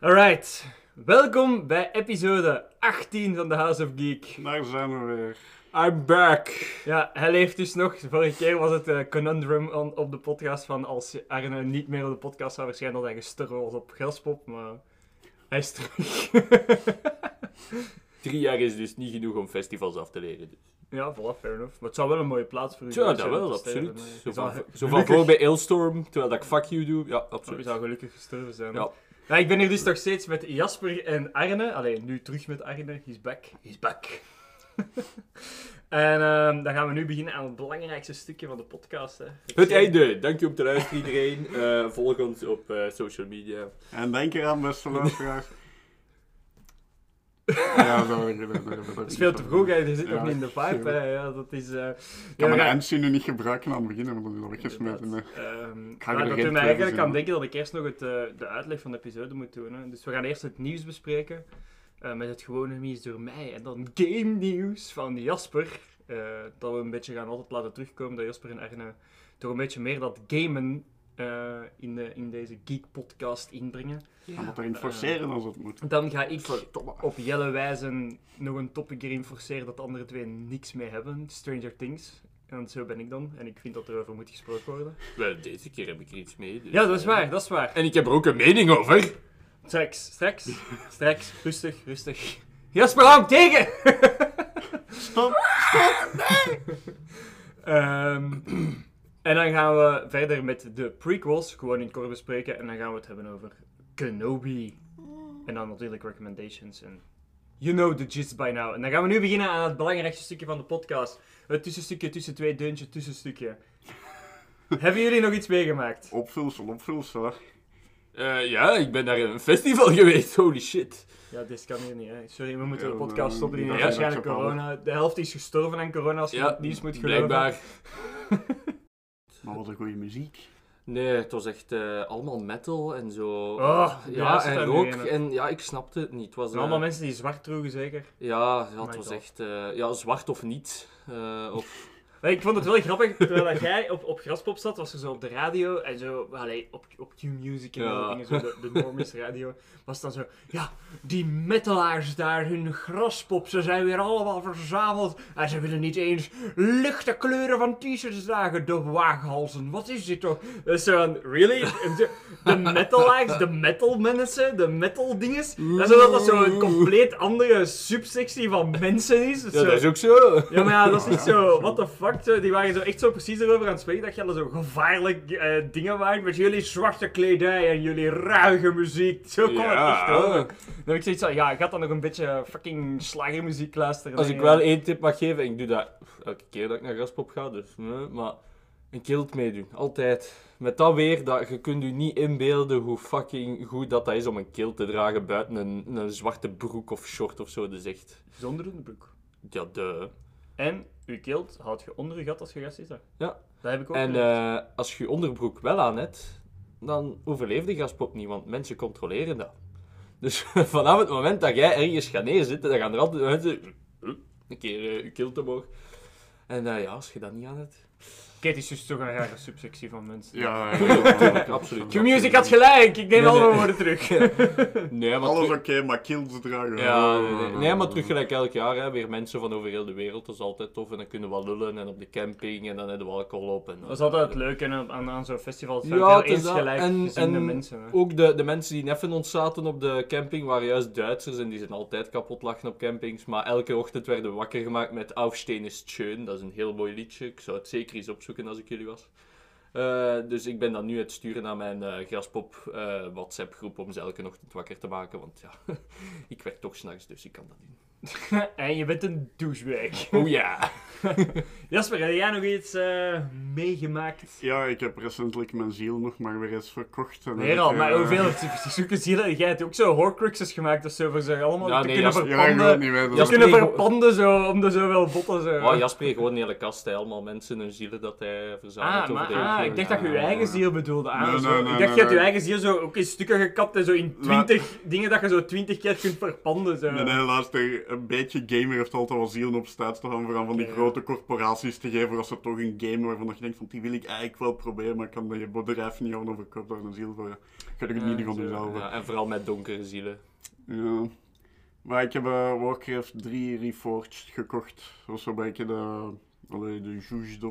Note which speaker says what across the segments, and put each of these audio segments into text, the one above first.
Speaker 1: Alright, welkom bij episode 18 van The House of Geek.
Speaker 2: Daar zijn we weer.
Speaker 1: I'm back. Ja, hij leeft dus nog. Vorige keer was het eh, conundrum on- op de podcast van als Arne niet meer op de podcast zou verschijnen dat hij gestorven was op Gelspop, maar hij is terug.
Speaker 3: Drie jaar is dus niet genoeg om festivals af te leren. Dus.
Speaker 1: ja, voilà, fair enough. Maar het zou wel een mooie plaats voor u
Speaker 3: Ja,
Speaker 1: zijn
Speaker 3: dat
Speaker 1: om
Speaker 3: wel, absoluut. Zo
Speaker 1: Je
Speaker 3: van, zo voor bij Ailstorm, terwijl dat ik fuck you doe. Ja,
Speaker 1: Je
Speaker 3: absoluut.
Speaker 1: zou gelukkig gestorven zijn.
Speaker 3: Ja.
Speaker 1: Ja, ik ben hier dus nog steeds met Jasper en Arne. Alleen nu terug met Arne. He's back. He's back. en ehm, dan gaan we nu beginnen aan het belangrijkste stukje van de podcast. Hè.
Speaker 3: Het einde. Dank je om te luisteren iedereen. Eh, volg ons op eh, social media.
Speaker 2: En denk eraan, beste luisteraars. ja.
Speaker 1: Het is veel te vroeg, hè. je zit
Speaker 2: Ja.
Speaker 1: nog niet in de vibe. Hè. Ja, dat is... eh
Speaker 2: Ik
Speaker 1: ja,
Speaker 2: kan
Speaker 1: we
Speaker 2: mijn endsie nu niet gebruiken aan het beginnen, want dat is al weggesmeten.
Speaker 1: Ehm,
Speaker 2: ga er
Speaker 1: dat mij
Speaker 2: twijfels
Speaker 1: eigenlijk aan denken dat ik eerst nog het, eh, de uitleg van de episode moet doen. Hè. Dus we gaan eerst het nieuws bespreken. Eh, met het gewone nieuws door mij. En dan game nieuws van Jasper. eh, dat we een beetje gaan altijd laten terugkomen. Dat Jasper en Arne toch een beetje meer dat gamen eh, in, de, in deze geek podcast inbrengen.
Speaker 2: En wat erin forceren als het moet.
Speaker 1: Dan ga ik op Jelle wijzen nog een topic erin forceren dat de andere twee niks mee hebben. Stranger Things. En zo ben ik dan. En ik vind dat er over moet gesproken worden.
Speaker 3: Wel, deze keer heb ik er iets mee. dus,
Speaker 1: Ja, dat is waar, dat is waar.
Speaker 3: En ik heb er ook een mening over.
Speaker 1: Straks, straks, straks. Rustig, rustig. Jasper, hou hem tegen!
Speaker 2: Stop!
Speaker 1: Ehm, en dan gaan we verder met de prequels, gewoon in het kort bespreken. En dan gaan we het hebben over Kenobi. En dan natuurlijk recommendations. En you know the gist by now. En dan gaan we nu beginnen aan het belangrijkste stukje van de podcast. Het tussenstukje tussen twee deuntjes, tussenstukje. Hebben jullie nog iets meegemaakt?
Speaker 2: Opvulsel, opvulsel.
Speaker 3: Eh, ja, ik ben naar een festival geweest. Holy shit.
Speaker 1: Ja, dit kan hier niet, hè. Sorry, we moeten
Speaker 2: Ja,
Speaker 1: de podcast
Speaker 2: we-
Speaker 1: stoppen. Die
Speaker 2: ja,
Speaker 1: heeft
Speaker 3: ja,
Speaker 1: waarschijnlijk
Speaker 2: ook
Speaker 1: corona. De helft is gestorven aan corona, als je
Speaker 3: Ja,
Speaker 1: het nieuws moet geloven.
Speaker 3: blijkbaar.
Speaker 2: Maar wat een goede muziek.
Speaker 3: Nee, het was echt eh, allemaal metal en zo.
Speaker 1: Oh, ja,
Speaker 3: en
Speaker 1: daar in, hè.
Speaker 3: En ja, ik snapte het niet. Het was,
Speaker 1: En allemaal
Speaker 3: eh,
Speaker 1: mensen die zwart droegen, zeker.
Speaker 3: Ja, het was
Speaker 1: God.
Speaker 3: echt eh, ja, zwart of niet. Eh, of,
Speaker 1: Ik vond het wel grappig, terwijl dat jij op, op Graspop zat, was er zo op de radio en zo, allee, op, op Q-Music en
Speaker 3: Ja.
Speaker 1: dingen, zo de, de radio, was dan zo, ja, die metalaars daar, hun Graspop, ze zijn weer allemaal verzameld en ze willen niet eens lichte kleuren van t-shirts dragen, de waaghalzen, wat is dit toch? Dus zo van, really? De metalaars, de metal mensen, de metal dinges, en zodat dat zo een compleet andere subsectie van mensen is.
Speaker 3: ja,
Speaker 1: Zo-
Speaker 3: dat is ook zo.
Speaker 1: ja, maar ja, dat is niet zo, what the fuck, zo. die waren zo echt zo precies erover aan het spreken dat jullie zo gevaarlijk eh, dingen waren met jullie zwarte kledij en jullie ruige muziek. Zo kwam het echt over. Dan heb ik zoiets van, ja, ik ga dan nog een beetje fucking slagermuziek luisteren.
Speaker 3: Als ik wel
Speaker 1: ja.
Speaker 3: één tip mag geven, en ik doe dat elke keer dat ik naar Graspop ga, dus, nee, maar een kilt meedoen. Altijd. Met dat weer, dat, je kunt je niet inbeelden hoe fucking goed dat, dat is om een kilt te dragen buiten een, een zwarte broek of short of zo. Dat is echt,
Speaker 1: Zonder onderbroek.
Speaker 3: ja, de.
Speaker 1: En, uw kilt houd je onder je gat als je gaat zitten.
Speaker 3: Ja.
Speaker 1: Dat heb ik ook
Speaker 3: En eh, als je je onderbroek wel aan hebt, dan overleeft de Graspop niet, want mensen controleren dat. Dus vanaf het moment dat jij ergens gaat neerzitten, dan gaan er altijd mensen een keer eh, je kilt omhoog. En eh, ja, als je dat niet aan hebt...
Speaker 1: Het is dus toch een rare subsectie van mensen.
Speaker 2: Ja,
Speaker 3: Tuurlijk, absoluut.
Speaker 1: Q-Music had gelijk, ik neem
Speaker 3: Nee,
Speaker 1: alle
Speaker 3: nee.
Speaker 1: woorden terug.
Speaker 3: Nee, maar,
Speaker 2: Alles oké, maar kills dragen.
Speaker 3: ja, nee, nee. nee, maar terug gelijk elk jaar, hè, weer mensen van over heel de wereld. Dat is altijd tof. En dan kunnen we lullen en op de camping en dan hebben we alcohol op. En,
Speaker 1: Dat is altijd het leuke aan, aan, aan zo'n festival. Het zijn
Speaker 3: Ja, is dat.
Speaker 1: eensgelijk
Speaker 3: En-
Speaker 1: gezinde
Speaker 3: en
Speaker 1: mensen. Hè.
Speaker 3: Ook de, de mensen die neffen ons zaten op de camping waren juist Duitsers en die zijn altijd kapot lachen op campings. Maar elke ochtend werden we wakker gemaakt met Aufstehen ist schön. Dat is een heel mooi liedje. Ik zou het zeker eens opzoeken als ik jullie was. Eh, dus ik ben dan nu het sturen naar mijn eh, Graspop eh, WhatsApp groep om ze elke ochtend wakker te maken. Want ja, ik werk toch s'nachts, dus ik kan dat doen.
Speaker 1: en je bent een douchebag.
Speaker 3: Oh ja.
Speaker 1: Jasper, heb jij nog iets eh, meegemaakt?
Speaker 2: Ja, ik heb recentelijk mijn ziel nog maar weer eens verkocht. en ik,
Speaker 1: al,
Speaker 2: eh,
Speaker 1: maar hoeveel zoeken zielen? Jij hebt ook zo horcruxes gemaakt of zo, voor ze allemaal
Speaker 3: Ja,
Speaker 1: te
Speaker 3: nee,
Speaker 1: kunnen
Speaker 3: Jasper-
Speaker 2: Ja, ik wil het
Speaker 1: verpanden.
Speaker 2: niet
Speaker 3: Jasper-
Speaker 1: kunnen
Speaker 3: Nee,
Speaker 1: verpanden zo, om de zoveel botten zo.
Speaker 3: Oh, Jasper heeft gewoon een hele kast, hè. allemaal mensen hun zielen dat hij verzamelt.
Speaker 1: Ah, maar,
Speaker 3: de
Speaker 1: ah, ik dacht dat je je eigen ziel bedoelde. Ah,
Speaker 2: Nee,
Speaker 1: zo.
Speaker 2: nee,
Speaker 1: ik
Speaker 2: nee,
Speaker 1: dacht
Speaker 2: nee,
Speaker 1: je je
Speaker 2: nee.
Speaker 1: eigen ziel zo ook in stukken gekapt en zo in
Speaker 2: La-
Speaker 1: twintig dingen dat je zo twintig keer kunt verpanden. Zo.
Speaker 2: Nee, nee, luister, een beetje gamer heeft altijd wel zielen op staat te gaan voor aan van die grote corporaties te geven als ze toch een game waarvan je denkt van die wil ik eigenlijk wel proberen, maar ik kan je bedrijf niet aan overkoopt daar een ziel voor. Ga ik het niet van jezelf.
Speaker 3: Ja, en vooral met donkere zielen.
Speaker 2: Ja. Maar ik heb eh, Warcraft 3 Reforged gekocht. Dat was zo'n beetje de, allee, de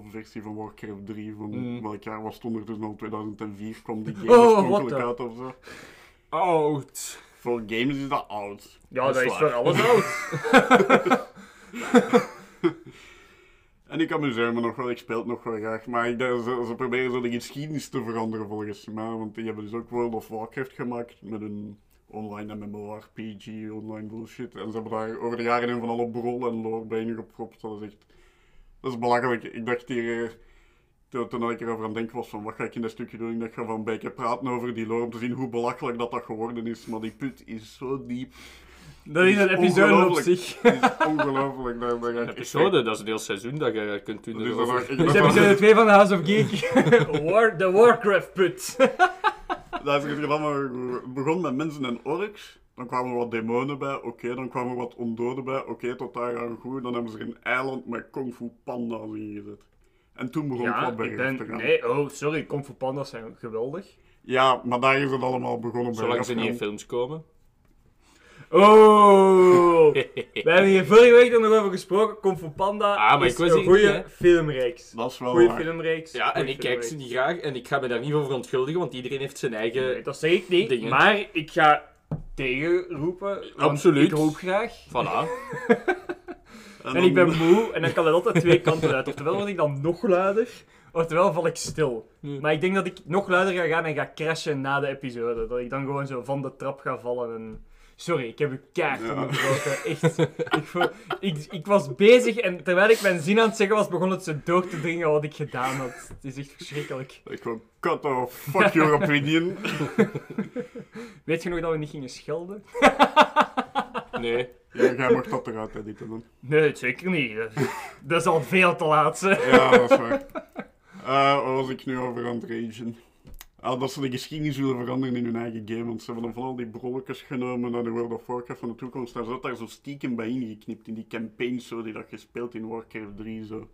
Speaker 2: versie van Warcraft 3. Van
Speaker 3: Mm.
Speaker 2: welk jaar was het ondertussen al? 2004 kwam die game
Speaker 1: Oh,
Speaker 2: oorspronkelijk uit of zo.
Speaker 3: Oud.
Speaker 2: Voor games is dat oud.
Speaker 1: Ja,
Speaker 3: Dat
Speaker 1: dat
Speaker 3: is
Speaker 1: voor alles oud.
Speaker 2: En ik amuseer me nog wel, ik speel het nog wel graag. Maar ik, ze, ze proberen zo de geschiedenis te veranderen volgens mij. Want die hebben dus ook World of Warcraft gemaakt met een online MMORPG, online bullshit. En ze hebben daar over de jaren heen van alle brol en lore bij gepropt. Dat is echt... Dat is belachelijk. Ik dacht hier... Toen, toen ik erover aan het denken was van wat ga ik in dat stukje doen, ik dacht, ik ga van een beetje praten over die lore om te zien hoe belachelijk dat dat geworden is. Maar die put is zo diep.
Speaker 1: Dat is een
Speaker 2: is
Speaker 1: episode op zich.
Speaker 2: Is ongelooflijk. Daar, daar
Speaker 3: Een
Speaker 2: echt-
Speaker 3: episode, dat is een heel seizoen dat je kunt doen.
Speaker 2: Dus dat was- ik
Speaker 1: Dus
Speaker 2: dacht van-
Speaker 1: episode 2 van de House of Geek. War, de Warcraft put.
Speaker 2: Dat is het allemaal, begon met mensen en orks. Dan kwamen er wat demonen bij, oké. dan kwamen er wat ondoden bij, oké, tot daar aan goed. Dan hebben ze er een eiland met kung fu panda's ingezet. En toen begon het
Speaker 1: Ja,
Speaker 2: wat
Speaker 1: ik
Speaker 2: bergaf te gaan.
Speaker 1: Nee, oh, sorry, Kung Fu Panda's zijn geweldig.
Speaker 2: Ja, maar daar is het allemaal begonnen
Speaker 3: Zolang
Speaker 2: bergaf
Speaker 3: ze
Speaker 2: te
Speaker 3: niet in films komen.
Speaker 1: Oh! We hebben hier vorige week er nog over gesproken. Kung Fu Panda
Speaker 3: Ah, maar
Speaker 1: is
Speaker 3: ik was
Speaker 1: een goede filmreeks.
Speaker 2: Dat is wel
Speaker 1: Goeie
Speaker 2: waar.
Speaker 1: filmreeks.
Speaker 3: Ja, en ik kijk ze niet graag en ik ga me daar niet voor verontschuldigen, want iedereen heeft zijn eigen...
Speaker 1: Nee, dat zeg ik niet.
Speaker 3: dingen.
Speaker 1: Maar ik ga tegenroepen. want
Speaker 3: Absoluut.
Speaker 1: Ik roep graag.
Speaker 3: Voilà.
Speaker 1: En ik ben moe en dan kan het altijd twee kanten uit. Oftewel word ik dan nog luider, oftewel val ik stil. Maar ik denk dat ik nog luider ga gaan en ga crashen na de episode. Dat ik dan gewoon zo van de trap ga vallen en... Sorry, ik heb u kaart
Speaker 2: Ja.
Speaker 1: onderbroken. Echt. Ik, ik, ik was bezig en terwijl ik mijn zin aan het zeggen was, begon het zo door te dringen wat ik gedaan had. Het is echt verschrikkelijk.
Speaker 2: Ik gewoon, cut off, fuck your opinion.
Speaker 1: Weet je nog dat we niet gingen schelden?
Speaker 3: Nee.
Speaker 2: ja, jij mag dat eruit editen dan.
Speaker 1: Nee, zeker niet. Dat, dat is al veel te laat. hè.
Speaker 2: Ja, dat is waar. Eh, wat was ik nu over aan het ragen? Ah, dat ze de geschiedenis willen veranderen in hun eigen game. Want ze hebben dan van al die brolletjes genomen naar de World of Warcraft van de toekomst. Daar zat daar zo stiekem bij ingeknipt in die campaigns zo, die dat gespeeld in Warcraft 3 zo.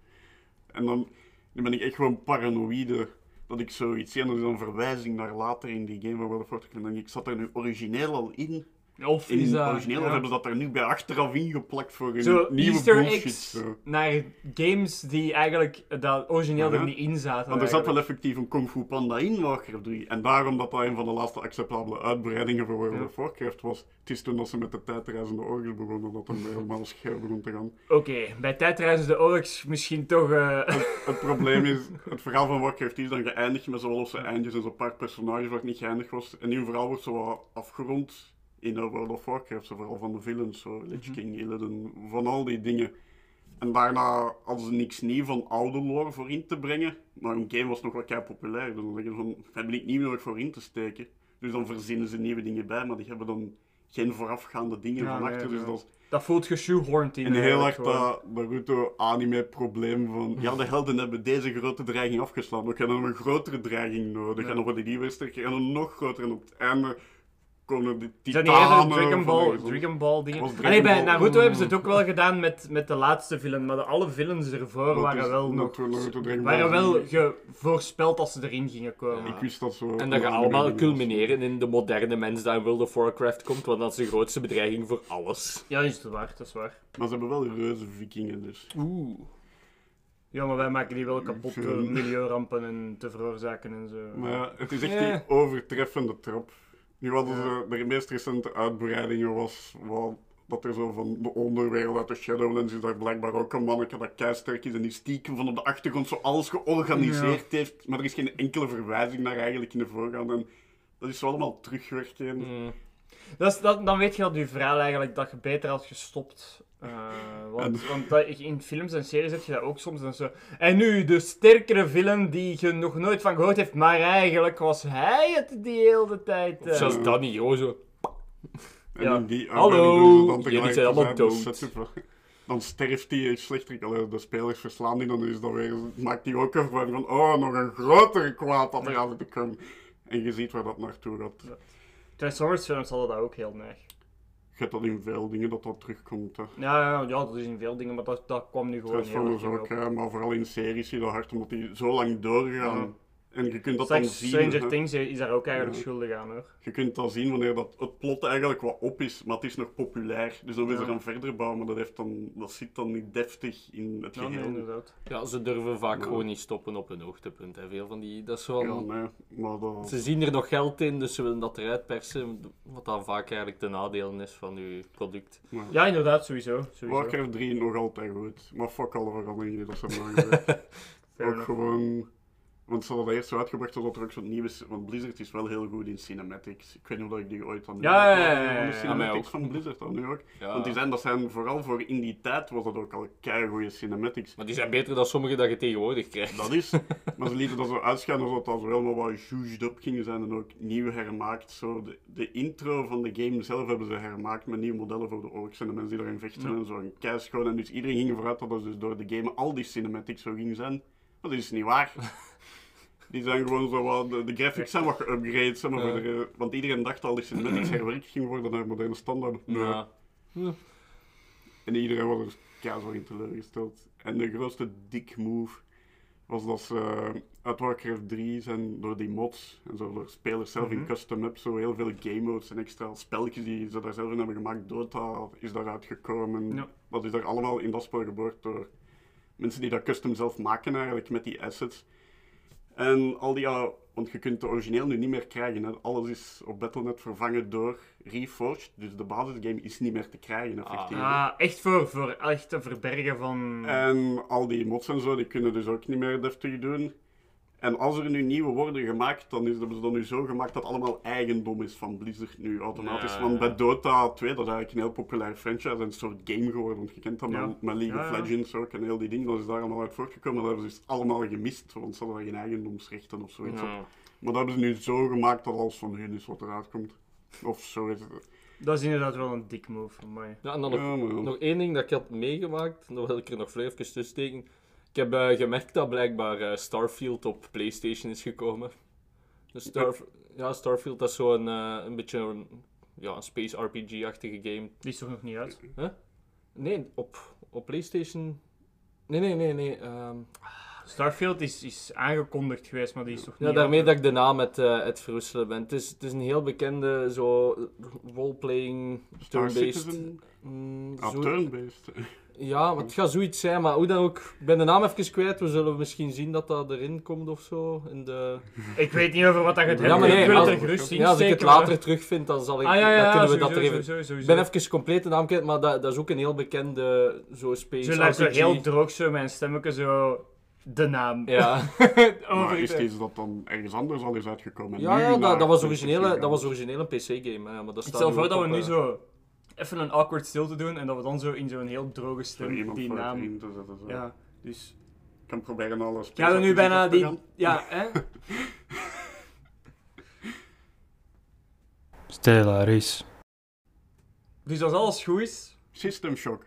Speaker 2: En dan, dan ben ik echt gewoon paranoïde dat ik zoiets zie. En dat is dan een verwijzing naar later in die game van World of Warcraft. En dan ik, zat er nu origineel al in?
Speaker 1: Of
Speaker 2: In
Speaker 1: is dat...
Speaker 2: origineel?
Speaker 1: ja.
Speaker 2: Of hebben ze dat er nu bij achteraf ingeplakt voor
Speaker 1: Zo,
Speaker 2: nieuwe
Speaker 1: Easter
Speaker 2: bullshit?
Speaker 1: eggs
Speaker 2: Zo.
Speaker 1: naar games die eigenlijk dat origineel er niet in zaten.
Speaker 2: Want er zat wel effectief een Kung Fu Panda in Warcraft 3. En daarom dat dat een van de laatste acceptabele uitbreidingen voor World of Warcraft was. Het is toen dat ze met de tijdreizende orgels begonnen, dat het helemaal scherp begon te gaan.
Speaker 1: Oké, bij tijdreizende orks misschien toch... eh,
Speaker 2: Het probleem is, het verhaal van Warcraft is dan geëindigd met zo losse eindjes en zo'n paar personages waar het niet geëindigd was. En hun verhaal wordt zo wat afgerond in World of Warcraft, vooral van de villains, zo Lich King, Illidan, van al die dingen. En daarna hadden ze niks nieuw van oude lore voor in te brengen. Maar een game was nog wel kei populair. Dus dan zeggen ze van, daar ben ik nieuw nodig voor in te steken. Dus dan verzinnen ze nieuwe dingen bij, maar die hebben dan geen voorafgaande dingen
Speaker 1: Ja,
Speaker 2: van
Speaker 1: nee,
Speaker 2: achter. Dus
Speaker 1: ja.
Speaker 2: dat
Speaker 1: dat voelt geshoehorned in.
Speaker 2: en heel erg dat Naruto anime probleem van ja, de helden hebben deze grote dreiging afgeslaan. We hebben een grotere dreiging nodig.
Speaker 1: Ja.
Speaker 2: En dan worden die weer sterker en een nog groter. En op het einde komen de
Speaker 1: Zijn die eerder Dragon Ball,
Speaker 2: de-
Speaker 1: Dragon Ball dingen?
Speaker 2: Dragon
Speaker 1: Allee, bij
Speaker 2: Ball-
Speaker 1: Naruto hebben ze het ook wel gedaan met, met de laatste film, maar de, alle films ervoor
Speaker 2: Dat
Speaker 1: waren
Speaker 2: is
Speaker 1: wel nog... Waren
Speaker 2: Ball
Speaker 1: wel voorspeld dat ze erin gingen komen.
Speaker 2: Ik wist dat zo.
Speaker 3: En dat gaat allemaal culmineren in de moderne mens die in World of Warcraft komt, want dat is de grootste bedreiging voor alles.
Speaker 1: Ja, is het waar, dat is waar.
Speaker 2: Maar ze hebben wel reuze vikingen dus.
Speaker 3: Oeh.
Speaker 1: Ja, maar wij maken die wel kapot door milieurampen en te veroorzaken en zo.
Speaker 2: Maar ja, het is echt die overtreffende trap. Nu hadden ze, de meest recente uitbreidingen was wel dat er zo van de onderwereld uit de Shadowlands is daar blijkbaar ook een manneke dat keisterk is en die stiekem van op de achtergrond zo alles georganiseerd heeft. Maar er is geen enkele verwijzing naar eigenlijk in de voorgaande. En dat is zo allemaal terugwerken.
Speaker 3: Mm.
Speaker 1: Dat, dan weet je dat je verhaal eigenlijk dat je beter had gestopt Eh, want want dat, in films en series heb je dat ook soms dan zo. En nu de sterkere film die je nog nooit van gehoord heeft, maar eigenlijk was hij het die hele tijd. eh.
Speaker 3: Of zelfs dat niet, gewoon zo.
Speaker 2: En
Speaker 1: Ja.
Speaker 2: in die
Speaker 3: Hallo, jullie zijn allemaal dood.
Speaker 2: Dan sterft die slechterik, allee, de spelers verslaan die, dan is dat weer, maakt die ook ervan van, oh, nog een grotere kwaad dat er aan te komen. En je ziet waar dat naartoe gaat.
Speaker 1: Transformers films hadden dat ook heel neig.
Speaker 2: Je hebt dat in veel dingen dat dat terugkomt. Hè.
Speaker 1: Ja, ja, ja, dat is in veel dingen, maar dat, dat kwam nu gewoon heel
Speaker 2: Transformers
Speaker 1: erg
Speaker 2: ook, hè, maar vooral in series zie je dat hard, omdat die zo lang doorgaan. En je kunt dat dan zien.
Speaker 1: Stranger
Speaker 2: hè.
Speaker 1: Things is daar ook eigenlijk
Speaker 2: Ja.
Speaker 1: schuldig aan hoor.
Speaker 2: Je kunt dat zien wanneer dat het plot eigenlijk wat op is, maar het is nog populair. Dus dan wil ze
Speaker 1: Ja.
Speaker 2: gaan verder bouwen, maar dat, heeft dan, dat zit dan niet deftig in het
Speaker 1: Ja,
Speaker 2: geheel.
Speaker 1: inderdaad.
Speaker 3: Ja, ze durven vaak
Speaker 2: Ja.
Speaker 3: gewoon niet stoppen op een hoogtepunt. Hè. Veel van die, dat is wel...
Speaker 2: Ja, nee, maar dat...
Speaker 3: Ze zien er nog geld in, dus ze willen dat eruit persen. Wat dan vaak eigenlijk de nadelen is van uw product.
Speaker 2: maar-
Speaker 1: Ja, inderdaad, sowieso. sowieso.
Speaker 2: Warcraft 3 nog altijd goed, maar fuck alle veranderingen die dat ze hebben ook gewoon... Want ze hadden eerst zo uitgebracht zodat er ook zo'n nieuwe... Want Blizzard is wel heel goed in cinematics. Ik weet niet of ik die ooit aan
Speaker 1: Ja, ja, ja, ja, ja.
Speaker 2: De cinematics
Speaker 3: ook.
Speaker 2: van Blizzard dan nu ook.
Speaker 3: Ja.
Speaker 2: Want die zijn, dat zijn vooral voor in die tijd was dat ook al goede cinematics.
Speaker 3: Maar die zijn beter dan sommige dat je tegenwoordig krijgt.
Speaker 2: Dat is. Maar ze lieten dat zo uitschijnen alsof dat zo helemaal wat juiced up ging zijn en ook nieuw hermaakt. Zo de, de intro van de game zelf hebben ze hermaakt met nieuwe modellen voor de orks en de mensen die daarin vechten en zo. En keischoon. En dus iedereen ging ervan uit dat dat dus door de game al die cinematics zo ging zijn. Maar dat is niet waar. Die zijn gewoon zo wat, de, de graphics zijn wat geupgrade, zeg maar,
Speaker 3: Ja.
Speaker 2: voor de- want iedereen dacht al die cinematics herwerkt gingen worden naar moderne standaard.
Speaker 3: Ja.
Speaker 2: En iedereen was er keihard in teleurgesteld. En de grootste dik move was dat ze eh, uit Warcraft 3 zijn door die mods en zo door spelers zelf in
Speaker 1: Mhm.
Speaker 2: custom up zo heel veel game modes en extra spelletjes die ze daar zelf in hebben gemaakt. Dota is daaruit gekomen.
Speaker 1: Ja.
Speaker 2: Dat is daar allemaal in dat spel geboord door mensen die dat custom zelf maken eigenlijk met die assets. En al die, ja, want je kunt de origineel nu niet meer krijgen. Hè. Alles is op Battle.net vervangen door Reforged. Dus de basisgame is niet meer te krijgen, effectief.
Speaker 1: Ah, echt voor, voor echt te verbergen van...
Speaker 2: En al die mods en zo, die kunnen dus ook niet meer deftig doen. En als er nu nieuwe worden gemaakt, dan is hebben ze dat nu zo gemaakt dat het allemaal eigendom is van Blizzard nu automatisch.
Speaker 3: Ja,
Speaker 2: Want
Speaker 3: ja.
Speaker 2: bij Dota 2, dat is eigenlijk een heel populair franchise en een soort game geworden. Want je kent dat
Speaker 1: Ja.
Speaker 2: met, met League
Speaker 1: Ja,
Speaker 2: of
Speaker 1: ja.
Speaker 2: Legends ook en heel die dingen, dat is daar allemaal uit voortgekomen. Dat hebben ze dus allemaal gemist, want ze hadden geen eigendomsrechten of zoiets. Maar dat hebben ze nu zo gemaakt dat alles van hun is wat eruit komt. Of zo is het.
Speaker 1: Dat is inderdaad wel een dik move van mij.
Speaker 3: Ja, en dan nog, nog één ding dat ik had meegemaakt, dat wil ik er nog even tussen steken. Ik heb eh, gemerkt dat blijkbaar eh, Starfield op PlayStation is gekomen. Dus Star ja, Starfield dat is zo'n eh, een beetje een, ja, een space RPG-achtige game.
Speaker 1: Die is toch nog niet uit?
Speaker 3: Nee, op, op PlayStation. Nee, nee, nee, nee. ehm,
Speaker 1: Starfield is, is aangekondigd geweest, maar die is toch niet
Speaker 3: Ja, daarmee dat ik de naam het, eh, het verwisselen ben. Het is, het is een heel bekende zo roleplaying turn-based. Mm,
Speaker 2: Ah,
Speaker 3: zo-
Speaker 2: turn-based.
Speaker 3: ja, maar het gaat zoiets zijn, maar hoe dan ook. Ik ben de naam even kwijt. We zullen misschien zien dat dat erin komt of zo. In de...
Speaker 1: Ik weet niet over wat dat gaat
Speaker 3: Ja,
Speaker 1: hebben.
Speaker 3: maar nee,
Speaker 1: ik wil het
Speaker 3: als-
Speaker 1: er gerust in
Speaker 3: Ja, als ik het
Speaker 1: maar-
Speaker 3: later terugvind, dan, zal ik,
Speaker 1: Ah ja, ja,
Speaker 3: dan kunnen we
Speaker 1: sowieso,
Speaker 3: dat er even...
Speaker 1: sowieso,
Speaker 3: Ik
Speaker 1: sowieso.
Speaker 3: ben even compleet de naam kwijt, maar dat, dat is ook een heel bekende zo space
Speaker 1: Zo lijkt zo heel droog zo mijn stemmetje zo de naam.
Speaker 3: Ja,
Speaker 2: Maar is deze dat dan ergens anders al is uitgekomen? en
Speaker 3: ja, ja dat, dat, was originele, dat was origineel een PC-game. Ja, maar dat
Speaker 1: Ik
Speaker 3: staat
Speaker 1: stel voor dat we nu
Speaker 3: eh,
Speaker 1: zo even een awkward stilte doen en dat we dan zo in zo'n heel droge stem die
Speaker 2: voor het
Speaker 1: naam...
Speaker 2: in te zetten. Zo.
Speaker 1: Ja, dus...
Speaker 2: Ik kan proberen alles.
Speaker 1: Gaan we nu bijna die...
Speaker 2: gaan.
Speaker 1: Ja, hè?
Speaker 4: Stellaris.
Speaker 1: Dus als alles goed is...
Speaker 2: System Shock.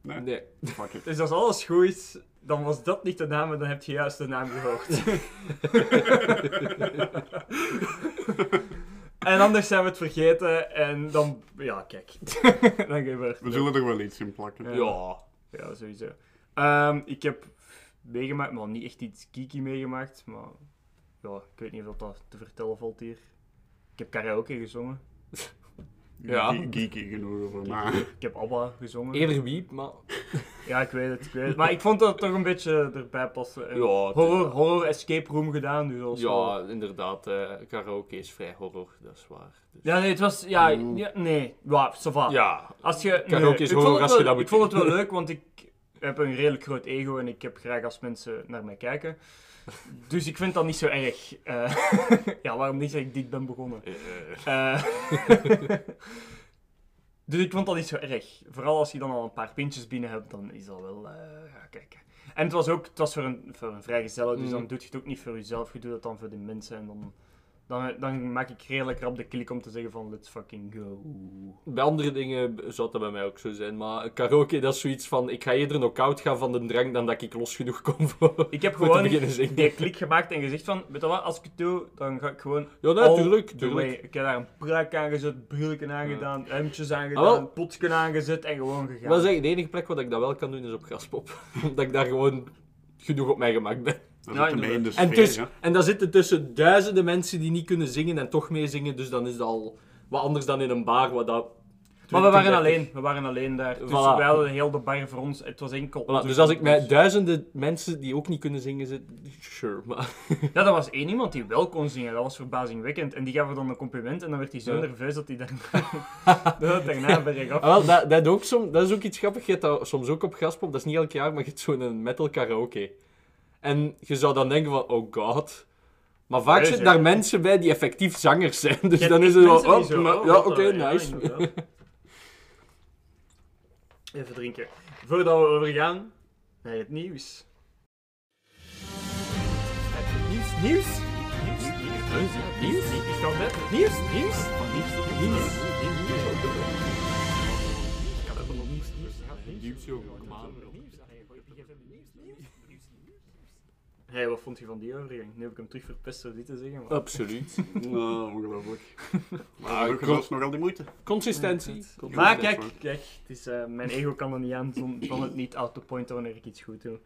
Speaker 2: Nee,
Speaker 3: Nee.
Speaker 2: fuck it.
Speaker 1: Dus als alles goed is, dan was dat niet de naam en dan heb je juist de naam gehoord. en anders zijn we het vergeten en dan... Ja, kijk. dan gebeurt
Speaker 2: We
Speaker 1: het.
Speaker 2: zullen er wel iets in plakken.
Speaker 1: Ja.
Speaker 3: Ja.
Speaker 1: Ja, sowieso. Ehm, ik heb meegemaakt, maar niet echt iets geeky meegemaakt, maar ja, ik weet niet of dat te vertellen valt hier. Ik heb karaoke gezongen.
Speaker 3: Ja.
Speaker 2: Ge- Geeky genoeg voor mij.
Speaker 1: Ik heb ABBA gezongen.
Speaker 3: Eerder wiep, maar...
Speaker 1: Ja, ik weet het, ik weet het. Maar ik vond dat het toch een beetje erbij passen. En
Speaker 3: Ja,
Speaker 1: horror, horror escape room gedaan, dus wel-
Speaker 3: Ja, inderdaad. eh, karaoke is vrij horror, dat is waar. Dus-
Speaker 1: Ja, nee, het was... Ja, ja nee. Ja, va.
Speaker 3: Ja,
Speaker 1: Als je...
Speaker 3: Karaoke
Speaker 1: nee,
Speaker 3: is horror als je dat moet
Speaker 1: Ik vond het wel leuk, want ik heb een redelijk groot ego en ik heb graag als mensen naar mij kijken. Dus ik vind dat niet zo erg. Eh, ja, waarom niet dat ik dit ben begonnen?
Speaker 3: eh,
Speaker 1: Eh, Dus ik vond dat niet zo erg. Vooral als je dan al een paar pintjes binnen hebt, dan is dat wel... ja, kijken. En het was ook het was voor een, voor een vrijgezelle, dus
Speaker 3: Mm.
Speaker 1: dan doe je het ook niet voor jezelf. Je doet het dan voor de mensen. En dan, dan, dan maak ik redelijk rap de klik om te zeggen van let's fucking go.
Speaker 3: Bij andere dingen zou dat bij mij ook zo zijn. Maar karaoke, dat is zoiets van... Ik ga eerder knock-out gaan van de drank dan dat ik los genoeg kom voor,
Speaker 1: Ik heb
Speaker 3: voor
Speaker 1: gewoon die klik gemaakt en gezegd van, weet je wat, als ik het doe, dan ga ik gewoon
Speaker 3: Ja, natuurlijk.
Speaker 1: way. Ik heb daar een pruik aangezet, brilken aangedaan, hemdjes aangedaan,
Speaker 3: Ah, wel.
Speaker 1: potje aangezet en gewoon gegaan.
Speaker 3: Wil zeggen, de enige plek waar ik dat wel kan doen is op Graspop. Omdat ik daar gewoon genoeg op mijn gemak ben.
Speaker 2: Dat
Speaker 1: Ja,
Speaker 2: zit ermee in de
Speaker 3: En,
Speaker 2: sfeer,
Speaker 3: dus, en daar zitten tussen duizenden mensen die niet kunnen zingen en toch meezingen. Dus dan is dat al wat anders dan in een bar. Wat dat
Speaker 1: Maar we
Speaker 3: 20,
Speaker 1: waren
Speaker 3: 30
Speaker 1: alleen, we waren alleen daar. Dus
Speaker 3: Voilà.
Speaker 1: hadden heel de bar voor ons, het was enkel...
Speaker 3: Voilà, dus als ik met duizenden mensen die ook niet kunnen zingen zit, sure. Maar
Speaker 1: Ja, er was één iemand die wel kon zingen, dat was verbazingwekkend. En die gaf er dan een compliment en dan werd hij zo
Speaker 3: Ja.
Speaker 1: nerveus dat hij daarna, dat het daarna bergaf.
Speaker 3: Ah, wel, dat, dat, ook som, dat is ook iets grappigs. Je hebt dat soms ook op Graspop, dat is niet elk jaar, maar je hebt zo'n metal karaoke. En je zou dan denken van, oh god. Maar vaak zitten daar mensen bij die effectief zangers zijn. Dus dan is het wel, oh,
Speaker 1: zo,
Speaker 3: maar-
Speaker 1: oh,
Speaker 3: ja,
Speaker 1: wat,
Speaker 3: oké, nice.
Speaker 1: Even drinken. Voordat we overgaan naar het nieuws. Het nieuws, nieuws, nieuws, nieuws, nieuws, nieuws, is dat het? Nieuws, nieuws, nieuws, nieuws, Ik kan ook nog nieuws, nieuws, ja,
Speaker 3: Nieuws, joh,
Speaker 1: Hé, wat vond je van die overgang? Nu heb ik hem terug verpest door dit te zeggen. Maar...
Speaker 3: Absoluut.
Speaker 2: Nou, ongelooflijk. Maar
Speaker 3: kom-
Speaker 2: was het nog al die moeite.
Speaker 3: Consistentie.
Speaker 1: Maar kijk, kijk, het is, eh, mijn ego kan er niet aan zon- van het niet out to pointen wanneer ik iets goed doe.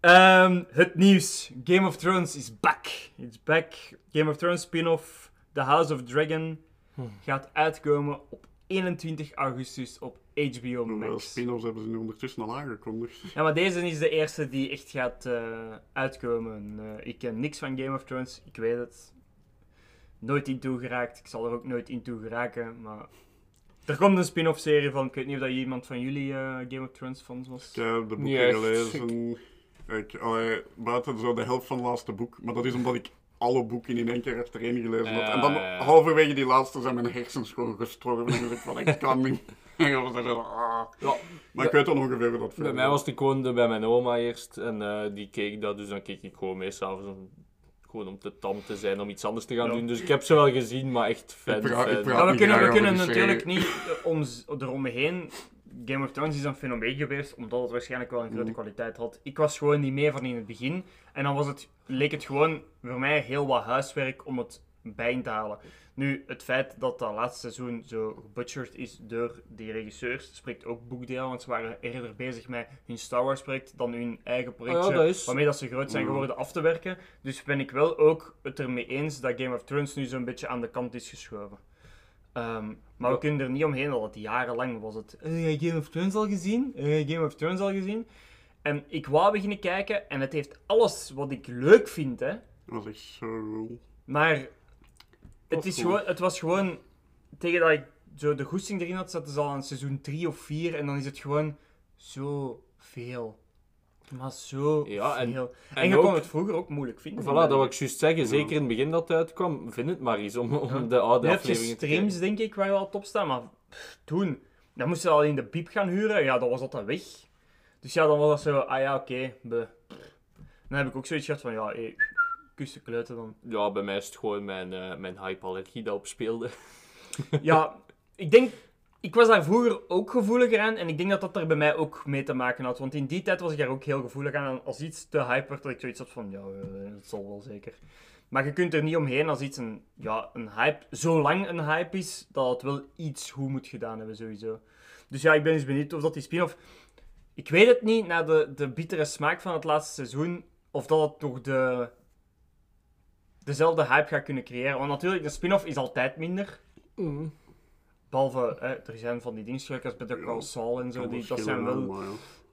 Speaker 1: Ehm, het nieuws. Game of Thrones is back. It's back. Game of Thrones spin-off The House of Dragon
Speaker 3: Hmm.
Speaker 1: gaat uitkomen op 21 augustus op HBO Max.
Speaker 2: spin-offs hebben ze nu ondertussen al aangekondigd?
Speaker 1: Ja, maar deze is de eerste die echt gaat eh, uitkomen. Eh, ik ken niks van Game of Thrones, ik weet het. Nooit in toegeraakt, ik zal er ook nooit in toe geraken, maar... Er komt een spin-off serie van, ik weet niet of dat iemand van jullie eh, Game of Thrones fans was.
Speaker 2: Ik heb de boeken gelezen. Ik, allee, buiten zo de helft van het laatste boek. Maar dat is omdat ik alle boeken in één keer achtereen gelezen had. En dan
Speaker 3: ja.
Speaker 2: halverwege die laatste zijn mijn hersens gewoon gestorven. En ik van, ik kan niet. En ik was zo, ah.
Speaker 3: Ja,
Speaker 2: Maar ik weet dan ongeveer hoe dat
Speaker 3: bij mij was ik gewoon de- bij mijn oma eerst. En eh, die keek dat, dus dan keek ik gewoon mee s'avonds. Gewoon om te tam te zijn, om iets anders te gaan
Speaker 1: Ja.
Speaker 3: doen. Dus ik heb ze wel gezien, maar echt fan.
Speaker 2: Ik praat- ik praat-
Speaker 1: we kunnen, we natuurlijk niet eh, om, eromheen... Game of Thrones is een fenomeen geweest, omdat het waarschijnlijk wel een grote
Speaker 2: Mm.
Speaker 1: kwaliteit had. Ik was gewoon niet mee van in het begin. En dan was het, leek het gewoon voor mij heel wat huiswerk om het bij te halen. Nu, het feit dat dat laatste seizoen zo gebutcherd is door die regisseurs, spreekt ook boekdeel, want ze waren eerder bezig met hun Star Wars project dan hun eigen projectje,
Speaker 3: dat is-
Speaker 1: waarmee dat ze groot zijn
Speaker 2: Mm.
Speaker 1: geworden, af te werken. Dus ben ik wel ook het ermee eens dat Game of Thrones nu zo'n beetje aan de kant is geschoven. Ehm, maar we kunnen er niet omheen dat het jarenlang was het. "Eh, Game of Thrones al gezien? Eh, Game of Thrones al gezien? En ik wou beginnen kijken en het heeft alles wat ik leuk vind, hè.
Speaker 2: Dat was echt zo cool.
Speaker 1: Maar het, is gewoon, het was gewoon tegen dat ik zo de goesting erin had, zaten ze al aan seizoen 3 of 4 en dan is het gewoon zo veel. Maar zo
Speaker 3: Ja, en-
Speaker 1: veel. En,
Speaker 3: en
Speaker 1: je
Speaker 3: ook-
Speaker 1: kon het vroeger ook moeilijk vinden.
Speaker 3: Voilà, dat wil ik juist zeggen. Zeker in het begin dat het uitkwam, vind het maar eens om, om
Speaker 1: Ja.
Speaker 3: de oude afleveringen te
Speaker 1: streams, denk ik, waar je al top staan, maar pff, toen, dan moest je al in de piep gaan huren, ja, dan was dat dan weg. Dus ja, dan was dat zo, ah ja, oké, be. Dan heb ik ook zoiets gehad van, ja, hé, kus de kleuten dan.
Speaker 3: Ja, bij mij is het gewoon mijn, eh, mijn hype-allergie dat op speelde.
Speaker 1: Ja, ik denk, ik was daar vroeger ook gevoeliger aan en ik denk dat dat er bij mij ook mee te maken had. Want in die tijd was ik daar ook heel gevoelig aan. Als iets te hype werd, dat ik zoiets had van, ja, eh, dat zal wel zeker. Maar je kunt er niet omheen als iets een, ja, een hype, zolang een hype is, dat het wel iets goed moet gedaan hebben sowieso. Dus ja, ik ben eens benieuwd of dat die spin-off... Ik weet het niet, na de, de bittere smaak van het laatste seizoen, of dat het toch de, dezelfde hype gaat kunnen creëren. Want natuurlijk, de spin-off is altijd minder. Behalve, hè, er zijn van die als Better Call Saul en zo, die, dat zijn wel...
Speaker 2: maar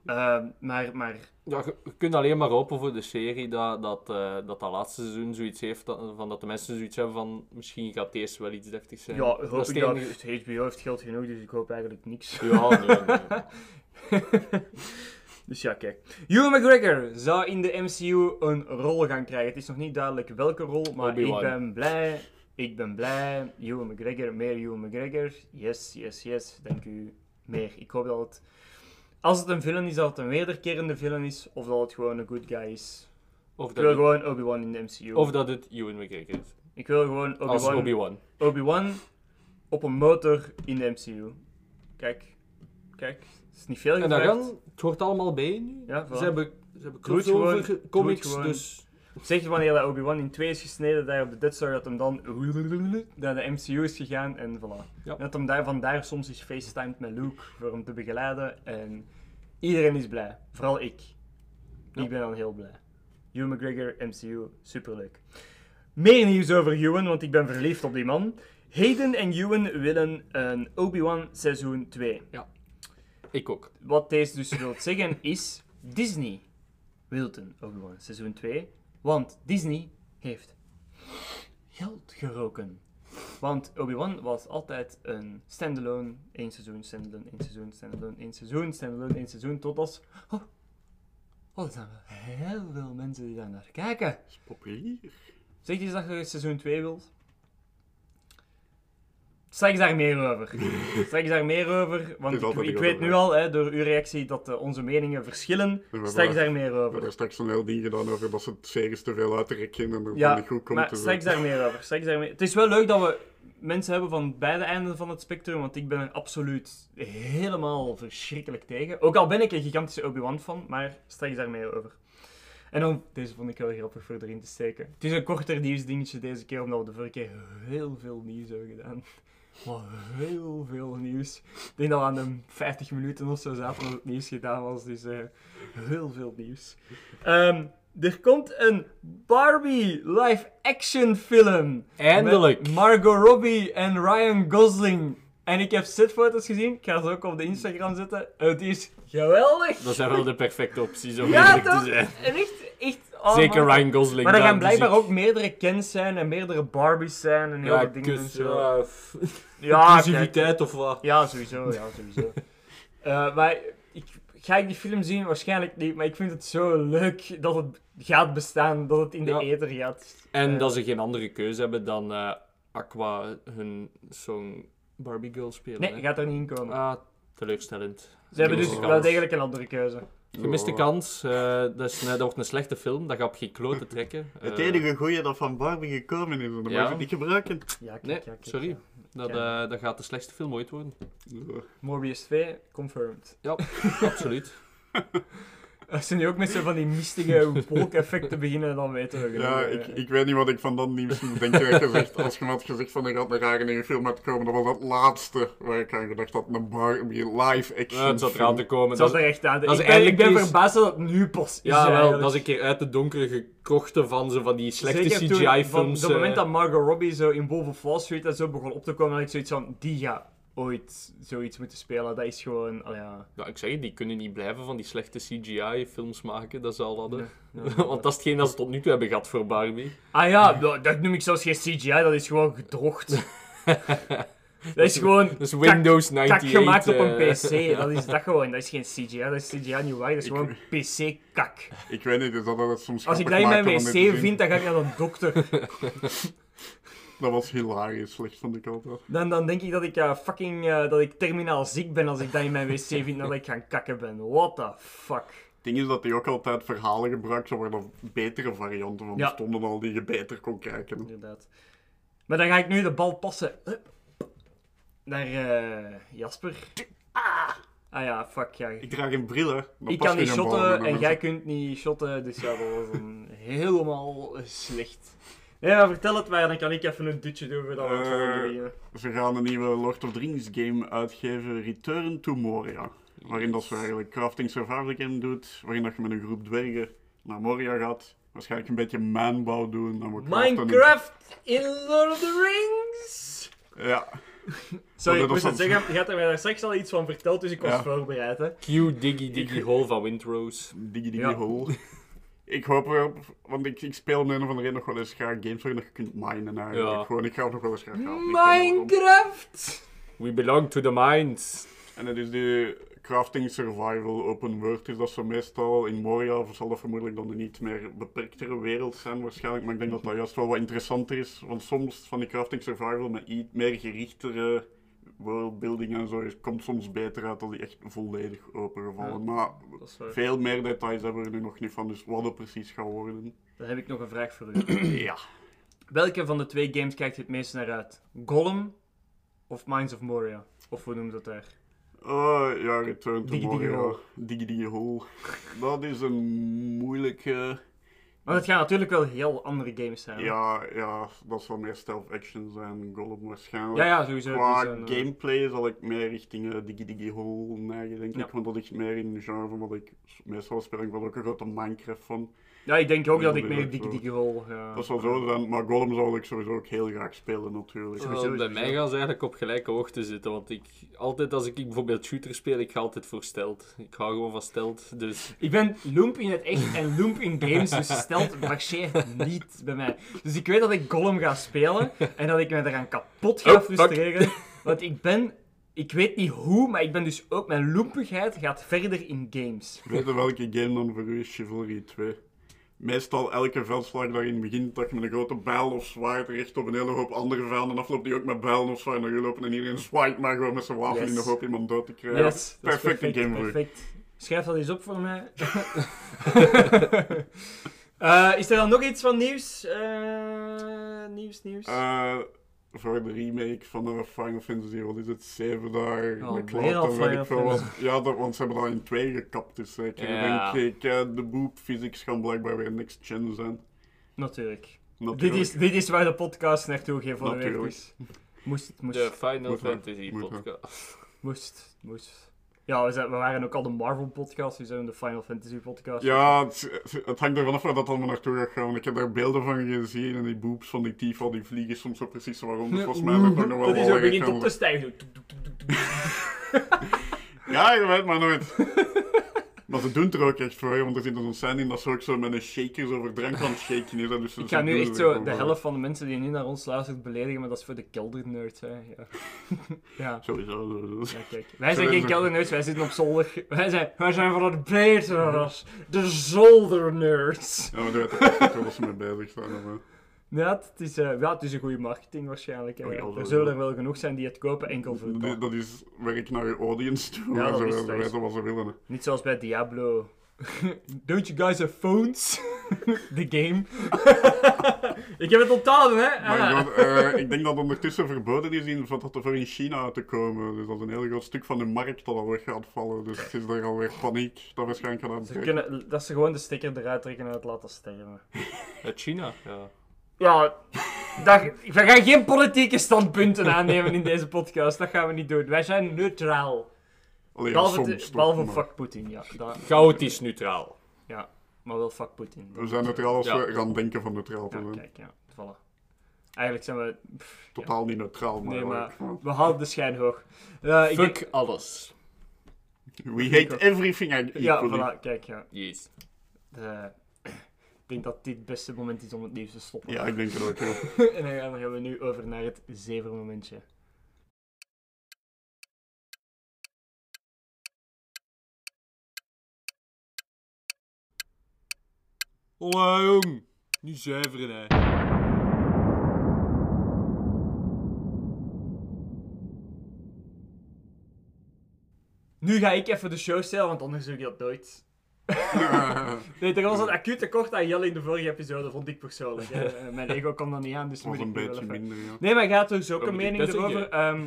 Speaker 2: ja.
Speaker 1: eh, maar, maar
Speaker 3: Ja, je, je kunt alleen maar hopen voor de serie dat dat, eh, dat, dat laatste seizoen zoiets heeft, dat, van dat de mensen zoiets hebben van, misschien gaat deze wel iets deftigs zijn.
Speaker 1: ja, hoop
Speaker 3: is
Speaker 1: ik
Speaker 3: het
Speaker 1: dat. HBO heeft geld genoeg, dus ik hoop eigenlijk niks.
Speaker 3: Ja, nee, nee.
Speaker 1: dus ja, kijk. Ewan McGregor zou in de MCU een rol gaan krijgen. Het is nog niet duidelijk welke rol, maar
Speaker 3: Obi-Wan.
Speaker 1: ik ben blij Ik ben blij. Ewan McGregor, meer Ewan McGregor. Yes, yes, yes. Dank u. Meer. Ik hoop dat het... Als het een film is, dat het een wederkerende film is. Of dat het gewoon een good guy is.
Speaker 3: Of
Speaker 1: Ik
Speaker 3: dat,
Speaker 1: wil
Speaker 3: het,
Speaker 1: gewoon Obi-Wan in de MCU.
Speaker 3: of dat het Ewan McGregor is.
Speaker 1: Ik wil gewoon Obi-Wan
Speaker 3: Obi-Wan.
Speaker 1: Obi-Wan op een motor in de MCU. Kijk. Kijk. Het is niet veel
Speaker 3: En
Speaker 1: gevraagd.
Speaker 3: dan gaan, het hoort allemaal bij nu.
Speaker 1: Ja, voilà.
Speaker 3: Ze hebben, ze hebben crossover comics, dus...
Speaker 1: Zeg wanneer dat Obi-Wan in twee is gesneden, daar op de Death Star, dat hem dan naar de MCU is gegaan en voilà.
Speaker 3: Ja.
Speaker 1: En dat hem daar vandaar soms is facetimed met Luke voor hem te begeleiden en iedereen is blij. Vooral ik.
Speaker 3: Ja.
Speaker 1: Ik ben dan heel blij. Hugh McGregor, MCU, superleuk. Meer nieuws over Ewan, want ik ben verliefd op die man. Hayden en Ewan willen een Obi-Wan seizoen 2.
Speaker 3: Ik ook.
Speaker 1: Wat deze dus wil zeggen is, Disney wil een Obi-Wan seizoen 2, want Disney heeft geld geroken. Want Obi-Wan was altijd een standalone, één seizoen, standalone, één seizoen, standalone, één seizoen, standalone, één seizoen, tot als... Oh, oh er zijn wel heel veel mensen die daar naar kijken.
Speaker 2: is populair.
Speaker 1: Zeg je dat je seizoen 2 wilt? Straks daar meer over. Straks daar meer over, want ik, weet nu al, hè, door uw reactie, dat eh, onze meningen verschillen.
Speaker 2: Hebben
Speaker 1: Straks
Speaker 2: daar-
Speaker 1: meer
Speaker 2: We hebben
Speaker 1: over.
Speaker 2: straks een heel ding gedaan over dat ze het series te veel uitrekken en er
Speaker 1: Ja,
Speaker 2: niet goed komt.
Speaker 1: Maar
Speaker 2: dus,
Speaker 1: straks daar meer over. Straks daar meer. Het is wel leuk dat we mensen hebben van beide einden van het spectrum, want ik ben er absoluut helemaal verschrikkelijk tegen. Ook al ben ik een gigantische Obi-Wan fan, maar straks daar meer over. En dan, deze vond ik wel grappig voor erin te steken. Het is een korter nieuwsdingetje deze keer, omdat we de vorige keer heel veel nieuws hebben gedaan. Maar heel veel nieuws. Ik denk dat we aan de 50 minuten of zo zaten het nieuws gedaan was, dus eh, heel veel nieuws. Ehm, er komt een Barbie live-action film.
Speaker 3: Eindelijk!
Speaker 1: Met Margot Robbie en Ryan Gosling. En ik heb setfoto's gezien. Ik ga ze ook op de Instagram zetten. Het is geweldig.
Speaker 3: Dat zijn wel de perfecte opties om
Speaker 1: Ja,
Speaker 3: eerlijk te zijn.
Speaker 1: En echt, echt... oh,
Speaker 3: Zeker. Ryan Gosling.
Speaker 1: Maar er gaan blijkbaar ook meerdere Kens zijn en meerdere Barbies zijn en heel
Speaker 3: Ja,
Speaker 1: veel dingen en zo.
Speaker 3: ja, f-
Speaker 1: Ja,
Speaker 3: inclusiviteit of wat.
Speaker 1: Ja, sowieso. Ja, sowieso. Eh, maar ik, ga ik die film zien? Waarschijnlijk niet. Maar ik vind het zo leuk dat het gaat bestaan. Dat het in de
Speaker 3: Ja.
Speaker 1: ether gaat.
Speaker 3: En
Speaker 1: Eh,
Speaker 3: dat ze geen andere keuze hebben dan eh, Aqua hun song Barbie Girl spelen.
Speaker 1: Nee,
Speaker 3: hè.
Speaker 1: gaat er niet in komen.
Speaker 3: Ah, teleurstellend.
Speaker 1: Ze hebben dus wel degelijk een andere keuze.
Speaker 3: Gemiste
Speaker 2: ja.
Speaker 3: kans. eh, dat, is, nee, dat wordt een slechte film. Dat gaat op geen klote trekken.
Speaker 2: Het
Speaker 3: Eh,
Speaker 2: enige goeie dat van Barbie gekomen is, en dat
Speaker 3: Ja.
Speaker 2: mag je niet gebruiken.
Speaker 1: Ja, kijk,
Speaker 3: Nee,
Speaker 1: ja, kijk,
Speaker 3: sorry.
Speaker 1: ja.
Speaker 3: Dat,
Speaker 1: Ja.
Speaker 3: eh, dat gaat de slechtste film ooit worden.
Speaker 2: Ja.
Speaker 1: Morbius 2, confirmed.
Speaker 3: Absoluut.
Speaker 1: Als ze nu ook met zo van die mistige wolkeffecten beginnen, dan weten we genoeg.
Speaker 2: Ja, ik, ik weet niet wat ik van dat nieuws moet denken. Dat je zegt, als je me had gezegd van er gaat een rare nieuwe film uitkomen, dat was het laatste waar ik aan gedacht had. Een Barbie live action
Speaker 3: Ja, het zat eraan te komen.
Speaker 1: Het
Speaker 3: Dat
Speaker 1: zat
Speaker 3: is-
Speaker 1: er echt aan.
Speaker 3: dat is
Speaker 1: ik ben, verbaasd dat het nu pas is.
Speaker 3: ja, wel, dat is een keer uit de donkere krochten van, zo, van die slechte CGI-films.
Speaker 1: Van het moment
Speaker 3: eh,
Speaker 1: dat Margot Robbie zo in Wolf of Wall Street en zo begon op te komen, had ik zoiets van, die gaat ooit zoiets moeten spelen. Dat is gewoon, oh ja...
Speaker 3: Ja, ik zeg het, die kunnen niet blijven van die slechte CGI-films maken, dat ze al hadden.
Speaker 1: Ja,
Speaker 3: Want dat is hetgeen dat ze tot nu toe hebben gehad voor Barbie.
Speaker 1: Ah ja, dat, dat noem ik zelfs geen CGI, dat is gewoon gedrocht. dat is gewoon
Speaker 3: Dus Windows
Speaker 1: kak
Speaker 3: 98.
Speaker 1: gemaakt op een
Speaker 3: eh,
Speaker 1: PC. Dat is dat gewoon, dat is geen CGI, dat is CGI niet waar, dat is gewoon PC-kak.
Speaker 2: Ik weet niet, dus dat dat soms
Speaker 1: Als ik dat in mijn wc vind, dan ga ik naar de dokter.
Speaker 2: Dat was hilarisch slecht, vond ik altijd.
Speaker 1: Dan, dan denk ik dat ik eh, fucking, eh, dat ik terminaal ziek ben als ik dat in mijn wc vind nadat ik gaan kakken ben. What the fuck.
Speaker 2: Het ding is dat hij ook altijd verhalen gebruikt, waar er betere varianten van
Speaker 1: Ja.
Speaker 2: bestonden al die je beter kon kijken.
Speaker 1: Inderdaad. Maar dan ga ik nu de bal passen. Naar eh, Jasper. Ah ja, fuck ja.
Speaker 2: Ik draag een bril, hè. Dan
Speaker 1: Ik kan niet shotten en jij kunt niet shotten, dus ja, dat was een helemaal slecht. Nee, maar vertel het maar, dan kan ik even een dutje doen voordat we het
Speaker 2: Eh,
Speaker 1: volgende beginnen.
Speaker 2: Ze gaan een nieuwe Lord of the Rings game uitgeven, Return to Moria. Waarin dat ze eigenlijk crafting survival game doet, waarin dat je met een groep dwergen naar Moria gaat. Waarschijnlijk een beetje manbouw doen. Dan wordt
Speaker 1: Minecraft in Lord of the Rings!
Speaker 2: Ja,
Speaker 1: Sorry, ik moest het zeggen, je had er mij daar straks al iets van verteld, dus ik was
Speaker 2: Ja.
Speaker 1: voorbereid. Hè.
Speaker 3: Q Diggy Diggy Hole van Windrose.
Speaker 2: diggy diggy
Speaker 1: Ja.
Speaker 2: hole. Ik hoop erop, want ik, ik speel om de een of andere reden nog wel eens graag games waarin je kunt minen eigenlijk.
Speaker 3: Ja.
Speaker 2: Gewoon, ik ga het nog wel eens graag halen.
Speaker 1: Minecraft!
Speaker 3: We belong to the mines.
Speaker 2: En het is de crafting survival open world is dat zo meestal. In Moria zal dat vermoedelijk dan een niet meer beperktere wereld zijn waarschijnlijk. Maar ik denk dat dat juist wel wat interessanter is. Want soms van die crafting survival met iets meer gerichtere worldbuilding en zo is- komt soms beter uit dan die echt volledig opengevallen.
Speaker 3: Ja.
Speaker 2: Maar veel meer details hebben we er nu nog niet van, dus wat het precies gaat worden.
Speaker 1: Dan heb ik nog een vraag voor u.
Speaker 2: Ja.
Speaker 1: Welke van de twee games kijkt je het meest naar uit? Gollum of Mines of Moria? Of hoe noemt dat daar?
Speaker 2: Oh, ja, Return to Moria. Diggy Diggy Hole. Dat is een moeilijke...
Speaker 1: Want het gaan natuurlijk wel heel andere games zijn.
Speaker 2: Ja, ja, dat zal meer stealth action zijn, Gollum waarschijnlijk.
Speaker 1: ja, ja, sowieso.
Speaker 2: Qua
Speaker 1: het is een, eh,
Speaker 2: gameplay zal ik meer richting eh, Diggy Diggy Hole neigen, denk
Speaker 1: Ja.
Speaker 2: ik. Want dat ligt meer in de genre van wat ik s- meestal speel. Ik ben ook een grote Minecraft van.
Speaker 1: Ja, ik denk ook dat
Speaker 2: Ja,
Speaker 1: ik meer
Speaker 2: zo.
Speaker 1: Diggy Hole ga.
Speaker 2: Dat zal zo zijn, maar Gollum zou ik sowieso ook heel graag spelen natuurlijk.
Speaker 1: Sowieso,
Speaker 3: bij mij gaan ze eigenlijk op gelijke hoogte zitten. Want ik, altijd als ik bijvoorbeeld shooter speel, ik ga altijd voor stelt. Ik hou gewoon van stelt. Dus
Speaker 1: Ik ben Loomp in het echt en Loomp in games, dus stelt marcheert niet bij mij. Dus ik weet dat ik Gollum ga spelen en dat ik me eraan kapot ga
Speaker 3: Oh, fuck.
Speaker 1: frustreren. Want ik ben... Ik weet niet hoe, maar ik ben dus ook... Mijn loempigheid gaat verder in games.
Speaker 2: Weet je welke game dan voor u is Chivalry 2? Meestal elke veldslag daarin begint dat je met een grote bijl of zwaard recht op een hele hoop andere vijanden afloopt die ook met bijlen of zwaard naar je lopen en iedereen zwaait maar gewoon met zijn wapen
Speaker 1: Yes.
Speaker 2: in de hoop iemand dood te krijgen.
Speaker 1: Yes,
Speaker 2: perfecte
Speaker 1: perfect,
Speaker 2: game
Speaker 1: perfect. Schrijf dat eens op voor mij. Eh, is er dan nog iets van nieuws? Eh, nieuws, nieuws?
Speaker 2: Eh, voor de remake van eh, Final Fantasy, wat is het, 7 daar,
Speaker 1: Oh,
Speaker 2: en weet
Speaker 1: Final
Speaker 2: ik veel wat.
Speaker 1: Fantasy.
Speaker 2: Ja, dat, want ze hebben dat in twee gekapt, dus eh, ik
Speaker 3: Ja.
Speaker 2: denk ik, eh, de boob physics gaan blijkbaar weer next gen zijn.
Speaker 1: Natuurlijk. Dit
Speaker 2: Natuurlijk.
Speaker 1: is, dit is waar de podcast naartoe geëvolueerd
Speaker 2: Natuurlijk.
Speaker 1: is. Moest, moest,
Speaker 3: de Final Fantasy podcast.
Speaker 1: moest, moest. Ja, we, zijn, we waren ook al de Marvel podcast, we zijn de Final Fantasy podcast.
Speaker 2: Ja, het, het hangt ervan af waar dat allemaal naartoe gaat gaan. want Ik heb daar beelden van gezien en die boobs van die Tifa, die vliegen soms zo precies waarom. Dus volgens mij is dat nog wel
Speaker 1: Dat is begint op te stijgen.
Speaker 2: Ja, je weet maar nooit. maar ze doen het er ook echt voor, want er zit zo'n scène in dat ze ook zo met een shaker zo over drank aan het shaken is. Dus
Speaker 1: Ik
Speaker 2: ze
Speaker 1: ga nu echt zo de helft van de mensen die nu naar ons luisteren beledigen, maar dat is voor de keldernerds. Hè. Ja. ja.
Speaker 2: Sowieso, sowieso.
Speaker 1: Ja, kijk. Wij zijn geen keldernerds, wij zitten op zolder. Wij zijn, wij zijn van het betere ras. De zoldernerds.
Speaker 2: Ja, maar niet waar ze mee bezig zijn. Maar...
Speaker 1: Ja, het is, eh, ja, het is een goede marketing waarschijnlijk. hè.
Speaker 2: Oh ja,
Speaker 1: er zullen er wel genoeg zijn die het kopen enkel voor
Speaker 2: Dat, dat is werk naar je audience toe,
Speaker 1: Ja, dat
Speaker 2: ze,
Speaker 1: is-
Speaker 2: ze
Speaker 1: dat is-
Speaker 2: weten wat ze willen. hè.
Speaker 1: Niet zoals bij Diablo. Don't you guys have phones? The game. ik heb het onthouden, hè? Ah.
Speaker 2: eh, ik denk dat ondertussen verboden is in, van dat er voor in China uit te komen. Dus dat is een heel groot stuk van de markt dat al weg gaat vallen. Dus het is er alweer paniek dat waarschijnlijk gaat
Speaker 1: Ze
Speaker 2: aanbreken.
Speaker 1: kunnen, dat ze gewoon de stekker eruit trekken en het laten sterven.
Speaker 3: Uit China, ja.
Speaker 1: Ja, we gaan geen politieke standpunten aannemen in deze podcast. Dat gaan we niet doen. Wij zijn neutraal.
Speaker 2: Allee, ja,
Speaker 1: Behalve,
Speaker 2: soms
Speaker 1: de-
Speaker 2: toch,
Speaker 1: behalve fuck Poetin, ja. Dat,
Speaker 3: Chaotisch neutraal.
Speaker 1: ja. Maar wel fuck Poetin.
Speaker 2: We zijn neutraal als
Speaker 3: Ja.
Speaker 2: we gaan denken van neutraal te
Speaker 1: Ja,
Speaker 2: zijn.
Speaker 1: kijk, ja. Voilà. Eigenlijk zijn we... pff, ja.
Speaker 2: Totaal niet neutraal, maar...
Speaker 1: Nee, maar we houden de schijn hoog. Eh, ik
Speaker 3: Fuck
Speaker 1: denk-
Speaker 3: alles.
Speaker 2: We hate everything I
Speaker 1: Ja,
Speaker 2: equally.
Speaker 1: voilà, kijk, ja.
Speaker 3: Jeez.
Speaker 1: Eh, ik denk dat dit het beste moment is om het nieuws te stoppen.
Speaker 2: Ja, ik denk het ook. ja.
Speaker 1: en dan gaan- dan gaan we nu over naar het zevermomentje.
Speaker 3: Hola jong. Nu zuiveren hè.
Speaker 1: Nu ga ik even de show stellen, want anders doe ik dat nooit. Nee, er was een acuut tekort aan Jelle in de vorige episode, vond ik persoonlijk. hè. Eh, Mijn ego kwam dan niet aan, dus moet
Speaker 2: een
Speaker 1: ik wel
Speaker 2: beetje
Speaker 1: even...
Speaker 2: minder, ja.
Speaker 1: Nee, maar gaat dus ook een mening erover. Ehm,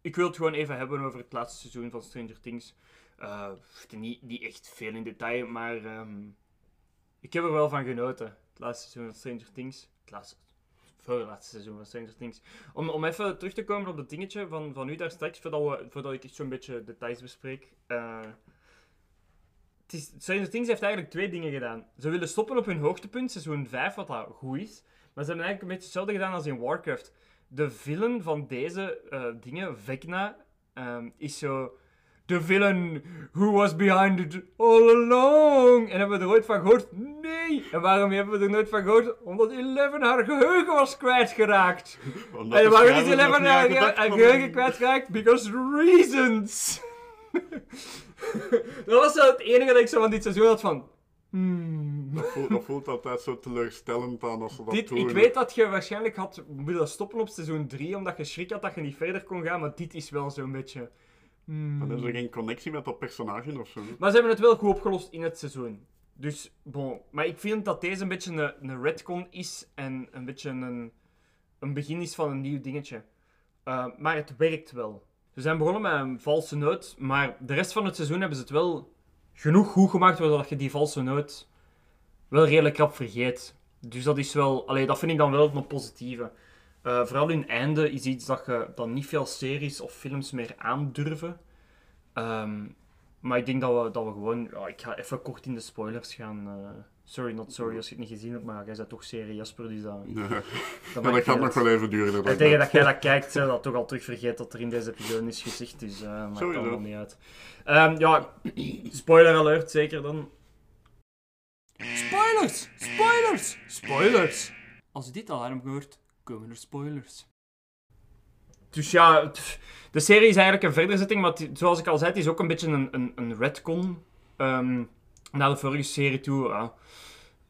Speaker 1: ik wil het gewoon even hebben over het laatste seizoen van Stranger Things. Eh, niet, niet echt veel in detail, maar ehm, ik heb er wel van genoten. Het laatste seizoen van Stranger Things. Het laatste, voorlaatste seizoen van Stranger Things. Om, om even terug te komen op dat dingetje van, van u daar straks, voordat, we, voordat ik echt zo'n beetje details bespreek. Eh, het is, Stranger Things heeft eigenlijk twee dingen gedaan. Ze willen stoppen op hun hoogtepunt, seizoen 5, wat dat goed is. Maar ze hebben eigenlijk een beetje hetzelfde gedaan als in Warcraft. De villain van deze eh, dingen, Vecna, ehm, is zo... The villain who was behind it all along. En hebben we er ooit van gehoord? Nee! En waarom hebben we er nooit van gehoord? Omdat Eleven haar geheugen was kwijtgeraakt.
Speaker 2: Omdat
Speaker 1: En
Speaker 2: de
Speaker 1: waarom is Eleven haar, haar
Speaker 2: hadden.
Speaker 1: geheugen kwijtgeraakt? Because reasons! dat was zo het enige dat ik zo van dit seizoen had van... Hmm.
Speaker 2: Dat voelt, dat voelt altijd zo teleurstellend aan als ze dat
Speaker 1: Dit,
Speaker 2: doen.
Speaker 1: ik weet dat je waarschijnlijk had willen stoppen op seizoen 3, omdat je schrik had dat je niet verder kon gaan, maar dit is wel zo'n beetje... hmm.
Speaker 2: Dan is er geen connectie met dat personage of zo.
Speaker 1: Maar ze hebben het wel goed opgelost in het seizoen. Dus, bon. Maar ik vind dat deze een beetje een, een retcon is en een beetje een, een begin is van een nieuw dingetje. Uh, maar het werkt wel. Ze zijn begonnen met een valse noot, maar de rest van het seizoen hebben ze het wel genoeg goed gemaakt, waardoor je die valse noot wel redelijk krap vergeet. Dus dat is wel, allee, dat vind ik dan wel een positieve. Uh, vooral in einde is iets dat je dan niet veel series of films meer aandurven. Um, maar ik denk dat we, dat we gewoon... Ja, ik ga even kort in de spoilers gaan. Uh, sorry, not sorry als je het niet gezien hebt, maar jij bent toch serie Jasper, dus dat...
Speaker 2: Nee.
Speaker 1: dat,
Speaker 2: ja, dat gaat nog wel even duren.
Speaker 1: En tegen dat jij dat kijkt, hè, dat toch al terug vergeet dat er in deze episode is gezegd, dus uh, maakt
Speaker 2: Sowieso.
Speaker 1: allemaal niet uit. Um, ja, spoiler alert zeker dan. Spoilers! Spoilers! Spoilers! Als je dit alarm hoort, komen er spoilers. Dus ja, de serie is eigenlijk een verderzetting, maar het, zoals ik al zei, het is ook een beetje een, een, een retcon um, naar de vorige serie toe.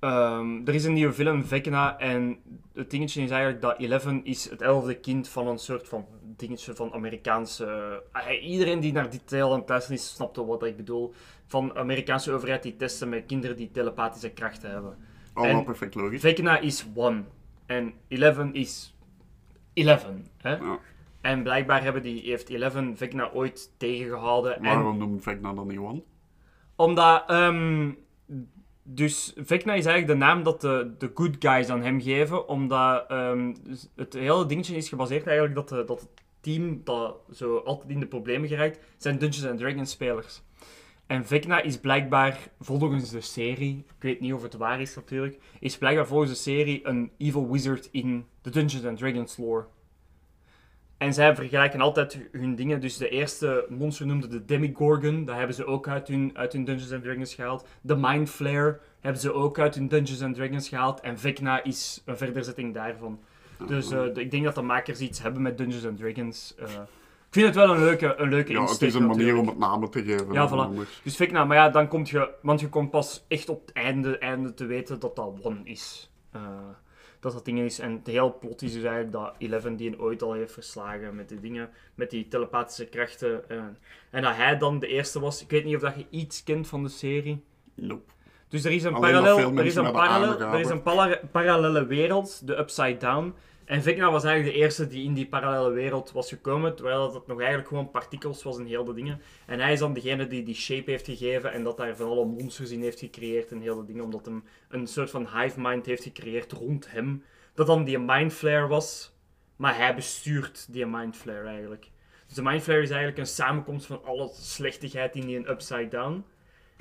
Speaker 1: Um, er is een nieuwe film, Vecna, en het dingetje is eigenlijk dat Eleven is het elfde kind van een soort van dingetje van Amerikaanse... Uh, iedereen die naar die deel aan het luisteren is, snapt wel wat ik bedoel. Van Amerikaanse overheid die testen met kinderen die telepathische krachten hebben.
Speaker 2: Allemaal perfect logisch.
Speaker 1: Vecna is one, en Eleven is Eleven. Hè?
Speaker 2: Ja.
Speaker 1: En blijkbaar hebben die, heeft Eleven Vecna ooit tegengehouden.
Speaker 2: Waarom
Speaker 1: en,
Speaker 2: noemt Vecna dan niet One?
Speaker 1: Omdat, um, dus Vecna is eigenlijk de naam dat de, de good guys aan hem geven. Omdat um, het hele dingetje is gebaseerd eigenlijk dat, dat het team dat zo altijd in de problemen geraakt, zijn Dungeons Dragons spelers. En Vecna is blijkbaar, volgens de serie, ik weet niet of het waar is natuurlijk, is blijkbaar volgens de serie een evil wizard in de Dungeons and Dragons lore. En zij vergelijken altijd hun dingen. Dus de eerste monster noemde de Demigorgon. Dat hebben ze ook uit hun, uit hun Dungeons and Dragons gehaald. De Mind Flare hebben ze ook uit hun Dungeons and Dragons gehaald. En Vecna is een verderzetting daarvan. Dus uh, de, ik denk dat de makers iets hebben met Dungeons and Dragons. Uh, ik vind het wel een leuke, een leuke
Speaker 2: Ja,
Speaker 1: insteek
Speaker 2: het is een manier om het namen te geven.
Speaker 1: Ja, voilà. Dus Vecna, maar ja, dan komt je... Want je komt pas echt op het einde, einde te weten dat dat One is. Uh, dat dat ding is. En het hele plot is dus eigenlijk dat Eleven die een ooit al heeft verslagen met die dingen, met die telepathische krachten. eh, en dat hij dan de eerste was. Ik weet niet of dat je iets kent van de serie.
Speaker 2: Nope.
Speaker 1: Dus er is een, parallel, er is een, parallel, er is een parallele wereld, de Upside Down. En Vecna was eigenlijk de eerste die in die parallele wereld was gekomen, terwijl het nog eigenlijk gewoon partikels was en heel de dingen. En hij is dan degene die die shape heeft gegeven en dat daar alle monsters in heeft gecreëerd en heel de dingen, omdat hem een soort van hive mind heeft gecreëerd rond hem. Dat dan die mind flare was, maar hij bestuurt die mind flare eigenlijk. Dus de mind flare is eigenlijk een samenkomst van alle slechtigheid in die Upside Down.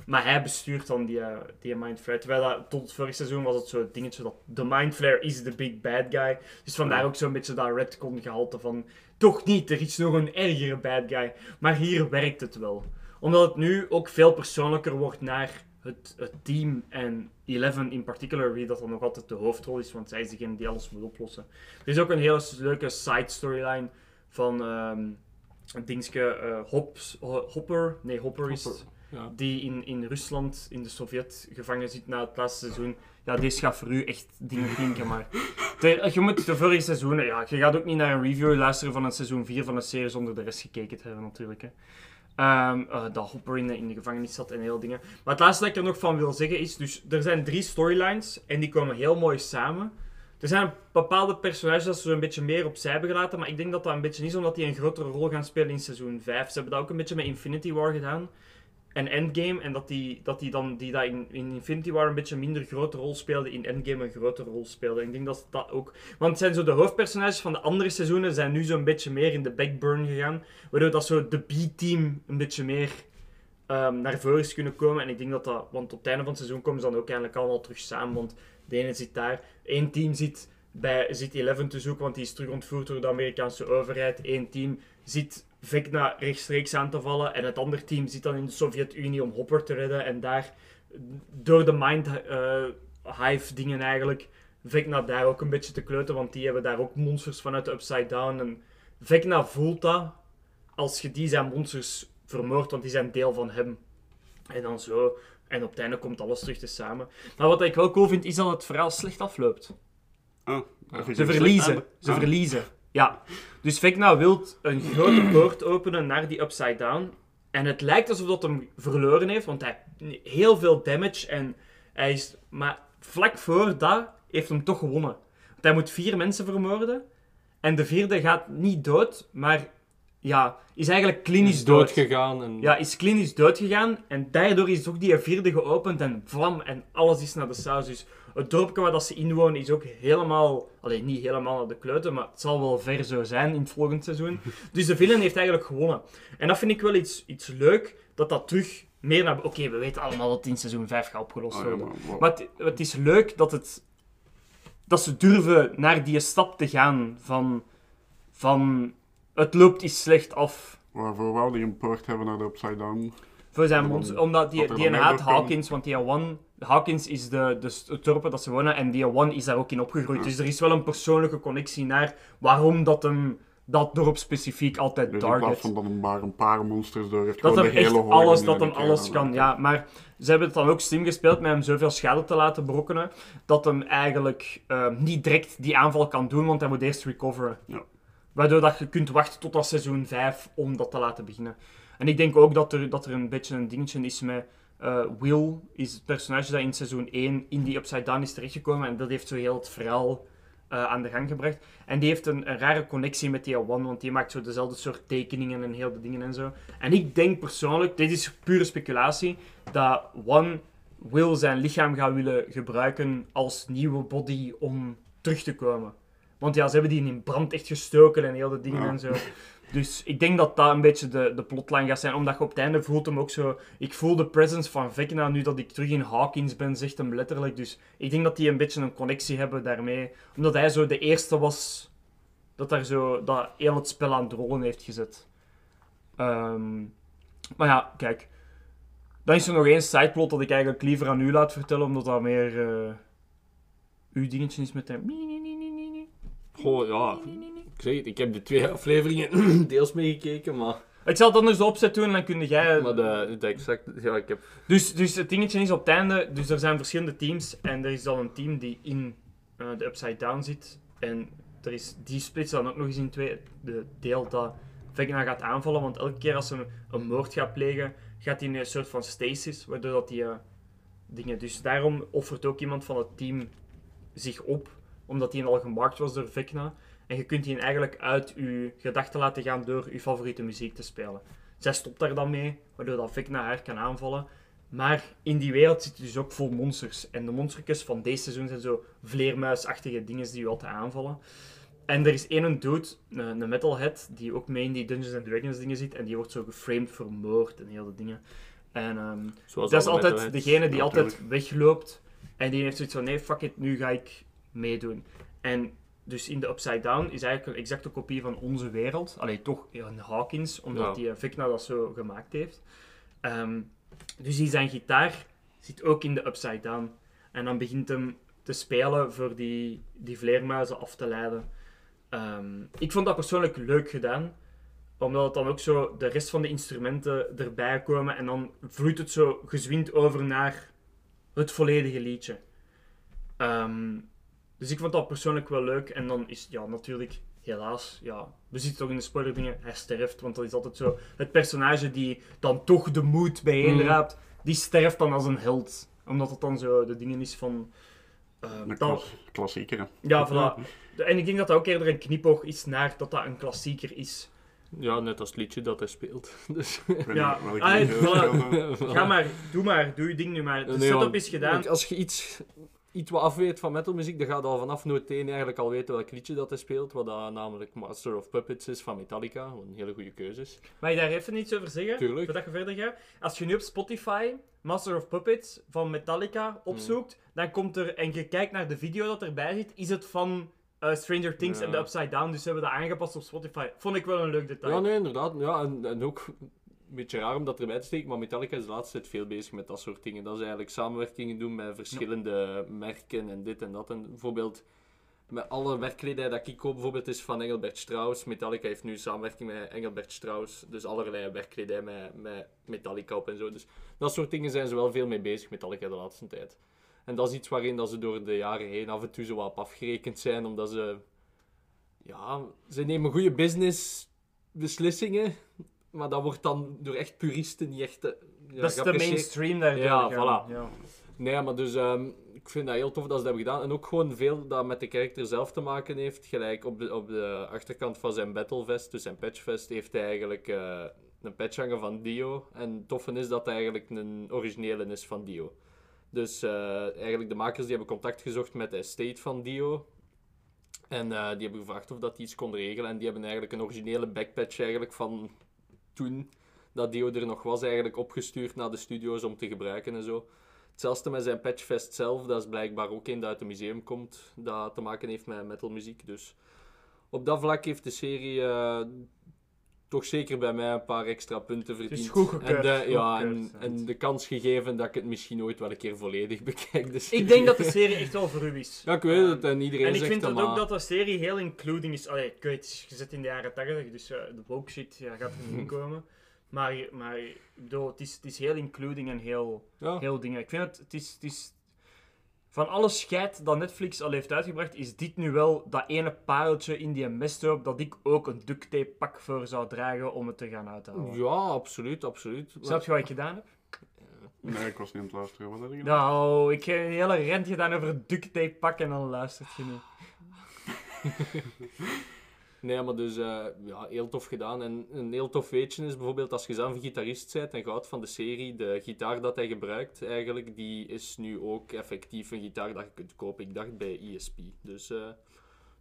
Speaker 1: Maar hij bestuurt dan die, uh, die Mind Flare. Terwijl dat, tot het vorige seizoen was het zo het dingetje dat de Mind Flare is de big bad guy. Dus vandaar ook zo'n beetje dat retcon gehalte van... Toch niet, er is nog een ergere bad guy. Maar hier werkt het wel. Omdat het nu ook veel persoonlijker wordt naar het, het team en Eleven in particular, wie dat dan nog altijd de hoofdrol is, want zij is degene die alles moet oplossen. Er is ook een hele leuke side storyline van um, een dingetje, uh, Hops, Hopper, nee Hopper is
Speaker 3: Hopper. Ja.
Speaker 1: die in, in Rusland, in de Sovjet, gevangen zit na het laatste seizoen. Ja, deze gaat voor u echt dingen klinken, maar... Je moet de vorige seizoenen... Ja, je gaat ook niet naar een review luisteren van het seizoen 4 van een serie zonder de rest gekeken te hebben, natuurlijk. Hè. Um, uh, dat Hopper in de, in de gevangenis zat en heel dingen. Maar het laatste dat ik er nog van wil zeggen is... Dus, er zijn drie storylines en die komen heel mooi samen. Er zijn bepaalde personages dat ze een beetje meer opzij hebben gelaten, maar ik denk dat dat een beetje is omdat die een grotere rol gaan spelen in seizoen 5. Ze hebben dat ook een beetje met Infinity War gedaan en Endgame. En dat die, dat die dan die dat in, in Infinity War een beetje minder grote rol speelde, in Endgame een grotere rol speelde. Ik denk dat dat ook. Want zijn zo de hoofdpersonages van de andere seizoenen zijn nu zo'n beetje meer in de backburn gegaan. Waardoor dat zo de B-team een beetje meer um, naar voren is kunnen komen. En ik denk dat dat. Want op het einde van het seizoen komen ze dan ook eindelijk allemaal terug samen. Want de ene zit daar. Eén team zit bij zit Eleven te zoeken, want die is terug ontvoerd door de Amerikaanse overheid. Eén team zit Vecna rechtstreeks aan te vallen. En het andere team zit dan in de Sovjet-Unie om Hopper te redden. En daar, door de Mind uh, Hive dingen eigenlijk, Vecna daar ook een beetje te kleuten. Want die hebben daar ook monsters vanuit de Upside Down. En Vecna voelt dat, als je die zijn monsters vermoord, want die zijn deel van hem. En dan zo. En op het einde komt alles terug te samen. Maar wat ik wel cool vind, is dat het verhaal slecht afloopt.
Speaker 2: Ah, even
Speaker 1: Ze verliezen.
Speaker 2: slecht-
Speaker 1: Ze
Speaker 2: Ah.
Speaker 1: verliezen. Ja. Dus Vecna wil een grote poort openen naar die Upside Down. En het lijkt alsof dat hem verloren heeft, want hij heeft heel veel damage. En hij is... Maar vlak voor dat heeft hem toch gewonnen. Want hij moet vier mensen vermoorden. En de vierde gaat niet dood, maar ja, is eigenlijk klinisch
Speaker 3: is
Speaker 1: dood.
Speaker 3: dood gegaan. En...
Speaker 1: Ja, is klinisch dood gegaan. En daardoor is ook die vierde geopend en vlam en alles is naar de saus. Dus het dorpje waar dat ze inwonen is ook helemaal... Alleen niet helemaal naar de kloten, maar het zal wel ver zo zijn in het volgende seizoen. Dus de villain heeft eigenlijk gewonnen. En dat vind ik wel iets, iets leuk, dat dat terug meer naar... Oké, we weten allemaal dat het in seizoen 5 gaat opgelost
Speaker 2: Ah, ja,
Speaker 1: worden.
Speaker 2: maar,
Speaker 1: het, het is leuk dat, het, dat ze durven naar die stap te gaan van, van het loopt iets slecht af.
Speaker 2: waarvoor wou die een poort hebben naar de Upside Down?
Speaker 1: Voor zijn mond, omdat die, die haat. Hawkins, want die One, Hawkins is de, de, st- het dorp waar dat ze wonen en die One is daar ook in opgegroeid. Dus er is wel een persoonlijke connectie naar waarom dat hem dat dorp specifiek altijd
Speaker 2: Dus in plaats
Speaker 1: target.
Speaker 2: van dat hem maar een paar monsters door heeft,
Speaker 1: Dat hem
Speaker 2: de
Speaker 1: echt
Speaker 2: hele horde
Speaker 1: alles, dat hem alles kan, ja. Maar ze hebben het dan ook slim gespeeld met hem zoveel schade te laten berokkenen, dat hem eigenlijk eh, niet direct die aanval kan doen, want hij moet eerst recoveren.
Speaker 2: Ja.
Speaker 1: Waardoor dat je kunt wachten tot dat seizoen 5 om dat te laten beginnen. En ik denk ook dat er, dat er een beetje een dingetje is met eh, Will, is het personage dat in seizoen 1 in die Upside Down is terechtgekomen. En dat heeft zo heel het verhaal eh, aan de gang gebracht. En die heeft een, een rare connectie met die One, want die maakt zo dezelfde soort tekeningen en heel de dingen en zo. En ik denk persoonlijk, dit is pure speculatie, dat One Will zijn lichaam gaat willen gebruiken als nieuwe body om terug te komen. Want ja, ze hebben die in brand echt gestoken en heel de dingen
Speaker 2: Ja.
Speaker 1: en zo. Dus ik denk dat dat een beetje de, de plotline gaat zijn. Omdat je op het einde voelt hem ook zo... Ik voel de presence van Vecna nu dat ik terug in Hawkins ben, zegt hem letterlijk. Dus ik denk dat die een beetje een connectie hebben daarmee. Omdat hij zo de eerste was dat daar zo... Dat heel het spel aan het rollen heeft gezet. Ehm, maar ja, kijk. Dan is er nog één sideplot dat ik eigenlijk liever aan u laat vertellen. Omdat dat meer... eh uw dingetje is met hem.
Speaker 3: Goh, ja. Ik zeg het, ik heb de twee afleveringen deels meegekeken, maar...
Speaker 1: Ik zal het anders opzet doen en dan kun jij...
Speaker 3: Maar de, de exact... Ja, ik heb...
Speaker 1: Dus, dus het dingetje is op het einde, dus er zijn verschillende teams en er is dan een team die in eh, de Upside Down zit. En er is, die splitsen dan ook nog eens in twee. De deel dat Vecna gaat aanvallen, want elke keer als ze een, een moord gaat plegen, gaat hij in een soort van stasis, waardoor dat die eh, dingen... Dus daarom offert ook iemand van het team zich op, omdat hij al gemaakt was door Vecna. En je kunt die eigenlijk uit je gedachten laten gaan door je favoriete muziek te spelen. Zij stopt daar dan mee, waardoor dat Vecna haar kan aanvallen. Maar in die wereld zit dus ook vol monsters. En de monstertjes van deze seizoen zijn zo vleermuisachtige dingen die je altijd aanvallen. En er is één dude, een, metalhead, die ook mee in die Dungeons and Dragons dingen zit. En die wordt zo geframed vermoord en heel dingen. En
Speaker 3: Zoals
Speaker 1: dat is altijd degene die altijd wegloopt. En die heeft zoiets van, nee, fuck it, nu ga ik meedoen. En dus in de Upside Down is eigenlijk een exacte kopie van onze wereld. Alleen toch een Hawkins, omdat
Speaker 3: Ja.
Speaker 1: die eh, Vecna dat zo gemaakt heeft. Ehm, dus die zijn gitaar zit ook in de Upside Down. En dan begint hem te spelen voor die, die vleermuizen af te leiden. Ehm, ik vond dat persoonlijk leuk gedaan. Omdat het dan ook zo de rest van de instrumenten erbij komen. En dan vloeit het zo gezwind over naar het volledige liedje. Ehm, dus ik vond dat persoonlijk wel leuk. En dan is, ja, natuurlijk, helaas, ja, we zitten toch in de spoiler dingen, hij sterft. Want dat is altijd zo, het personage die dan toch de moed bijeenraapt, die sterft dan als een held. Omdat het dan zo de dingen is van...
Speaker 2: Een
Speaker 1: dat,
Speaker 2: klas- klassieker.
Speaker 1: ja, voilà. En ik denk dat dat ook eerder een knipoog is naar dat dat een klassieker is.
Speaker 3: Ja, net als het liedje dat hij speelt. Dus...
Speaker 1: Ja, ah, voilà. Ga maar, doe maar, doe je ding nu maar. De
Speaker 3: Nee,
Speaker 1: setup is gedaan.
Speaker 3: Als je iets, iets wat afweet van metalmuziek, dan ga je al vanaf noot 1 eigenlijk al weten welk liedje dat hij speelt. Wat dat namelijk Master of Puppets is van Metallica. Wat een hele goede keuze is.
Speaker 1: Mag je daar even iets over zeggen?
Speaker 3: Tuurlijk.
Speaker 1: Voordat je verder gaat. Als je nu op Spotify Master of Puppets van Metallica opzoekt, dan komt er, en je kijkt naar de video dat erbij zit, is het van eh, Stranger Things
Speaker 3: Ja.
Speaker 1: en The Upside Down. Dus ze hebben dat aangepast op Spotify. Vond ik wel een leuk detail.
Speaker 3: Ja, nee, inderdaad. Ja, en, en ook een beetje raar om dat erbij te steken, maar Metallica is de laatste tijd veel bezig met dat soort dingen. Dat ze eigenlijk samenwerkingen doen met verschillende merken en dit en dat. En bijvoorbeeld met alle werkkledij dat ik koop bijvoorbeeld is van Engelbert Strauss. Metallica heeft nu samenwerking met Engelbert Strauss. Dus allerlei werkkledij met, met Metallica op en zo. Dus dat soort dingen zijn ze wel veel mee bezig, Metallica, de laatste tijd. En dat is iets waarin dat ze door de jaren heen af en toe zo wat afgerekend zijn, omdat ze... Ja, ze nemen goede business beslissingen, maar dat wordt dan door echt puristen niet echt... eh, ja,
Speaker 1: dat is de mainstream daar.
Speaker 3: Ja, voilà.
Speaker 1: Ja.
Speaker 3: Nee, maar dus ehm, ik vind dat heel tof dat ze dat hebben gedaan. En ook gewoon veel dat met de karakter zelf te maken heeft. Gelijk op de, op de achterkant van zijn battlevest, dus zijn patchvest, heeft hij eigenlijk eh, een patch hangen van Dio. En het toffe is dat hij eigenlijk een originele is van Dio. Dus eh, eigenlijk de makers die hebben contact gezocht met de estate van Dio. En die hebben gevraagd of dat die iets kon regelen. En die hebben eigenlijk een originele backpatch eigenlijk van toen dat Dio er nog was, eigenlijk opgestuurd naar de studio's om te gebruiken en zo. Hetzelfde met zijn Patchfest zelf, dat is blijkbaar ook een dat uit een museum komt, dat te maken heeft met metalmuziek. Dus op dat vlak heeft de serie eh, toch zeker bij mij een paar extra punten verdiend.
Speaker 1: is goed gekeurd,
Speaker 3: En de,
Speaker 1: goed
Speaker 3: ja,
Speaker 1: gekeurd,
Speaker 3: en, en de kans gegeven dat ik het misschien ooit wel een keer volledig bekijk. Dus
Speaker 1: Ik denk dat de serie echt wel voor u is.
Speaker 3: Ja, ik weet het, en iedereen
Speaker 1: En ik
Speaker 3: zegt
Speaker 1: vind
Speaker 3: dat,
Speaker 1: het ook dat de serie heel including is. Allee, ik weet, is gezet in de jaren 80, dus eh, de woke shit ja, gaat er niet komen. Maar, maar ik bedoel, het is, het is heel including en heel,
Speaker 3: Ja.
Speaker 1: heel dingen. Ik vind het, het is, het is... Van alle scheid dat Netflix al heeft uitgebracht, is dit nu wel dat ene pareltje in die mesthoop dat ik ook een duct tape pak voor zou dragen om het te gaan uithalen.
Speaker 3: Ja, absoluut, absoluut.
Speaker 1: Snap je wat ik gedaan heb?
Speaker 2: Nee, ik was niet aan het luisteren. Wat heb je gedaan?
Speaker 1: Nou, ik heb een hele rent gedaan over duct tape pakken en dan luistert je niet.
Speaker 3: Nee, maar dus eh, ja, heel tof gedaan. En een heel tof weetje is bijvoorbeeld als je zelf een gitarist bent en houdt van de serie, de gitaar dat hij gebruikt eigenlijk, die is nu ook effectief een gitaar dat je kunt kopen. Ik dacht bij ESP. Dus eh,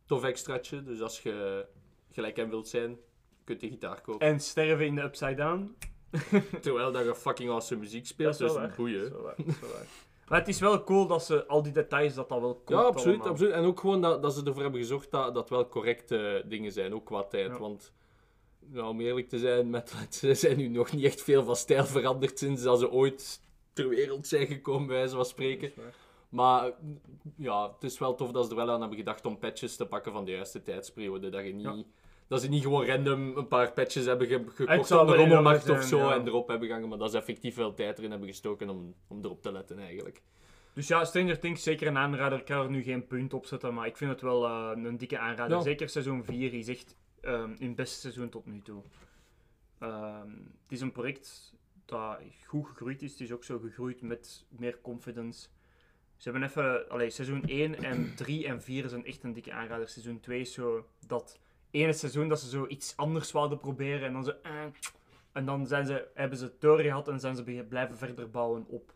Speaker 3: tof extraatje. Dus als je gelijk hem wilt zijn, kunt je gitaar kopen.
Speaker 1: En sterven in de Upside Down.
Speaker 3: Terwijl dat je fucking awesome muziek speelt,
Speaker 1: Dat is
Speaker 3: dus.
Speaker 1: Dat is wel waar, dat is wel waar. Maar het is wel cool dat ze al die details dat dat wel komt.
Speaker 3: Ja, absoluut,
Speaker 1: allemaal.
Speaker 3: absoluut. En ook gewoon dat, dat ze ervoor hebben gezorgd dat dat wel correcte dingen zijn, ook qua tijd.
Speaker 1: Ja.
Speaker 3: Want, nou, om eerlijk te zijn, met, ze zijn nu nog niet echt veel van stijl veranderd sinds dat ze ooit ter wereld zijn gekomen, bij wijze van spreken. Maar ja, het is wel tof dat ze er wel aan hebben gedacht om patches te pakken van de juiste tijdsperiode. Dat, je niet,
Speaker 1: Ja.
Speaker 3: Dat ze niet gewoon random een paar patches hebben ge gekocht op de rommelmarkt of zo
Speaker 1: ja.
Speaker 3: en erop hebben gehangen. Maar dat ze effectief wel tijd erin hebben gestoken om, om erop te letten eigenlijk.
Speaker 1: Dus ja, Stranger Things zeker een aanrader. Ik kan er nu geen punt op zetten, maar ik vind het wel eh, een dikke aanrader.
Speaker 3: Ja.
Speaker 1: Zeker seizoen 4 is echt ehm hun beste seizoen tot nu toe. Ehm, het is een project dat goed gegroeid is. Het is ook zo gegroeid met meer confidence. Ze hebben even... Allee, seizoen 1 en 3 en 4 zijn echt een dikke aanrader. Seizoen 2 is zo dat ene seizoen dat ze zo iets anders wouden proberen en dan zo... eh, en dan zijn ze, hebben ze het doorgehad en zijn ze blijven verder bouwen op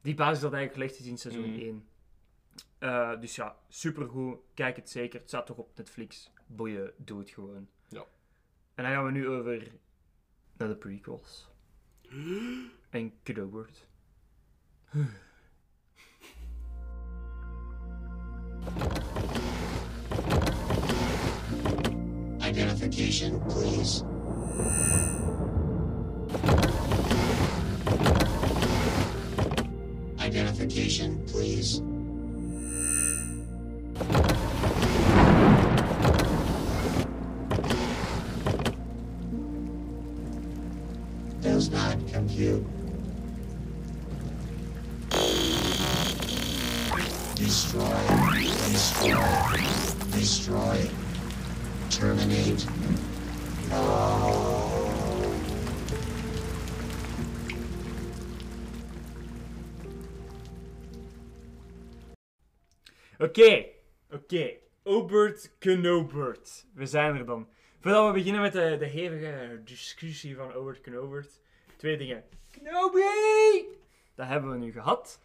Speaker 1: die basis dat eigenlijk gelegd is in seizoen
Speaker 3: Mhm.
Speaker 1: 1. Eh, dus ja, supergoed. Kijk het zeker. Het staat toch op Netflix. Boeien, doe het gewoon.
Speaker 3: Ja.
Speaker 1: En dan gaan we nu over naar de prequels. En Kedoword.
Speaker 4: Identification, please. Identification, please. Does not compute. Destroy. Destroy. Destroy. Terminate.
Speaker 1: Oké, oké. Obert Knobert. We zijn er dan. Voordat we beginnen met de, de hevige discussie van Obert Knobert. Twee dingen. Knobi! Dat hebben we nu gehad.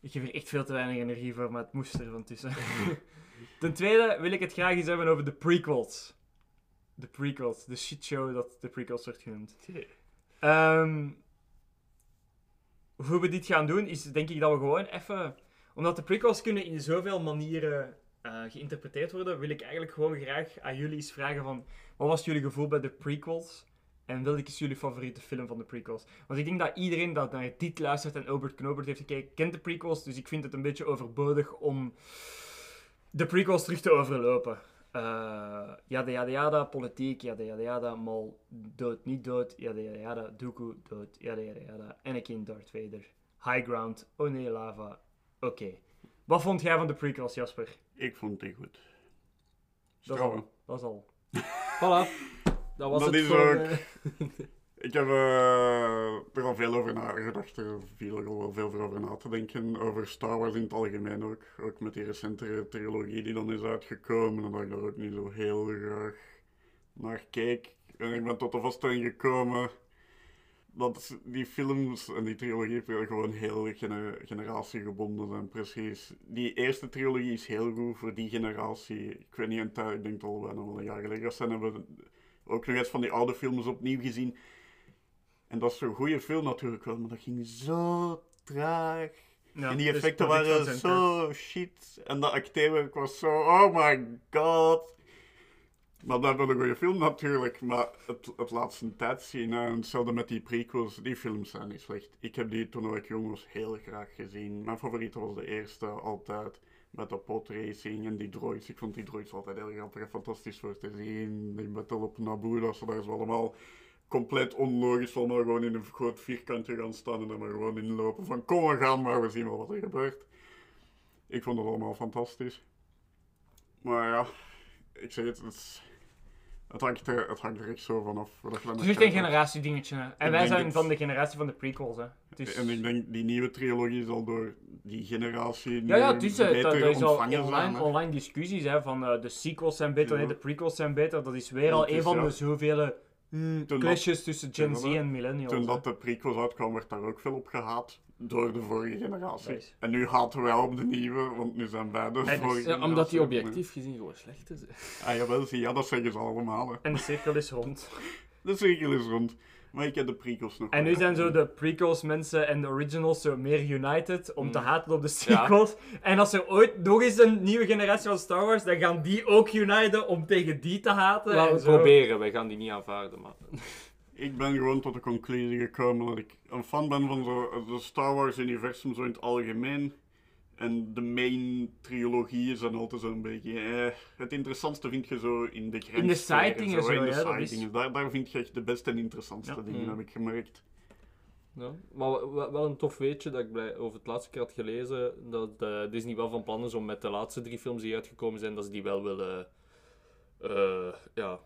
Speaker 1: Ik heb er echt veel te weinig energie voor, maar het moest er van tussen. Ten tweede wil ik het graag eens hebben over de prequels. De prequels, de shitshow dat de prequels wordt genoemd. Ehm, hoe we dit gaan doen, is denk ik dat we gewoon even... Omdat de prequels kunnen in zoveel manieren eh, geïnterpreteerd worden, wil ik eigenlijk gewoon graag aan jullie eens vragen van... Wat was jullie gevoel bij de prequels? En welke is jullie favoriete film van de prequels? Want ik denk dat iedereen dat naar dit luistert en Albert Knobert heeft gekeken, kent de prequels. Dus ik vind het een beetje overbodig om de prequels terug te overlopen. Eh yada yada yada, politiek, yada yada yada, Maul dood, niet dood, yada yada yada, Dooku dood, yada yada yada, Anakin, Darth Vader, High Ground, oh nee, lava, oké. Wat vond jij van de prequels, Jasper?
Speaker 2: Ik vond die goed.
Speaker 1: Dat is
Speaker 2: Strauwe.
Speaker 1: al. Dat is al.
Speaker 3: Voilà. Dat was
Speaker 2: Dat
Speaker 3: het
Speaker 2: is
Speaker 3: voor,
Speaker 2: ook- Ik heb eh, er al veel over nagedacht. Er viel er al wel veel over na te denken. Over Star Wars in het algemeen ook. Ook met die recentere trilogie die dan is uitgekomen. En dat ik daar ook niet zo heel graag naar keek. En ik ben tot de vaststelling gekomen dat die films en die trilogie gewoon heel gene- generatiegebonden zijn. Precies. Die eerste trilogie is heel goed voor die generatie. Ik weet niet, een tijd, ik denk al bijna wel een jaar geleden zijn, hebben we ook nog eens van die oude films opnieuw gezien. En dat is zo'n goede film natuurlijk wel, maar dat ging zo traag.
Speaker 1: Ja,
Speaker 2: en die
Speaker 1: dus
Speaker 2: effecten waren zo shit. En dat acteerwerk was zo, oh my god. Maar dat was een goede film natuurlijk. Maar het, het laatste tijd zien, en hetzelfde met die prequels, die films zijn niet slecht. Ik heb die toen ik jong was heel graag gezien. Mijn favoriete was de eerste, altijd. Met de podracing en die droids. Ik vond die droids altijd heel grappig en fantastisch voor te zien. Die battle op Naboo, dat ze daar zo allemaal compleet onlogisch allemaal gewoon in een groot vierkantje gaan staan en dan maar gewoon inlopen van kom we gaan, maar we zien wel wat er gebeurt. Ik vond het allemaal fantastisch. Maar ja, ik zeg het, het, hangt, er, het hangt er echt zo vanaf.
Speaker 1: Het is echt een
Speaker 2: kijkt.
Speaker 1: generatiedingetje. hè. En wij zijn
Speaker 2: het-
Speaker 1: van de generatie van de prequels. Hè. Dus...
Speaker 2: En ik denk, die nieuwe trilogie zal door die generatie
Speaker 1: Ja, ja, eh,
Speaker 2: beter
Speaker 1: dat, dat is al
Speaker 2: ontvangen zijn.
Speaker 1: online, online discussies hè, van eh, de sequels zijn beter,
Speaker 2: Ja.
Speaker 1: nee, de prequels zijn beter. Dat is weer al een van de zoveel
Speaker 2: Dat-
Speaker 1: clashes tussen Gen Z en millennials.
Speaker 2: Toen dat de prequels uitkwam, werd daar ook veel op gehaat. Door de vorige generatie. En nu haten wij op de nieuwe, want nu zijn wij de
Speaker 1: dus-
Speaker 2: vorige
Speaker 3: ja, omdat die objectief gezien gewoon slecht is.
Speaker 2: Ah jawel, zie, ja, dat zeggen ze allemaal. Hè.
Speaker 1: En de cirkel is rond.
Speaker 2: De cirkel is rond. Maar ik heb de prequels nog
Speaker 1: En nu zijn zo de prequels mensen en de originals zo meer united om te
Speaker 3: Mm.
Speaker 1: haten op de sequels. En als er ooit nog eens een nieuwe generatie van Star Wars, dan gaan die ook uniten om tegen die te haten.
Speaker 3: Laten
Speaker 1: en
Speaker 3: we proberen, wij gaan die niet aanvaarden. Maar...
Speaker 2: Ik ben gewoon tot de conclusie gekomen dat ik een fan ben van zo, de Star Wars-universum zo in het algemeen. En de main trilogieën zijn altijd zo'n beetje... Eh, het interessantste vind je zo in de grens.
Speaker 1: In de side-dingen zo,
Speaker 2: in de
Speaker 1: ja, is-
Speaker 2: Daar, daar vind je echt de beste en interessantste
Speaker 1: Ja.
Speaker 2: dingen,
Speaker 3: Mm.
Speaker 2: heb ik gemerkt.
Speaker 3: Ja, maar wel- een tof weetje dat ik blij, over het laatste keer had gelezen. Dat eh, Disney wel van plan is om met de laatste drie films die uitgekomen zijn, dat ze die wel willen eh, ja,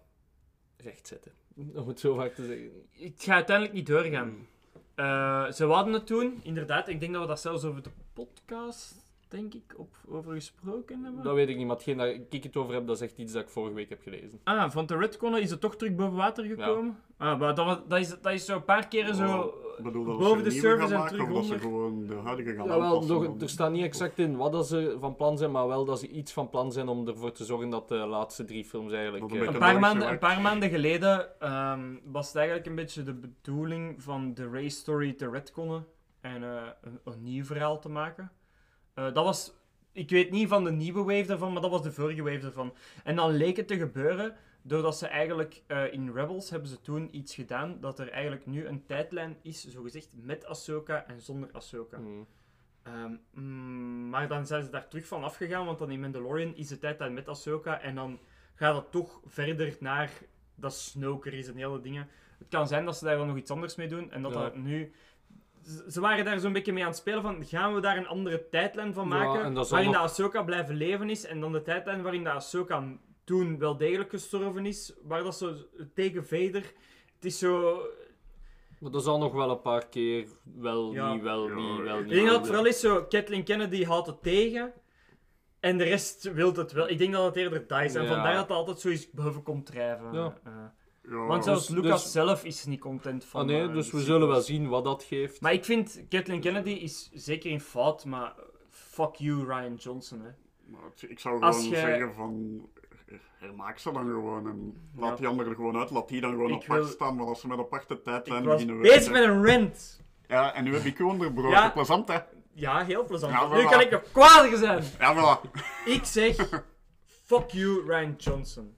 Speaker 3: rechtzetten. Om het zo vaak te zeggen.
Speaker 1: Het gaat uiteindelijk niet doorgaan. Eh, ze wouden het doen, inderdaad. Ik denk dat we dat zelfs over de podcast, denk ik, op, over gesproken hebben.
Speaker 3: Dat weet ik niet, maar hetgeen dat ik het over heb, dat is echt iets dat ik vorige week heb gelezen.
Speaker 1: Ah, van de Redconnen is het toch terug boven water gekomen? Ah, maar dat, was- dat, is, dat is zo een paar keren zo...
Speaker 2: Oh, Ik bedoel dat
Speaker 1: boven de
Speaker 2: gaan
Speaker 1: en terug
Speaker 2: of dat ze
Speaker 1: onder.
Speaker 2: gewoon de huidige gaan
Speaker 3: Jawel,
Speaker 2: aanpassen.
Speaker 3: nog- er staat niet exact in wat dat ze van plan zijn, maar wel dat ze iets van plan zijn om ervoor te zorgen dat de laatste drie films eigenlijk...
Speaker 2: Een
Speaker 3: eh,
Speaker 1: Een paar, maanden, een paar maanden geleden ehm, was het eigenlijk een beetje de bedoeling van de race story te retconnen en eh, een, een nieuw verhaal te maken. Eh, dat was, ik weet niet van de nieuwe wave daarvan, maar dat was de vorige wave daarvan. En dan leek het te gebeuren doordat ze eigenlijk eh, in Rebels hebben ze toen iets gedaan dat er eigenlijk nu een tijdlijn is, zogezegd met Ahsoka en zonder Ahsoka.
Speaker 3: hmm.
Speaker 1: Ehm, mm, maar dan zijn ze daar terug van afgegaan, want dan in Mandalorian is de tijdlijn met Ahsoka en dan gaat het toch verder naar dat Snoker is en hele dingen. Het kan zijn dat ze daar wel nog iets anders mee doen en dat
Speaker 3: Ja.
Speaker 1: dat nu... Ze waren daar zo'n beetje mee aan het spelen van, gaan we daar een andere tijdlijn van maken, waarin
Speaker 3: nog-
Speaker 1: de Ahsoka blijven leven is en dan de tijdlijn waarin de Ahsoka toen wel degelijk gestorven is, waar dat zo tegen Vader... Het is zo...
Speaker 3: Maar dat zal nog wel een paar keer wel,
Speaker 1: Ja.
Speaker 3: niet, wel,
Speaker 2: Ja,
Speaker 3: niet, wel,
Speaker 2: ik
Speaker 3: niet.
Speaker 1: Ik denk dat het
Speaker 3: wel.
Speaker 1: vooral is zo, Kathleen Kennedy houdt het tegen. En de rest wil het wel. Ik denk dat het eerder dat is. En
Speaker 3: Ja.
Speaker 1: vandaar dat het altijd zoiets boven komt drijven.
Speaker 3: Ja.
Speaker 2: Ja,
Speaker 1: want zelfs
Speaker 3: dus-
Speaker 1: Lucas
Speaker 3: dus-
Speaker 1: zelf is niet content van.
Speaker 3: Ah, nee,
Speaker 1: eh,
Speaker 3: dus we zullen wel zien wat dat geeft.
Speaker 1: Maar ik vind Kathleen Kennedy is zeker in fout, maar fuck you Ryan Johnson. Hè.
Speaker 2: Maar het- Ik zou gewoon zeggen van... Hermaak ze dan gewoon en laat
Speaker 1: Ja.
Speaker 2: die anderen er gewoon uit. Laat die dan gewoon
Speaker 1: Ik
Speaker 2: apart
Speaker 1: wil-
Speaker 2: staan. Maar als ze met aparte tijdlijn beginnen
Speaker 1: bezig met een rant.
Speaker 2: Ja, en nu heb ik u onderbroken.
Speaker 1: Ja.
Speaker 2: Plezant, hè?
Speaker 1: Ja, heel plezant.
Speaker 2: Ja,
Speaker 1: nu kan ik nog kwaadiger zijn.
Speaker 2: Ja, voilà.
Speaker 1: Ik zeg, fuck you Ryan Johnson.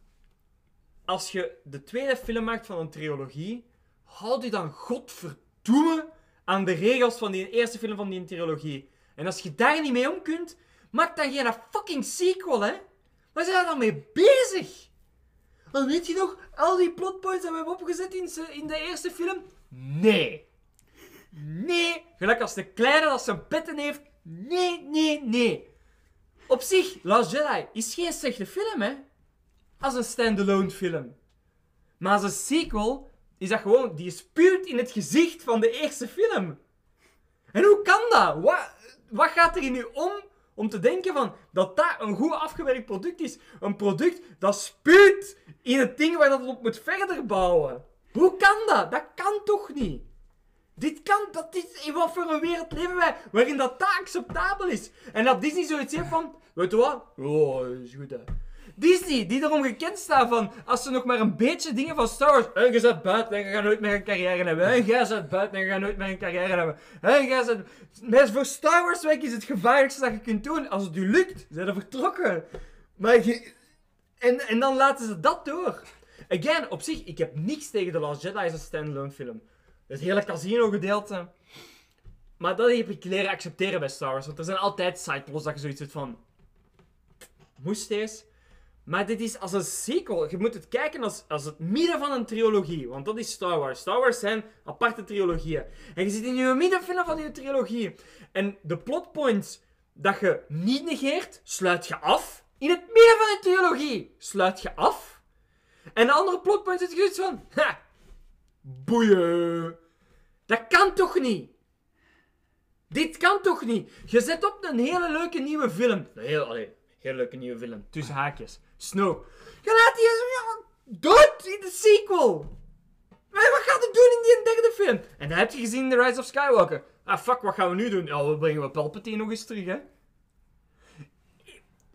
Speaker 1: Als je de tweede film maakt van een trilogie, houd je dan godverdomme aan de regels van die eerste film van die trilogie. En als je daar niet mee om kunt, Maak dan geen fucking sequel, hè? Waar zijn we dan mee bezig? Dan weet je nog, al die plotpoints dat we hebben opgezet in, de eerste film? Nee. Nee. Gelijk als de kleine dat zijn petten heeft. Nee, nee, nee. Op zich, Last Jedi is geen slechte film, hè? Als een standalone film. Maar als een sequel is dat gewoon, die spuwt in het gezicht van de eerste film. En hoe kan dat? Wat, wat gaat er in u om om te denken van dat dat een goed afgewerkt product is? Een product dat spuwt in het ding waar dat het op moet verder bouwen. Hoe kan dat? Dat kan toch niet? Dit kan, dat is, in wat voor een wereld leven wij, waarin dat, dat acceptabel is. En dat Disney zoiets heeft van, weet je wat? Oh, is goed hè. Disney, die erom gekend staat van, als ze nog maar een beetje dingen van Star Wars, en je zet buiten en je gaat nooit meer een carrière hebben, en jij zet buiten en je gaat nooit meer een carrière hebben, en jij zet... Maar voor Star Wars werk is het gevaarlijkste dat je kunt doen. Als het je lukt, zijn er vertrokken. Maar je... En, en dan laten ze dat door. Again, op zich, ik heb niks tegen The Last Jedi als een standalone film. Het hele casino gedeelte. Maar dat heb ik leren accepteren bij Star Wars. Want er zijn altijd sideplots dat je zoiets hebt van... Moest eens. Maar dit is als een sequel. Je moet het kijken als, als het midden van een trilogie. Want dat is Star Wars. Star Wars zijn aparte trilogieën. En je zit in je middenfilm van je trilogie. En de plotpoints dat je niet negeert, sluit je af. In het midden van je trilogie sluit je af. En de andere plotpoints zit je zoiets van... Ha, boeien. Dat kan toch niet? Dit kan toch niet? Je zet op een hele leuke nieuwe film. Een heel, allee, hele leuke nieuwe film. Tussen haakjes. Snow. Je laat die dood in de sequel. Maar wat gaat het doen in die derde film? En dan heb je gezien in The Rise of Skywalker. Ah, fuck, wat gaan we nu doen? Ja, we brengen we Palpatine nog eens terug, hè?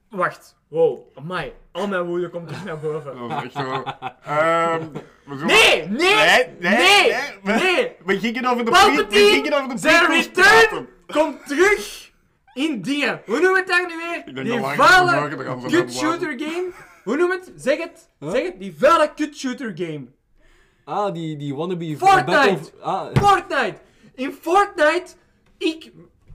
Speaker 1: Wacht. Wow, amai. Al mijn woede komt terug naar boven.
Speaker 2: Dat echt zo. Ehm, we zullen-
Speaker 1: Nee, nee,
Speaker 2: Nee,
Speaker 1: nee,
Speaker 2: nee,
Speaker 1: nee.
Speaker 2: nee. We gingen over de pre- we
Speaker 1: Palpatine,
Speaker 2: gingen over de
Speaker 1: zijn
Speaker 2: prequels
Speaker 1: return
Speaker 2: praten.
Speaker 1: komt terug in dingen. Hoe noemen we het daar nu weer? Die vuile cut shooter game. Hoe noem het? Zeg het. Zeg het. Die vuile cut shooter game.
Speaker 3: Ah, die, die wannabe...
Speaker 1: Fortnite!
Speaker 3: Battle- Ah,
Speaker 1: Fortnite. In Fortnite, ik,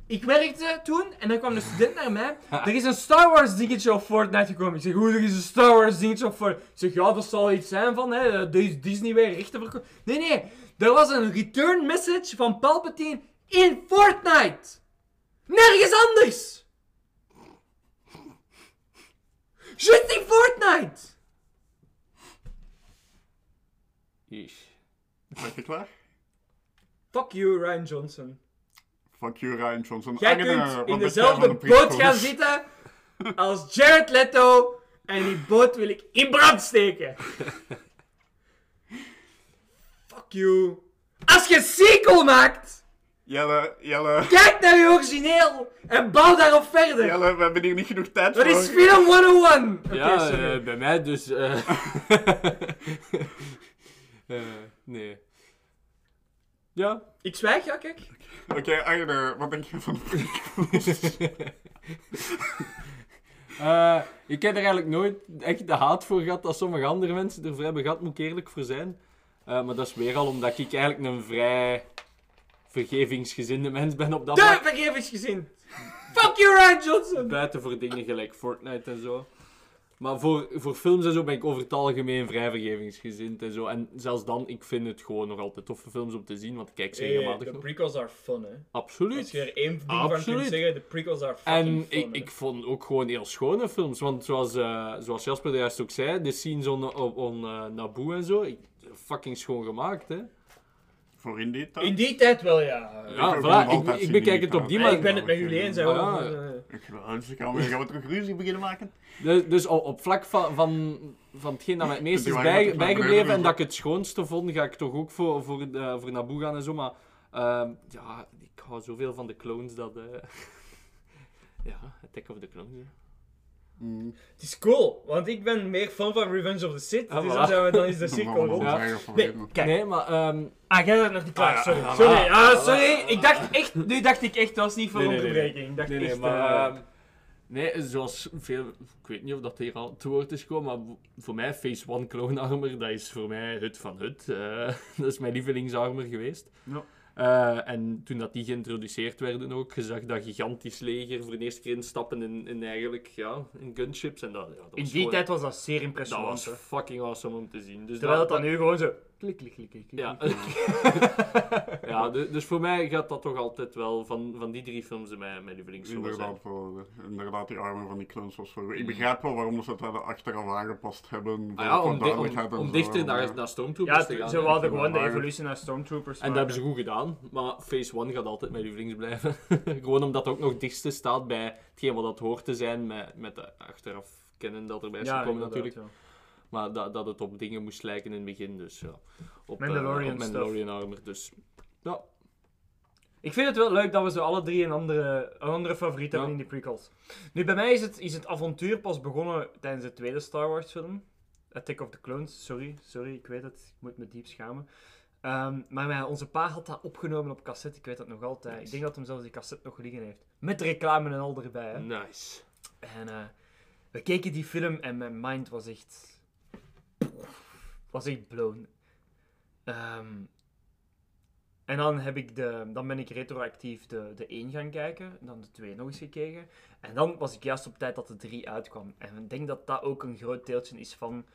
Speaker 1: ik werkte toen en dan kwam een student naar mij. Er is een Star Wars dingetje op Fortnite gekomen. Ik zeg, hoe er is een Star Wars dingetje op Fortnite? Ik zeg, ja, dat zal iets zijn van, hè, Dis- Disney weer rechten verkopen. Nee, nee. Er was een return message van Palpatine in Fortnite. Nergens anders. Just in Fortnite.
Speaker 3: Yeesh.
Speaker 2: Ben je klaar?
Speaker 1: Fuck you, Ryan Johnson.
Speaker 2: Fuck you, Ryan Johnson.
Speaker 1: Jij
Speaker 2: Agne,
Speaker 1: kunt in dezelfde
Speaker 2: de
Speaker 1: boot gaan zitten als Jared Leto. En die boot wil ik in brand steken. Fuck you. Als je sequel maakt,
Speaker 2: Jelle, Jelle,
Speaker 1: kijk naar je origineel en bouw daarop verder.
Speaker 2: Jelle, we hebben hier niet genoeg tijd
Speaker 1: Dat
Speaker 2: voor.
Speaker 1: is film 101. Oké,
Speaker 3: ja,
Speaker 1: sorry.
Speaker 3: eh, bij mij dus... eh eh, nee. Ja.
Speaker 1: Ik zwijg, ja, kijk.
Speaker 2: Oké, Agne, wat denk je van de?
Speaker 3: Eh, ik heb er eigenlijk nooit echt de haat voor gehad dat sommige andere mensen ervoor hebben gehad, moet ik eerlijk voor zijn. Eh, maar dat is weer al omdat ik eigenlijk een vrij vergevingsgezinde mens ben op dat
Speaker 1: De
Speaker 3: vlak.
Speaker 1: vergevingsgezin. Fuck you, Ryan Johnson.
Speaker 3: Buiten voor dingen gelijk Fortnite en zo. Maar voor, voor films en zo ben ik over het algemeen vrij vergevingsgezind en zo. En zelfs dan, ik vind het gewoon nog altijd toffe films om te zien, want ik kijk ze regelmatig
Speaker 1: de prequels are fun, hè.
Speaker 3: Absoluut.
Speaker 1: Als je er één ding van kunt zeggen, de prequels are fucking
Speaker 3: En
Speaker 1: fun,
Speaker 3: ik, ik vond ook gewoon heel schone films. Want zoals, eh, zoals Jasper er juist ook zei, de scenes on, on, on, eh, Naboo en zo, ik, fucking schoon gemaakt, hè.
Speaker 2: Voor in die tijd?
Speaker 1: In die tijd wel, ja.
Speaker 3: Ja,
Speaker 2: heb
Speaker 3: voilà, ik, ik bekijk het op die manier.
Speaker 1: ik ben het met jullie eens, hè.
Speaker 3: Ah, ja.
Speaker 1: Eh,
Speaker 2: Ik dus gaan we, gaan we terug ruzie beginnen maken?
Speaker 3: Dus, dus op, op vlak van, van, van hetgeen dat mij het meest is bij, bijgebleven en dat ik het schoonste vond, ga ik toch ook voor, voor, de, voor Naboo gaan en zo. Maar ehm, ja, ik hou zoveel van de clones dat... eh ja, Attack of the Clones. Hè.
Speaker 1: Het is cool, want ik ben meer fan van Revenge of the Sith.
Speaker 3: Ah,
Speaker 1: dus
Speaker 3: voilà.
Speaker 1: dan, zijn we, dan is de cirkel rond.
Speaker 3: Ja.
Speaker 1: Nee, kijk.
Speaker 3: Nee, maar... ehm,
Speaker 1: Ah, jij bent nog niet klaar.
Speaker 3: Ah,
Speaker 1: Sorry, sorry. Ah, sorry. Ik dacht echt... Nu dacht ik echt, dat was niet voor
Speaker 3: Nee, nee, nee,
Speaker 1: onderbreking. Ik dacht
Speaker 3: Nee, nee,
Speaker 1: echt...
Speaker 3: maar... ehm, nee, zoals veel... Ik weet niet of dat hier al te woord is gekomen, maar voor mij Phase 1 Clone Armor, dat is voor mij hut van hut. Eh, dat is mijn lievelingsarmor geweest.
Speaker 2: Ja.
Speaker 3: Eh, en toen dat die geïntroduceerd werden ook, je zag dat gigantisch leger voor de eerste keer instappen in, in eigenlijk, ja, in gunships. En dat, ja, dat
Speaker 1: In
Speaker 3: was
Speaker 1: die
Speaker 3: gewoon-
Speaker 1: tijd was dat zeer
Speaker 3: Dat
Speaker 1: impressionant.
Speaker 3: was
Speaker 1: hè.
Speaker 3: fucking awesome om te zien. Dus
Speaker 1: Terwijl het dan nu gewoon zo... Klik, klik, klik, klik. klik,
Speaker 3: Ja, ja du- dus voor mij gaat dat toch altijd wel van, van die drie films mijn, mijn lievelingsfilm zijn.
Speaker 2: Inderdaad, inderdaad, die armen van die clones was wel... Ik begrijp wel waarom ze dat achteraf aangepast hebben.
Speaker 3: Ah ja,
Speaker 2: voor
Speaker 3: om, di- dichter naar, naar Stormtroopers
Speaker 1: Ja,
Speaker 3: te gaan.
Speaker 1: ze
Speaker 3: hè.
Speaker 1: wilden gewoon de evolutie naar Stormtroopers
Speaker 3: En dat hebben ze goed gedaan, maar Phase 1 gaat altijd mijn lievelings blijven. Gewoon omdat het ook nog dichtste staat bij hetgeen wat dat hoort te zijn, met, met de achteraf kennen dat erbij is
Speaker 1: Ja,
Speaker 3: gekomen
Speaker 1: inderdaad,
Speaker 3: natuurlijk.
Speaker 1: ja.
Speaker 3: Maar dat, dat het op dingen moest lijken in het begin, dus ja. Op, eh,
Speaker 1: Mandalorian
Speaker 3: op Mandalorian armor, dus... Ja,
Speaker 1: Ik vind het wel leuk dat we zo alle drie een andere, een andere favoriet hebben in die prequels. Nu, bij mij is het, is het avontuur pas begonnen tijdens de tweede Star Wars film. Attack of the Clones, sorry, sorry, ik weet het, ik moet me diep schamen. Ehm, maar mijn, onze pa had dat opgenomen op cassette, ik weet dat nog altijd. Ik denk dat hem zelfs die cassette nog liggen heeft. Met reclame en al erbij. Hè.
Speaker 3: nice.
Speaker 1: En eh, we keken die film en mijn mind was echt. Was echt blown. Ehm, en dan, heb ik de, dan ben ik retroactief de, de 1 gaan kijken, dan de 2 nog eens gekeken. En dan was ik juist op tijd dat de 3 uitkwam. En ik denk dat dat ook een groot deeltje is van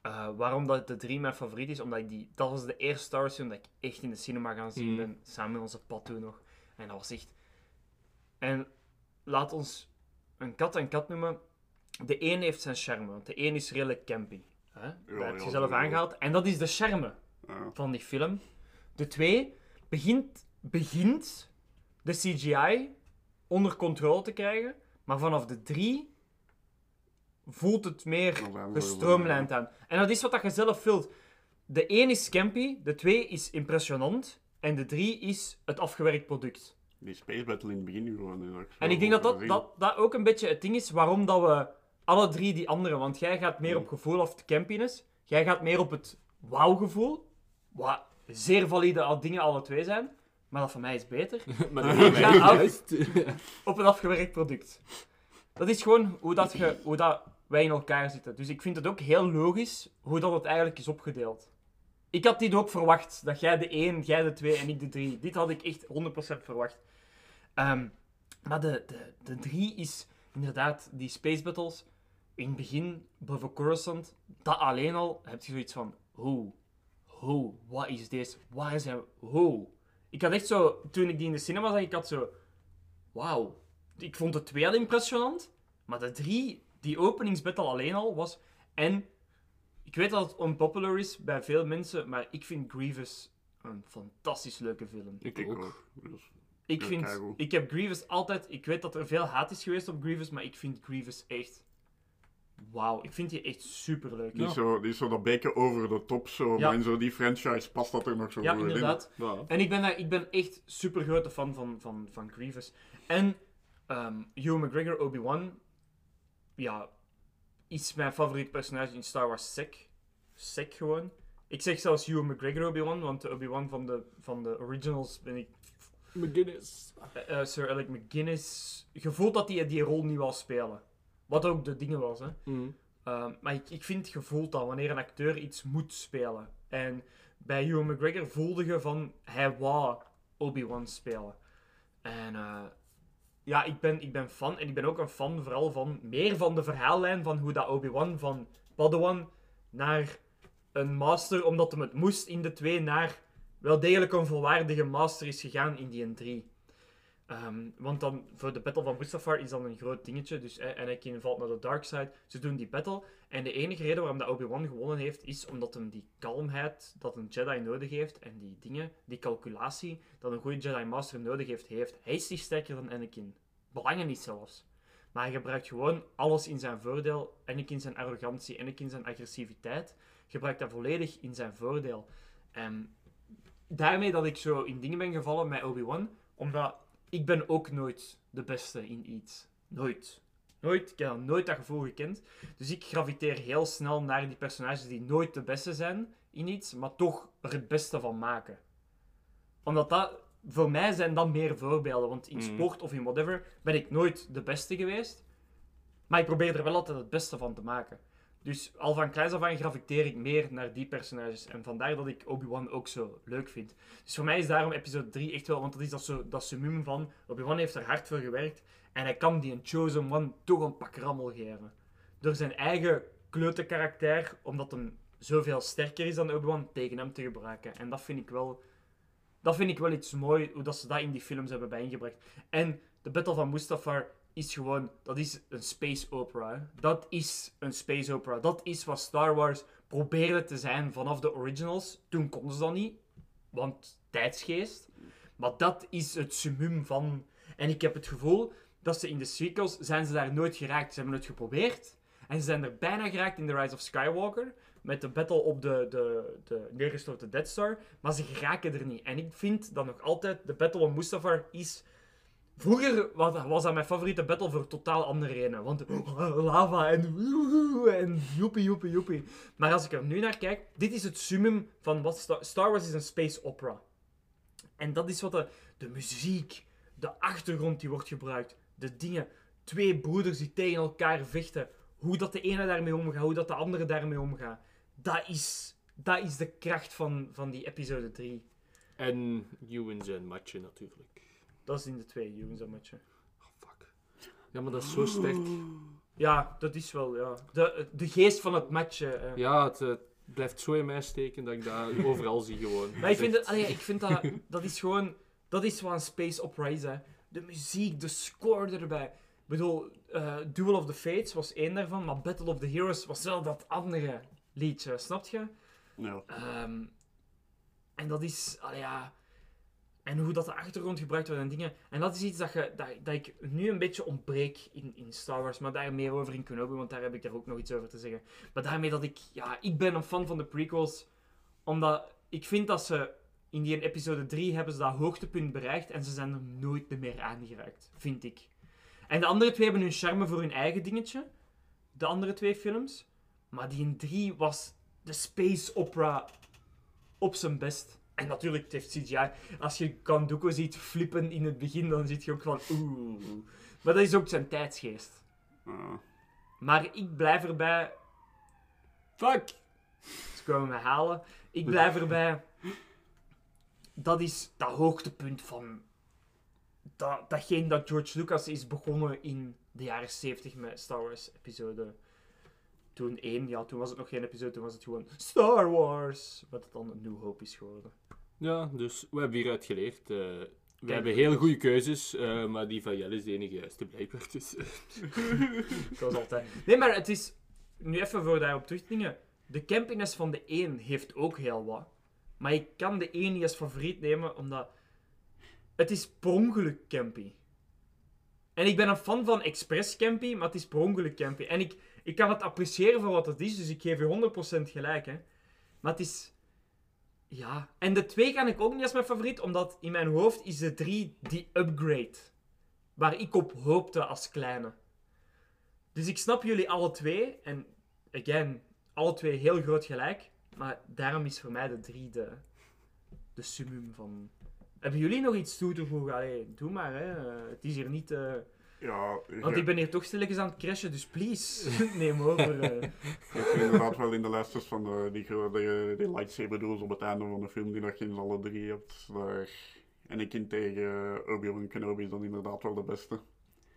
Speaker 1: eh, waarom dat de 3 mijn favoriet is. Omdat ik die, dat was de eerste Star Wars film dat ik echt in de cinema gaan zien
Speaker 3: Mm.
Speaker 1: ben, samen met onze pad toen nog. En dat was echt... En laat ons een kat een kat noemen. De een heeft zijn charme, want de een is redelijk campy. Hè? dat heb je zelf aangehaald. En dat is de charme van die film. De twee begint, begint de CGI onder controle te krijgen, maar vanaf de drie voelt het meer gestroomlijnd aan. En dat is wat dat je zelf vult. De één is campy, de twee is impressionant en de drie is het afgewerkt product.
Speaker 2: Die space battle in het begin gewoon.
Speaker 1: En ik denk dat dat, dat dat ook een beetje het ding is waarom dat we alle drie die andere, want jij gaat meer
Speaker 2: Mm.
Speaker 1: op gevoel of de campiness, jij gaat meer op het wauw-gevoel, wat zeer valide al dingen alle twee zijn, maar dat van mij is beter,
Speaker 3: Maar
Speaker 1: af.
Speaker 3: juist.
Speaker 1: op een afgewerkt product. Dat is gewoon hoe, dat je, hoe dat wij in elkaar zitten. Dus ik vind het ook heel logisch hoe dat het eigenlijk is opgedeeld. Ik had dit ook verwacht, dat jij de 1, jij de 2 en ik de 3. Dit had ik echt 100% verwacht. Ehm, maar de 3 de, de drie is inderdaad die space battles. In het begin, boven Coruscant, dat alleen al heb je zoiets van: hoe? Hoe? Wat is deze? Waar zijn we? Hoe? Ik had echt zo, toen ik die in de cinema zag, ik had zo: wauw. Ik vond de 2 al impressionant, maar de 3, die openingsbattle alleen al was. En ik weet dat het unpopular is bij veel mensen, maar ik vind Grievous een fantastisch leuke film.
Speaker 3: Ik
Speaker 2: Ik
Speaker 3: ook.
Speaker 2: ook. Dus,
Speaker 1: Ik, vind, ik heb Grievous altijd... Ik weet dat er veel haat is geweest op Grievous, maar ik vind Grievous echt... Wauw, ik vind die echt super leuk.
Speaker 2: die, is zo, die is zo dat beetje over de top zo.
Speaker 1: Ja.
Speaker 2: Maar in zo die franchise past dat er nog zo
Speaker 1: Ja,
Speaker 2: goed in.
Speaker 1: inderdaad.
Speaker 3: Ja.
Speaker 1: En ik ben, daar, ik ben echt super grote fan van, van, van Grievous. En ehm Hugh McGregor, Obi-Wan, ja, is mijn favoriet personage in Star Wars sec. Sec gewoon. Ik zeg zelfs Hugh McGregor Obi-Wan, want de Obi-Wan van de, van de originals ben ik
Speaker 3: McGinnis.
Speaker 1: eh, eh, Sir Alec McGuinness. Je voelt dat hij die rol niet wil spelen. Wat ook de dingen was, hè.
Speaker 3: Mm.
Speaker 1: Ehm, maar ik, ik vind, je voelt dat wanneer een acteur iets moet spelen. En bij Hugh McGregor voelde je van, hij wou Obi-Wan spelen. En eh, ja, ik ben, ik ben fan. En ik ben ook een fan vooral van, meer van de verhaallijn van hoe dat Obi-Wan van Padawan naar een master, omdat hem het moest in de twee, naar wel degelijk een volwaardige master is gegaan in die 3. Ehm, want dan, voor de Battle van Mustafar is dan een groot dingetje. Dus Anakin valt naar de dark side. Ze doen die battle. En de enige reden waarom dat Obi-Wan gewonnen heeft, is omdat hem die kalmheid dat een Jedi nodig heeft. En die dingen, die calculatie, dat een goede Jedi Master nodig heeft, heeft. Hij is niet sterker dan Anakin. Belangen niet zelfs. Maar hij gebruikt gewoon alles in zijn voordeel. Anakin zijn arrogantie, Anakin zijn agressiviteit. Gebruikt dat volledig in zijn voordeel. En daarmee dat ik zo in dingen ben gevallen met Obi-Wan, omdat ik ben ook nooit de beste in iets. Nooit. Nooit. Ik heb nooit dat gevoel gekend. Dus ik graviteer heel snel naar die personages die nooit de beste zijn in iets, maar toch er het beste van maken. Omdat dat, voor mij zijn dat meer voorbeelden. Want in
Speaker 3: Mhm.
Speaker 1: sport of in whatever ben ik nooit de beste geweest. Maar ik probeer er wel altijd het beste van te maken. Dus al van kleins af aan graviteer ik meer naar die personages. En vandaar dat ik Obi-Wan ook zo leuk vind. Dus voor mij is daarom episode 3 echt wel... Want dat is dat, zo, dat summum van... Obi-Wan heeft er hard voor gewerkt. En hij kan die een Chosen One toch een pak rammel geven. Door zijn eigen klote karakter, omdat hem zoveel sterker is dan Obi-Wan, tegen hem te gebruiken. En dat vind ik wel... Dat vind ik wel iets mooi, hoe dat ze dat in die films hebben bijeengebracht. En de Battle van Mustafar is gewoon... Dat is een space opera. Dat is een space opera. Dat is wat Star Wars probeerde te zijn vanaf de originals. Toen konden ze dat niet, want tijdsgeest. Maar dat is het summum van... En ik heb het gevoel dat ze in de sequels zijn ze daar nooit geraakt. Ze hebben het geprobeerd. En ze zijn er bijna geraakt in The Rise of Skywalker. Met de battle op de, de, de neergestorte Death Star. Maar ze geraken er niet. En ik vind dat nog altijd de Battle of Mustafar is... Vroeger was, dat mijn favoriete battle voor totaal andere redenen. Want lava en en joepie joepie joepie. Maar als ik er nu naar kijk, dit is het summum van wat Star, Star Wars is een space opera. En dat is wat de, de muziek, de achtergrond die wordt gebruikt, de dingen, twee broeders die tegen elkaar vechten, hoe dat de ene daarmee omgaat, hoe dat de andere daarmee omgaat. Dat is, dat is de kracht van, van die episode 3.
Speaker 3: En Ewan zijn matje natuurlijk.
Speaker 1: Dat is in de twee, jongens, dat matje.
Speaker 3: Oh, fuck. Ja, maar dat is zo sterk.
Speaker 1: Ja, dat is wel, ja. De, de geest van het matje. eh.
Speaker 3: Ja, het eh, blijft zo in mij steken dat ik dat overal zie gewoon.
Speaker 1: Maar ik vind,
Speaker 3: Dat
Speaker 1: het, allee, ik vind dat, dat is gewoon, dat is wat een space opera is, hè. De muziek, de score erbij. Ik bedoel, eh, Duel of the Fates was één daarvan, maar Battle of the Heroes was wel dat andere liedje, snap je?
Speaker 2: Ja.
Speaker 1: Ehm, en dat is, allee, ja... En hoe dat de achtergrond gebruikt wordt en dingen. En dat is iets dat, je, dat, dat ik nu een beetje ontbreek in, in Star Wars. Maar daar meer over in Kenobi, want daar heb ik daar ook nog iets over te zeggen. Maar daarmee dat ik... Ja, ik ben een fan van de prequels. Omdat ik vind dat ze... In die episode 3 hebben ze dat hoogtepunt bereikt. En ze zijn er nooit meer aangeraakt. Vind ik. En de andere twee hebben hun charme voor hun eigen dingetje. De andere twee films. Maar die in 3 was de space opera op zijn best. En natuurlijk, het heeft CGI. Als je Kanduko ziet flippen in het begin, dan zit je ook van oeh. Maar dat is ook zijn tijdsgeest.
Speaker 2: Ja.
Speaker 1: Maar ik blijf erbij. Fuck! Ze komen me halen. Ik blijf erbij. Dat is dat hoogtepunt van. Dat, datgene dat George Lucas is begonnen in de jaren 70 met Star Wars episode. Toen één, ja, toen was het nog geen episode, toen was het gewoon Star Wars. Wat het dan een New Hope is geworden.
Speaker 3: Ja, dus we hebben hieruit geleerd. eh, we hebben heel goede keuzes, eh, maar die van Jelle is de enige juiste blijkbaar. Dus, eh,
Speaker 1: Zoals altijd. Nee, maar het is... Nu even voor daarop terug te dingen. De campiness van de 1 heeft ook heel wat. Maar ik kan de 1 niet als favoriet nemen, omdat... Het is per ongeluk campy. En ik ben een fan van express campy, maar het is per ongeluk campy. En ik, ik kan het appreciëren voor wat het is, dus ik geef je 100% gelijk, hè. Maar het is... Ja. En de 2 kan ik ook niet als mijn favoriet, omdat in mijn hoofd is de 3 die upgrade. Waar ik op hoopte als kleine. Dus ik snap jullie alle twee. En again, alle twee heel groot gelijk. Maar daarom is voor mij de drie de, de summum van... Hebben jullie nog iets toe te voegen? Allee, doe maar, hè. Eh, het is hier niet... eh,
Speaker 2: Ja,
Speaker 1: Want ik ben hier toch stilletjes aan het crashen, dus please, neem over. eh.
Speaker 2: je hebt inderdaad wel in de lijstjes van de, die, die, die lightsaber duels op het einde van de film, die dat je in alle drie hebt. Daar... En ik in tegen Obi-Wan Kenobi is dan inderdaad wel de beste.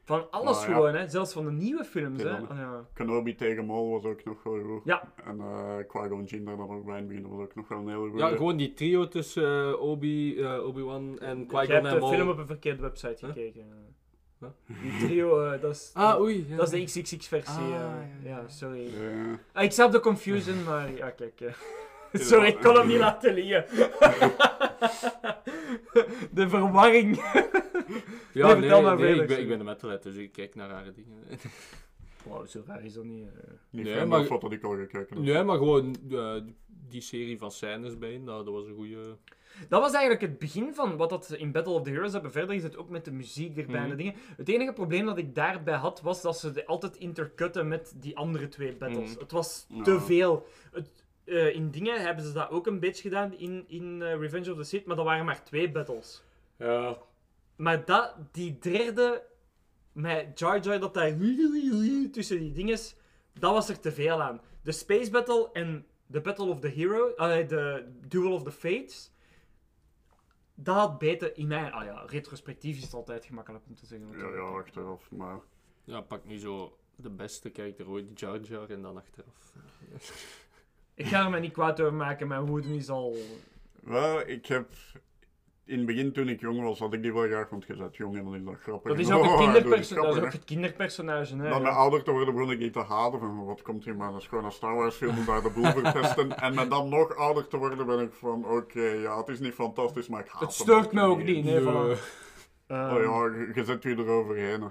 Speaker 1: Van alles
Speaker 2: Maar ja.
Speaker 1: gewoon, hè. Zelfs van de nieuwe films, hè. Oh, ja.
Speaker 2: Kenobi tegen Maul was ook nog wel goed.
Speaker 1: Ja.
Speaker 2: En eh Qui-Gon Jinn daar dan ook bij in het begin was ook nog wel een hele goede.
Speaker 3: ja, gewoon die trio tussen eh, Obi, eh, Obi-Wan en
Speaker 1: Jij
Speaker 3: Qui-Gon
Speaker 1: hebt
Speaker 3: en
Speaker 1: de
Speaker 3: Maul.
Speaker 1: film op een verkeerde website
Speaker 3: Huh?
Speaker 1: gekeken.
Speaker 3: Huh?
Speaker 1: Die trio, eh, dat is...
Speaker 3: Ah, oei. Ja.
Speaker 1: Dat is de XXX-versie.
Speaker 3: Ah,
Speaker 1: ja,
Speaker 3: ja, ja.
Speaker 1: sorry.
Speaker 2: Ja.
Speaker 1: Ah, ik snap de confusion, maar ja, kijk. eh. Sorry, ik kon hem niet laten liggen. de verwarring.
Speaker 3: Ja,
Speaker 1: Nee,
Speaker 3: nee,
Speaker 1: vertel maar
Speaker 3: nee,
Speaker 1: verder,
Speaker 3: ik, ben, ik ben de metalhead, dus ik kijk naar rare dingen.
Speaker 1: Wow, zo raar is dat niet. eh.
Speaker 2: Die
Speaker 3: Nee, maar-
Speaker 2: ik al gekeken. dus-
Speaker 3: nee, maar gewoon eh, die serie van scènes bij, nou, dat was een goede.
Speaker 1: Dat was eigenlijk het begin van wat dat ze in Battle of the Heroes hebben verder gezet, ook met de muziek erbij en de
Speaker 3: Mhm.
Speaker 1: dingen. Het enige probleem dat ik daarbij had, was dat ze altijd intercutten met die andere twee battles.
Speaker 3: Mhm.
Speaker 1: Het was te veel. Het, eh, in dingen hebben ze dat ook een beetje gedaan in, in eh, Revenge of the Sith, maar dat waren maar twee battles.
Speaker 3: Ja.
Speaker 1: Maar dat, die derde, met Jar Jar, dat daar tussen die dinges, dat was er te veel aan. De Space Battle en de Battle of the Hero, eh, de Duel of the Fates, dat had beter in mijn... Ah ja, retrospectief is het altijd gemakkelijk om te zeggen.
Speaker 2: Ja, ja, achteraf, maar...
Speaker 3: Ja, pak nu zo de beste karakter ooit, Jar Jar, en dan achteraf.
Speaker 1: Ik ga er me niet kwaad over maken, mijn woede is al...
Speaker 2: Wel, ik heb... In het begin, toen ik jong was, had ik die wel graag, want je bent jong en dan is dat grappig.
Speaker 1: Dat is
Speaker 2: En,
Speaker 1: ook
Speaker 2: oh,
Speaker 1: het, dat is ook het kinderpersonage, hè.
Speaker 2: Dan met ouder te worden begon ik niet te haten van wat komt hier maar, dat is gewoon een Star Wars film om daar de boel voor te testen. En met dan nog ouder te worden ben ik van oké, ja, het is niet fantastisch, maar ik haat
Speaker 1: Het
Speaker 2: hem
Speaker 1: stoort
Speaker 2: ook
Speaker 1: me ook
Speaker 2: niet.
Speaker 1: nee, voilà. Ehm,
Speaker 2: Oh ja, je, je zet je eroverheen. hè.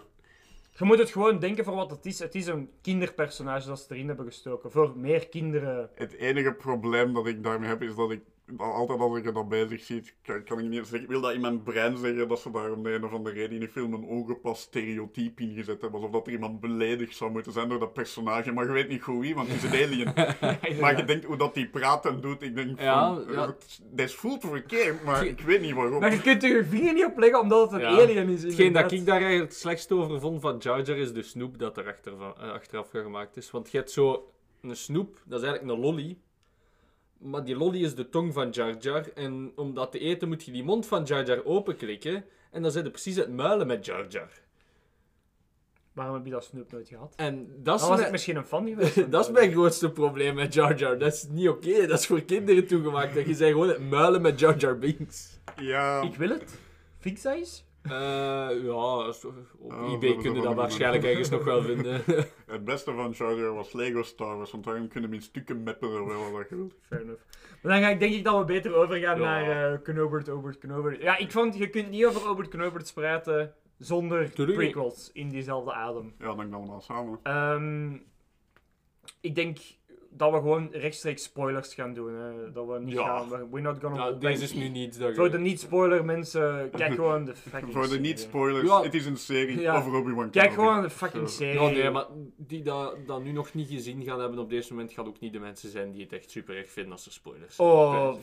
Speaker 1: Je moet het gewoon denken voor wat het is. Het is een kinderpersonage dat ze erin hebben gestoken. Voor meer kinderen.
Speaker 2: Het enige probleem dat ik daarmee heb, is dat ik altijd als ik er dan bezig zie, kan, kan ik niet zeggen, ik wil dat in mijn brein zeggen dat ze daar om de een of andere reden in die film een ongepast stereotype ingezet hebben. Alsof dat er iemand beledigd zou moeten zijn door dat personage. Maar je weet niet goed wie, want het is een alien. maar je denkt hoe dat die praat en doet, ik denk
Speaker 3: Ja,
Speaker 2: van,
Speaker 3: ja.
Speaker 2: dit voelt verkeerd, maar ik weet niet waarom.
Speaker 1: Maar je kunt er je vinger niet op leggen omdat het een
Speaker 3: Ja.
Speaker 1: alien is.
Speaker 3: Hetgeen dat ik daar eigenlijk het slechtste over vond van Jar Jar is de snoep dat er achter, van- eh, achteraf gemaakt is. Want je hebt zo een snoep, dat is eigenlijk een lolly. Maar die lolly is de tong van Jar Jar. En om dat te eten moet je die mond van Jar Jar openklikken. En dan zit je precies het muilen met Jar Jar.
Speaker 1: Waarom heb je dat Snoop nooit gehad?
Speaker 3: En dat
Speaker 1: Dan
Speaker 3: is,
Speaker 1: was
Speaker 3: mijn-
Speaker 1: ik misschien een fan geweest.
Speaker 3: dat is mijn grootste probleem met Jar Jar. Dat is niet oké. Dat is voor kinderen toegemaakt. Dat je zegt gewoon het muilen met Jar Jar Binks.
Speaker 2: Ja,
Speaker 1: Ik wil het. Fix dat eens.
Speaker 3: Eh, ja, op
Speaker 2: Oh,
Speaker 3: eBay
Speaker 2: dat
Speaker 3: kun je
Speaker 2: is
Speaker 3: dat
Speaker 2: wel
Speaker 3: waarschijnlijk ergens nog wel vinden.
Speaker 2: het beste van Jar was Lego Star Wars, want daarom kunnen we in stukken meppen zowel wat je wilt.
Speaker 1: Fair enough. Maar dan ga ik denk ik dat we beter overgaan
Speaker 3: Ja.
Speaker 1: naar eh Knobert, Obert, Knobert. Ja, ik vond, je kunt niet over Obert Knobert praten zonder
Speaker 3: Tuurlijk
Speaker 1: prequels in diezelfde adem.
Speaker 2: Ja, dan allemaal samen.
Speaker 1: Ehm, ik denk dat we gewoon rechtstreeks spoilers gaan doen. Hè. Dat we niet
Speaker 3: Ja.
Speaker 1: gaan... we- We're not gonna...
Speaker 3: Ja, deze is nu niet dat
Speaker 1: Voor de niet-spoiler mensen, kijk gewoon de fucking
Speaker 2: Voor de niet-spoilers,
Speaker 3: Ja.
Speaker 2: het is een serie
Speaker 1: Ja.
Speaker 2: over Obi-Wan
Speaker 1: Kijk
Speaker 2: Kenobi.
Speaker 1: gewoon de fucking
Speaker 2: Zo.
Speaker 1: serie.
Speaker 3: Ja, nee, maar die dat, dat nu nog niet gezien gaan hebben op deze moment, gaan ook niet de mensen zijn die het echt super erg vinden als er spoilers zijn.
Speaker 1: Oh,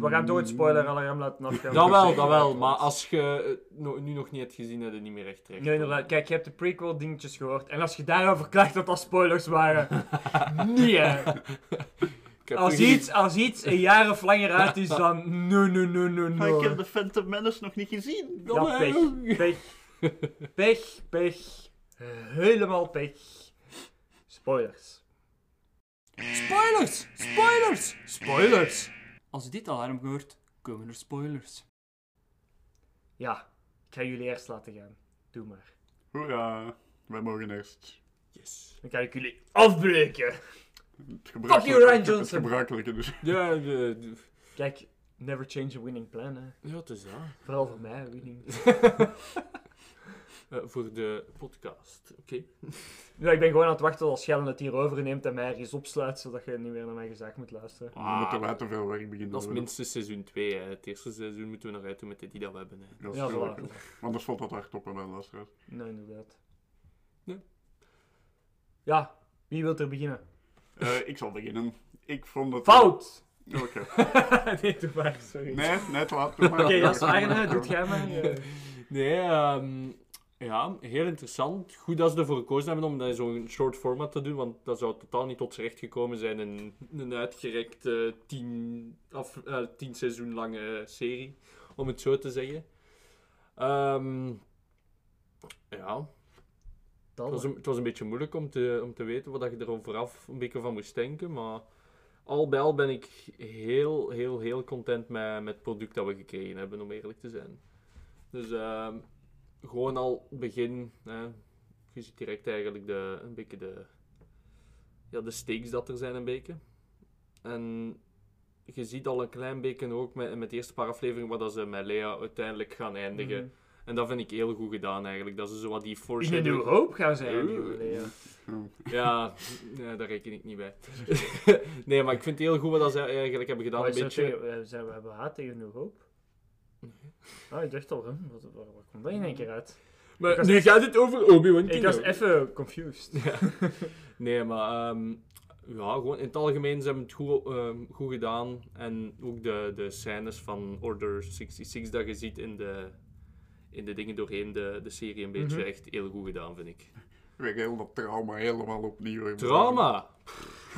Speaker 1: we gaan toch het spoiler-alarm laten afgaan.
Speaker 3: Dat wel, dat wel, maar als je het no- nu nog niet hebt gezien, heb je niet meer echt terecht.
Speaker 1: Nee, inderdaad. Kijk, je hebt de prequel dingetjes gehoord. En als je daarover klaagt dat dat spoilers waren... nee, Als iets, als iets een jaar of langer uit is, dan... Nee, nee, nee, nee,
Speaker 2: Maar ik heb de Phantom Menace nog niet gezien.
Speaker 1: Ja, pech. Pech. Pech, pech. Helemaal pech. Spoilers.
Speaker 5: Spoilers! Spoilers! Spoilers! Als je dit alarm hoort, komen er spoilers.
Speaker 1: Ja, ik ga jullie eerst laten gaan. Doe maar.
Speaker 2: Hoera, wij mogen eerst.
Speaker 3: Yes.
Speaker 1: Dan kan ik jullie afbreken.
Speaker 2: Het
Speaker 1: you,
Speaker 2: gebruikelijke,
Speaker 1: Ryan
Speaker 2: het
Speaker 1: Johnson.
Speaker 2: gebruikelijke dus.
Speaker 3: Ja, de, de-
Speaker 1: Kijk, never change a winning plan, hè.
Speaker 3: ja, het is dat.
Speaker 1: Vooral voor mij, winning.
Speaker 3: Eh, voor de podcast, oké.
Speaker 1: Ja, ik ben gewoon aan het wachten als Schellen het hier overneemt en mij ergens opsluit, zodat je niet meer naar mijn gezag moet luisteren.
Speaker 2: Dan moeten wij te veel werk beginnen
Speaker 3: Dat is
Speaker 2: doen.
Speaker 3: minstens seizoen 2. Hè. Het eerste seizoen moeten we nog uit doen met de die dat we hebben. Hè.
Speaker 2: Dat is
Speaker 1: Ja, voilà.
Speaker 2: Anders valt dat hard op en wel luisteraars.
Speaker 1: Nee, inderdaad.
Speaker 3: Nee.
Speaker 1: Ja, wie wil er beginnen?
Speaker 2: Eh, ik zal beginnen. Ik vond het...
Speaker 1: Fout!
Speaker 2: Oké.
Speaker 1: nee, doe maar, sorry.
Speaker 2: Nee, net maar.
Speaker 1: Oké, Arne, doet jij maar.
Speaker 3: Nee, ehm, ja, heel interessant. Goed dat ze ervoor gekozen hebben om dat zo'n short format te doen, want dat zou totaal niet tot z'n recht gekomen zijn in een uitgerekte tien, af, eh, tien seizoen lange serie, om het zo te zeggen. Ehm, ja, het was, een, het was een beetje moeilijk om te, om te weten wat je er vooraf een beetje van moest denken, maar al bij al ben ik heel, heel, heel content met, met het product dat we gekregen hebben, om eerlijk te zijn. Dus ehm, gewoon al begin, hè, je ziet direct eigenlijk de, een beetje de, ja, de stakes dat er zijn een beetje. En je ziet al een klein beetje ook met, met de eerste paar afleveringen wat dat ze met Lea uiteindelijk gaan eindigen.
Speaker 1: Mhm.
Speaker 3: En dat vind ik heel goed gedaan eigenlijk. Dat ze zo wat die
Speaker 1: In een
Speaker 3: foreshadowing...
Speaker 1: nieuwe hoop gaan eindigen. Ja.
Speaker 3: Ja, ja, daar reken ik niet bij. nee, maar ik vind het heel goed wat dat ze eigenlijk hebben gedaan. Een beetje...
Speaker 1: tegen- eh, zijn we hebben haat tegen Nieuw Hoop? Ah, ik dacht al, hè, wat, wat, wat komt dat in één keer uit?
Speaker 3: Maar
Speaker 1: was
Speaker 3: nu gaat het over Obi-Wan
Speaker 1: Ik was even confused.
Speaker 3: Nee, maar ehm, ja, gewoon in het algemeen ze hebben het goed, ehm, goed gedaan. En ook de, de scènes van Order 66 dat je ziet in de, in de dingen doorheen de, de serie een beetje
Speaker 1: Mhm.
Speaker 3: echt heel goed gedaan, vind ik.
Speaker 2: weer heel dat trauma helemaal opnieuw.
Speaker 3: Trauma.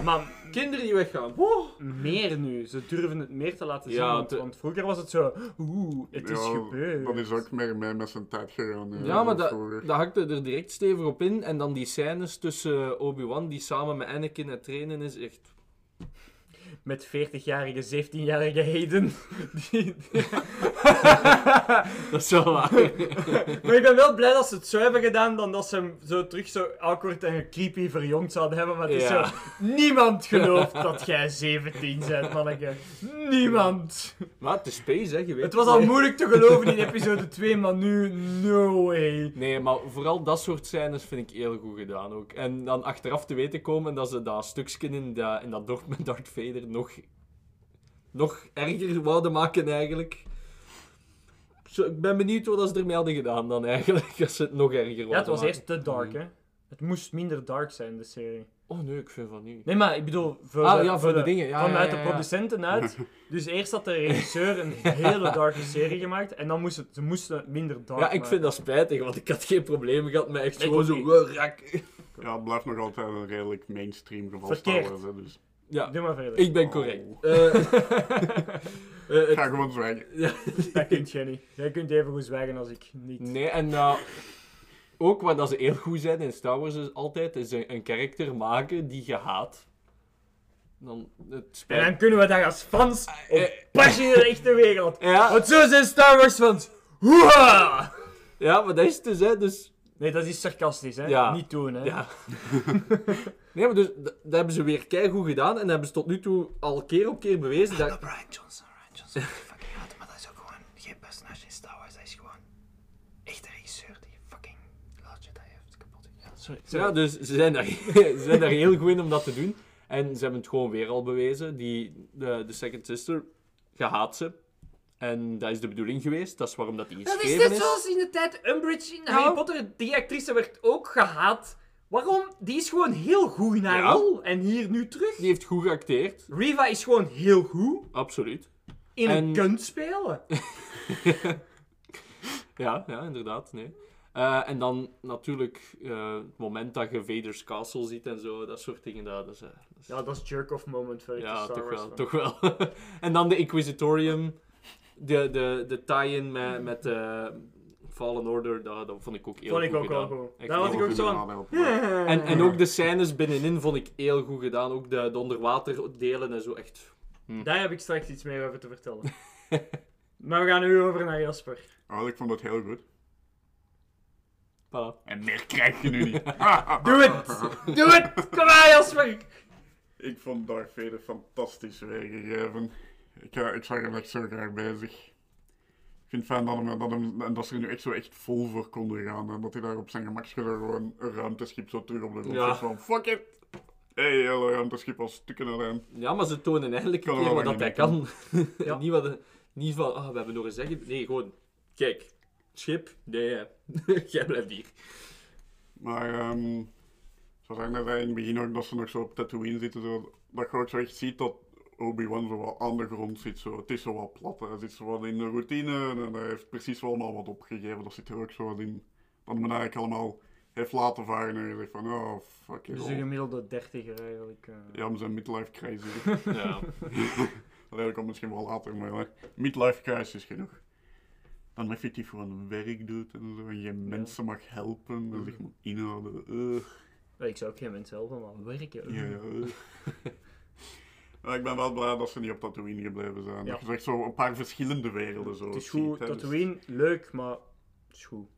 Speaker 1: Maar
Speaker 3: Kinderen die weggaan. Wow.
Speaker 1: meer nu. Ze durven het meer te laten zien.
Speaker 3: Ja,
Speaker 1: want,
Speaker 3: te-
Speaker 1: want vroeger was het zo... Oeh, het is
Speaker 2: Ja,
Speaker 1: gebeurd.
Speaker 2: Dat is ook meer mee met zijn tijd gegaan. hè,
Speaker 3: Ja, maar dat, dat hakte er direct stevig op in. En dan die scènes tussen Obi-Wan, die samen met Anakin aan het trainen is, echt...
Speaker 1: Met 40-jarige, 17-jarige Hayden. Die,
Speaker 3: Dat is wel waar.
Speaker 1: maar ik ben wel blij dat ze het zo hebben gedaan, dan dat ze hem zo terug zo awkward en creepy verjongd zouden hebben. Maar het is
Speaker 3: Ja.
Speaker 1: zo... Niemand gelooft dat jij 17 bent, manneke. Niemand.
Speaker 3: Maar het is space, hè, je weet
Speaker 1: Het was al moeilijk te geloven in episode 2, maar nu... No way.
Speaker 3: Nee, maar vooral dat soort scènes vind ik heel goed gedaan ook. En dan achteraf te weten komen dat ze dat stukje in dat, in dat dorp met Darth Vader nog, nog erger wouden maken eigenlijk. Zo, ik ben benieuwd wat ze ermee hadden gedaan dan eigenlijk, als ze het nog erger wouden
Speaker 1: Ja, het was
Speaker 3: maken.
Speaker 1: eerst te dark, hè. Het moest minder dark zijn, de serie.
Speaker 3: Oh nee, ik vind van niet.
Speaker 1: Nee, maar ik bedoel, voor,
Speaker 3: Ah,
Speaker 1: de,
Speaker 3: ja, voor de dingen, ja,
Speaker 1: vanuit
Speaker 3: ja, ja,
Speaker 1: de producenten uit. Dus eerst had de regisseur een hele darke serie gemaakt en dan moest het, ze moesten minder dark
Speaker 3: Ja, ik
Speaker 1: maken.
Speaker 3: vind dat spijtig, want ik had geen probleem gehad met echt
Speaker 1: Ik
Speaker 3: gewoon zo...
Speaker 1: niet.
Speaker 3: "Wow, rak."
Speaker 2: Ja, het blijft nog altijd een redelijk mainstream geval
Speaker 1: Verkeerd.
Speaker 2: Dus
Speaker 3: Ja,
Speaker 1: Doe maar verder.
Speaker 3: ik ben correct. Eh, eh, het-
Speaker 2: ik ga gewoon zwijgen.
Speaker 3: ja,
Speaker 1: Dat kunt jij niet. Jij kunt even goed zwijgen als ik niet.
Speaker 3: Nee, en eh, ook dat ze heel goed zijn in Star Wars is altijd is een, een karakter maken die je haat. Dan, het
Speaker 1: En
Speaker 3: spijt...
Speaker 1: dan kunnen we daar als fans op
Speaker 3: Eh,
Speaker 1: pasje in de echte wereld.
Speaker 3: ja,
Speaker 1: Want zo zijn Star Wars fans. Hoera!
Speaker 3: ja, maar dat is het dus, hè. Dus,
Speaker 1: Nee, dat is sarcastisch, hè?
Speaker 3: Ja.
Speaker 1: Niet doen, hè?
Speaker 3: ja. nee, maar dus, dat hebben ze weer keigoed gedaan en dat hebben ze tot nu toe al keer op keer bewezen dat...
Speaker 6: Brian Johnson, Ryan Johnson, fucking haat, maar dat is ook gewoon geen personage in Star Wars. Hij is gewoon echt een regisseur die fucking Last Jedi heeft kapot. Ja, sorry.
Speaker 3: Ja, dus ze zijn, daar, ze zijn daar heel goed in om dat te doen. En ze hebben het gewoon weer al bewezen. Die, de, de Second Sister, je haat ze. En dat is de bedoeling geweest. Dat is waarom dat die
Speaker 1: Dat is
Speaker 3: geschreven
Speaker 1: net
Speaker 3: is.
Speaker 1: zoals in de tijd Umbridge in
Speaker 3: Ja.
Speaker 1: Harry Potter. Die actrice werd ook gehaat. Waarom? Die is gewoon heel goed in haar
Speaker 3: Ja.
Speaker 1: rol. En hier nu terug.
Speaker 3: Die heeft goed geacteerd.
Speaker 1: Riva is gewoon heel goed
Speaker 3: Absoluut.
Speaker 1: in
Speaker 3: En-
Speaker 1: een kunt spelen.
Speaker 3: Ja, ja, inderdaad. Nee. Eh, en dan natuurlijk eh, het moment dat je Vader's Castle ziet en zo, dat soort dingen. Dat, dat is, eh, dat is-
Speaker 1: Ja, dat is jerk-off moment voor
Speaker 3: ja,
Speaker 1: Star
Speaker 3: toch
Speaker 1: Wars.
Speaker 3: wel, toch wel. en dan de Inquisitorium, de, de, de tie-in met, met eh, Fallen Order, dat, dat vond ik ook heel
Speaker 1: Vond ik
Speaker 3: goed
Speaker 1: ook wel goed. Daar was ik ook zo aan.
Speaker 3: En, en ook de scènes binnenin vond ik heel goed gedaan. Ook de, de onderwaterdelen en zo, echt...
Speaker 1: Daar heb ik straks iets meer over te vertellen. maar we gaan nu over naar Jasper.
Speaker 2: Oh, ik vond het heel goed.
Speaker 3: Voilà.
Speaker 2: En meer krijg je nu niet.
Speaker 1: Doe het! Doe het! Kom maar, Jasper!
Speaker 2: Ik vond Darth Vader fantastisch weergegeven. Ik, ik zag hem echt zo graag bezig. Ik vind het fijn dat, hem, dat, hem, en dat ze er nu echt zo echt vol voor konden gaan. En dat hij daar op zijn gemakje er gewoon een ruimteschip zo terug op de grond
Speaker 3: Ja.
Speaker 2: van fuck it! Hey, hele ruimteschip als stukken erin.
Speaker 3: Ja, maar ze tonen eigenlijk een keer wat dat hij kan.
Speaker 1: Ja.
Speaker 3: niet, wat, niet van, ah, we hebben nog een zeggen. Nee, gewoon, kijk, schip, nee, jij blijft hier.
Speaker 2: Maar, ehm zoals ik net zei in het begin ook, dat ze nog zo op Tatooine zitten, zo, dat je ook zo echt ziet dat Obi-Wan zo wat aan de grond zit. Zo. Het is zo wat plat, hè. hij zit zo wat in de routine en hij heeft precies wel allemaal wat opgegeven. Dat zit er ook zo wat in. Dat men eigenlijk allemaal heeft laten varen en gezegd van, oh, fuck it.
Speaker 1: Dus een gemiddelde dertiger eigenlijk. eh.
Speaker 2: Ja, we zijn midlife crisis.
Speaker 3: Ja.
Speaker 2: Dat komt misschien wel later, maar hè. midlife crisis genoeg. Dan effectief gewoon werk doet en zo, en je mensen mag helpen en zich moet inhouden.
Speaker 1: Ik zou ook geen mensen helpen, maar werken.
Speaker 2: Ja, ja. ik ben wel blij dat ze niet op Tatooine gebleven zijn.
Speaker 1: Ja.
Speaker 2: Dat je zegt zo een paar verschillende werelden zo
Speaker 1: Het is goed.
Speaker 2: Dus
Speaker 1: Tatooine, leuk, maar het is goed.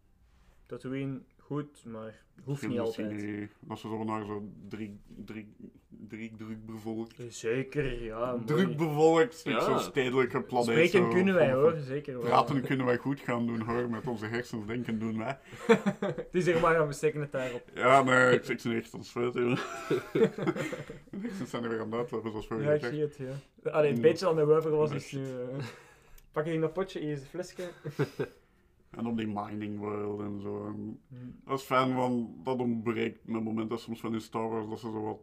Speaker 1: Tatooine, goed, maar hoeft niet altijd.
Speaker 2: ze zo naar zo drie, drie, drie druk bevolkt.
Speaker 1: Zeker, ja. mooi.
Speaker 2: Druk bevolkt,
Speaker 3: Ja.
Speaker 2: ja. zo'n stedelijke planeet.
Speaker 1: Spreken
Speaker 2: zo,
Speaker 1: kunnen wij hoor, zeker wel.
Speaker 2: Praten kunnen wij goed gaan doen hoor, met onze hersens denken doen wij.
Speaker 1: Het is er maar aan, we steken het daarop.
Speaker 2: Ja, nee, ik ik zie echt ons. De hersens zijn er weer aan het uitlopen, zoals vorige
Speaker 1: Ja, ik
Speaker 2: keer.
Speaker 1: zie het, ja. Allee, een
Speaker 2: Mm.
Speaker 1: beetje aan de wuiver was,
Speaker 2: Maar
Speaker 1: is nu... eh, Pak je in dat potje, hier is een flesje.
Speaker 2: En op die mining world en zo. En
Speaker 1: Mm.
Speaker 2: als fan van, dat ontbreekt met momenten soms van in Star Wars, dat ze zo wat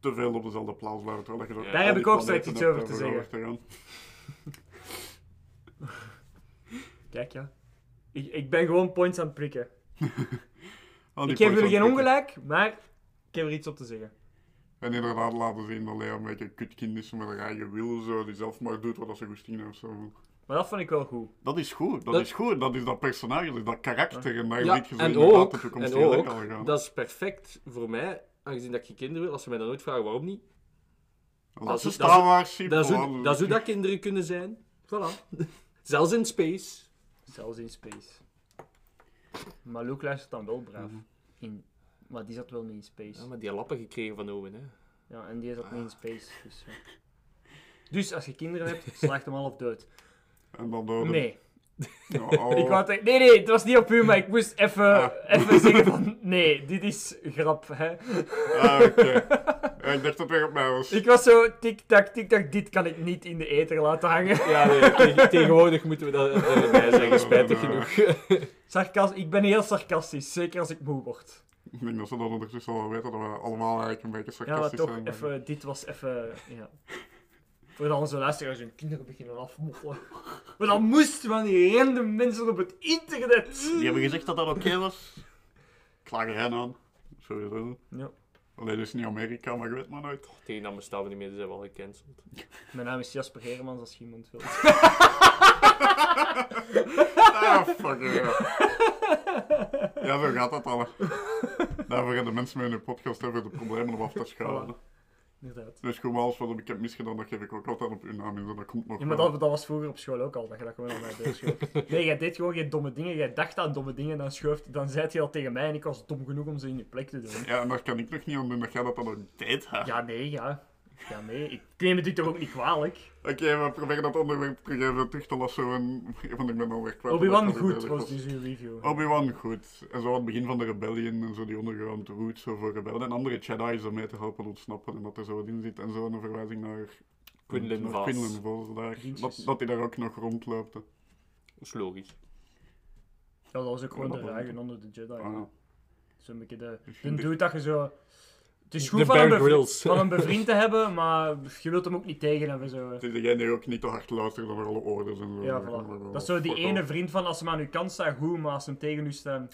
Speaker 2: te veel op dezelfde plaats blijven. terwijl je zo
Speaker 3: Daar
Speaker 1: heb ik ook straks iets over te
Speaker 2: gaan.
Speaker 1: Kijk, ja. Ik, ik ben gewoon points aan het prikken. Ik geef jullie geen ongelijk, maar ik heb er iets op te zeggen.
Speaker 2: En inderdaad laten zien dat Lea een beetje een kutkind is met haar eigen wil, zo, die zelf maar doet wat ze goesting heeft. Zo.
Speaker 1: Maar dat vond ik wel goed.
Speaker 2: Dat is goed, dat,
Speaker 3: Dat-
Speaker 2: is goed. Dat is dat personage, dat is dat karakter. En daar
Speaker 3: Ja,
Speaker 2: weet je zo
Speaker 3: en ook,
Speaker 2: de
Speaker 3: en ook
Speaker 2: al gaan.
Speaker 3: dat is perfect voor mij, aangezien dat ik geen kinderen wil. Als ze mij dan ooit vragen waarom niet,
Speaker 2: Dat
Speaker 3: dat
Speaker 2: is
Speaker 3: dat
Speaker 2: Star Wars
Speaker 3: dat is,
Speaker 2: gewoon.
Speaker 3: hoe, dat is hoe dat kinderen kunnen zijn. Voilà. Zelfs in space.
Speaker 1: Zelfs in space. Maar Luke luistert dan wel braaf.
Speaker 2: Mhm.
Speaker 1: In... Maar die zat wel niet in space.
Speaker 3: Ja, maar die lappen gekregen van Owen, hè.
Speaker 1: Ja, en die zat niet in space. Dus, ja. dus als je kinderen hebt, slaag hem half dood.
Speaker 2: En dan door de-
Speaker 1: Nee.
Speaker 2: Oh,
Speaker 1: Ik wou nee, nee, het was niet op u, maar ik moest even,
Speaker 2: Ah.
Speaker 1: even zeggen van... Nee, dit is grap, hè.
Speaker 2: Ah, oké. Ja, ik dacht dat het weer op mij was.
Speaker 1: Ik was zo, tik-tak, tik-tak, dit kan ik niet in de ether laten hangen.
Speaker 3: Ja, nee, tegen- tegenwoordig moeten we dat erbij zeggen, spijtig genoeg.
Speaker 1: Sarcas ik ben heel sarcastisch, zeker als ik moe word.
Speaker 2: Ik denk dat ze dan ondertussen wel weten dat we allemaal eigenlijk een beetje
Speaker 1: Ja, maar
Speaker 2: sarcastisch
Speaker 1: toch,
Speaker 2: zijn.
Speaker 1: even, dit was even, ja. Voor dan onze luisteraars hun kinderen beginnen afmoffelen. Maar dat moest van die random mensen op het internet.
Speaker 2: Die hebben gezegd dat dat oké was. Klaag er hen aan. Sowieso.
Speaker 1: Ja.
Speaker 2: Alleen is niet Amerika, maar je weet maar nooit.
Speaker 3: Tegen dan bestaan we niet meer, ze zijn wel gecanceld.
Speaker 1: Mijn naam is Jasper Heremans, als je iemand wilt.
Speaker 2: Ah, fuck yeah. Ja, zo gaat dat al. Daarvoor gaan de mensen met hun podcast hebben de problemen om af te schalen.
Speaker 1: Inderdaad.
Speaker 2: Dus gewoon alles wat ik heb misgedaan, dat geef ik ook altijd op hun naam in. Dat komt nog
Speaker 1: Ja, maar dat, dat was vroeger op school ook al, dat je dat gewoon aan mij doorschoof. Nee, jij deed gewoon geen domme dingen, jij dacht aan domme dingen, dan schoof, dan zei je dat tegen mij en ik was dom genoeg om ze in je plek te doen.
Speaker 2: Ja, en daar kan ik nog niet aan doen dat jij dat dan ook deed. hè.
Speaker 1: Ja, nee, ja. Ja, nee, ik neem het u toch ook niet kwalijk.
Speaker 2: Oké, we proberen dat onderwerp terug even terug te lassen. En... Want ik ben alweer kwijt.
Speaker 1: Obi-Wan goed, was dus uw review.
Speaker 2: Obi-Wan goed. En zo aan het begin van de rebellion en zo die underground route zo voor rebellen. En andere Jedi's om mee te helpen ontsnappen en dat er zo wat in zit. En zo een verwijzing naar...
Speaker 3: Quinlan Vos.
Speaker 2: Quinlan Vos daar. Dat, dat hij daar ook nog rondloopt.
Speaker 3: Dat is logisch.
Speaker 1: Ja, dat was ook gewoon
Speaker 2: Ja,
Speaker 1: de ruigen onder de Jedi.
Speaker 2: Ah.
Speaker 1: Zo'n beetje de... De
Speaker 2: de-
Speaker 1: dude dat je zo... Het is goed van een,
Speaker 3: Grylls.
Speaker 1: van een bevriend te hebben, maar je wilt hem ook niet tegen hebben. Zo.
Speaker 2: Het is degene die ook niet te hard luistert naar alle orders en zo.
Speaker 1: Ja, voilà. Dat is zo die ene
Speaker 2: off.
Speaker 1: vriend van als ze maar aan uw kant staat, goed, maar als ze hem tegen u staan...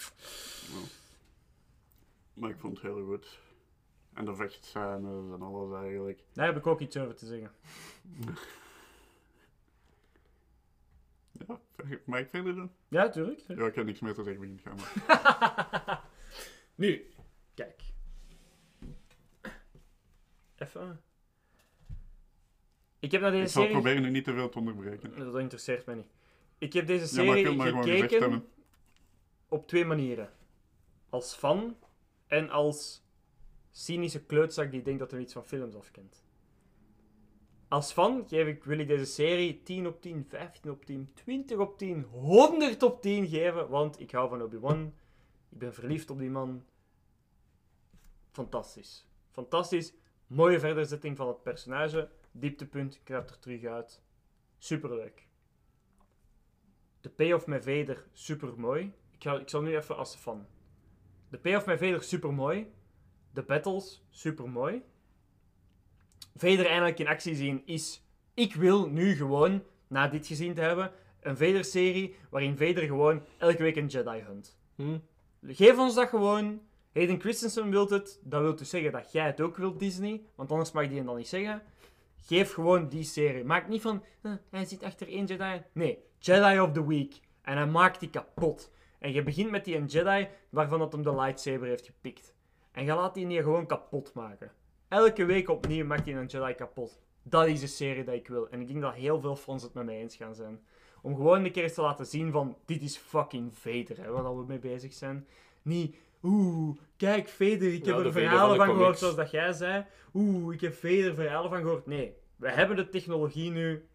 Speaker 2: Maar ik vond het heel goed. En de vechtscènes en alles eigenlijk.
Speaker 1: Daar heb ik ook iets over te zeggen.
Speaker 2: Ja, mag ik verder doen?
Speaker 1: Ja, tuurlijk.
Speaker 2: Ja, ik heb niks meer te zeggen. Begin gaan maar.
Speaker 1: Nu, kijk. Even. Ik heb naar deze
Speaker 2: Ik zal
Speaker 1: serie...
Speaker 2: proberen nu niet te veel te onderbreken.
Speaker 1: Dat interesseert mij niet. Ik heb deze
Speaker 2: Ja, ik
Speaker 1: serie
Speaker 2: gezegd
Speaker 1: gekeken op twee manieren. Als fan en als cynische kleutzak die denkt dat hij iets van films afkent. Als fan geef ik, wil ik deze serie 10 op 10, 15 op 10, 20 op 10, 100 op 10 geven, want ik hou van Obi-Wan. Ik ben verliefd op die man. Fantastisch. Fantastisch. Mooie verderzetting van het personage. Dieptepunt, kruipt er terug uit. Superleuk. De payoff met Vader, super mooi. Ik, ga, ik zal nu even als fan. De payoff met Vader, super mooi. De battles, super mooi. Vader eindelijk in actie zien is. Ik wil nu gewoon, na dit gezien te hebben, een Vader-serie waarin Vader gewoon elke week een Jedi hunt.
Speaker 3: Hm?
Speaker 1: Geef ons dat gewoon. Hayden Christensen wilt het. Dat wil dus zeggen dat jij het ook wilt, Disney. Want anders mag die hem dan niet zeggen. Geef gewoon die serie. Maak niet van, "Eh, hij zit achter één Jedi. Nee, Jedi of the Week. En hij maakt die kapot. En je begint met die een Jedi waarvan dat hem de lightsaber heeft gepikt. En je laat die niet gewoon kapot maken. Elke week opnieuw maakt hij een Jedi kapot. Dat is de serie dat ik wil. En ik denk dat heel veel fans het met mij eens gaan zijn. Om gewoon een keer eens te laten zien van, dit is fucking Vader, hè, waar we mee bezig zijn. Niet, oeh, kijk Vader, ik heb er verhalen
Speaker 3: van
Speaker 1: gehoord
Speaker 3: comics.
Speaker 1: zoals dat jij zei. Oeh, ik heb Vader verhalen van gehoord. Nee, we hebben de technologie nu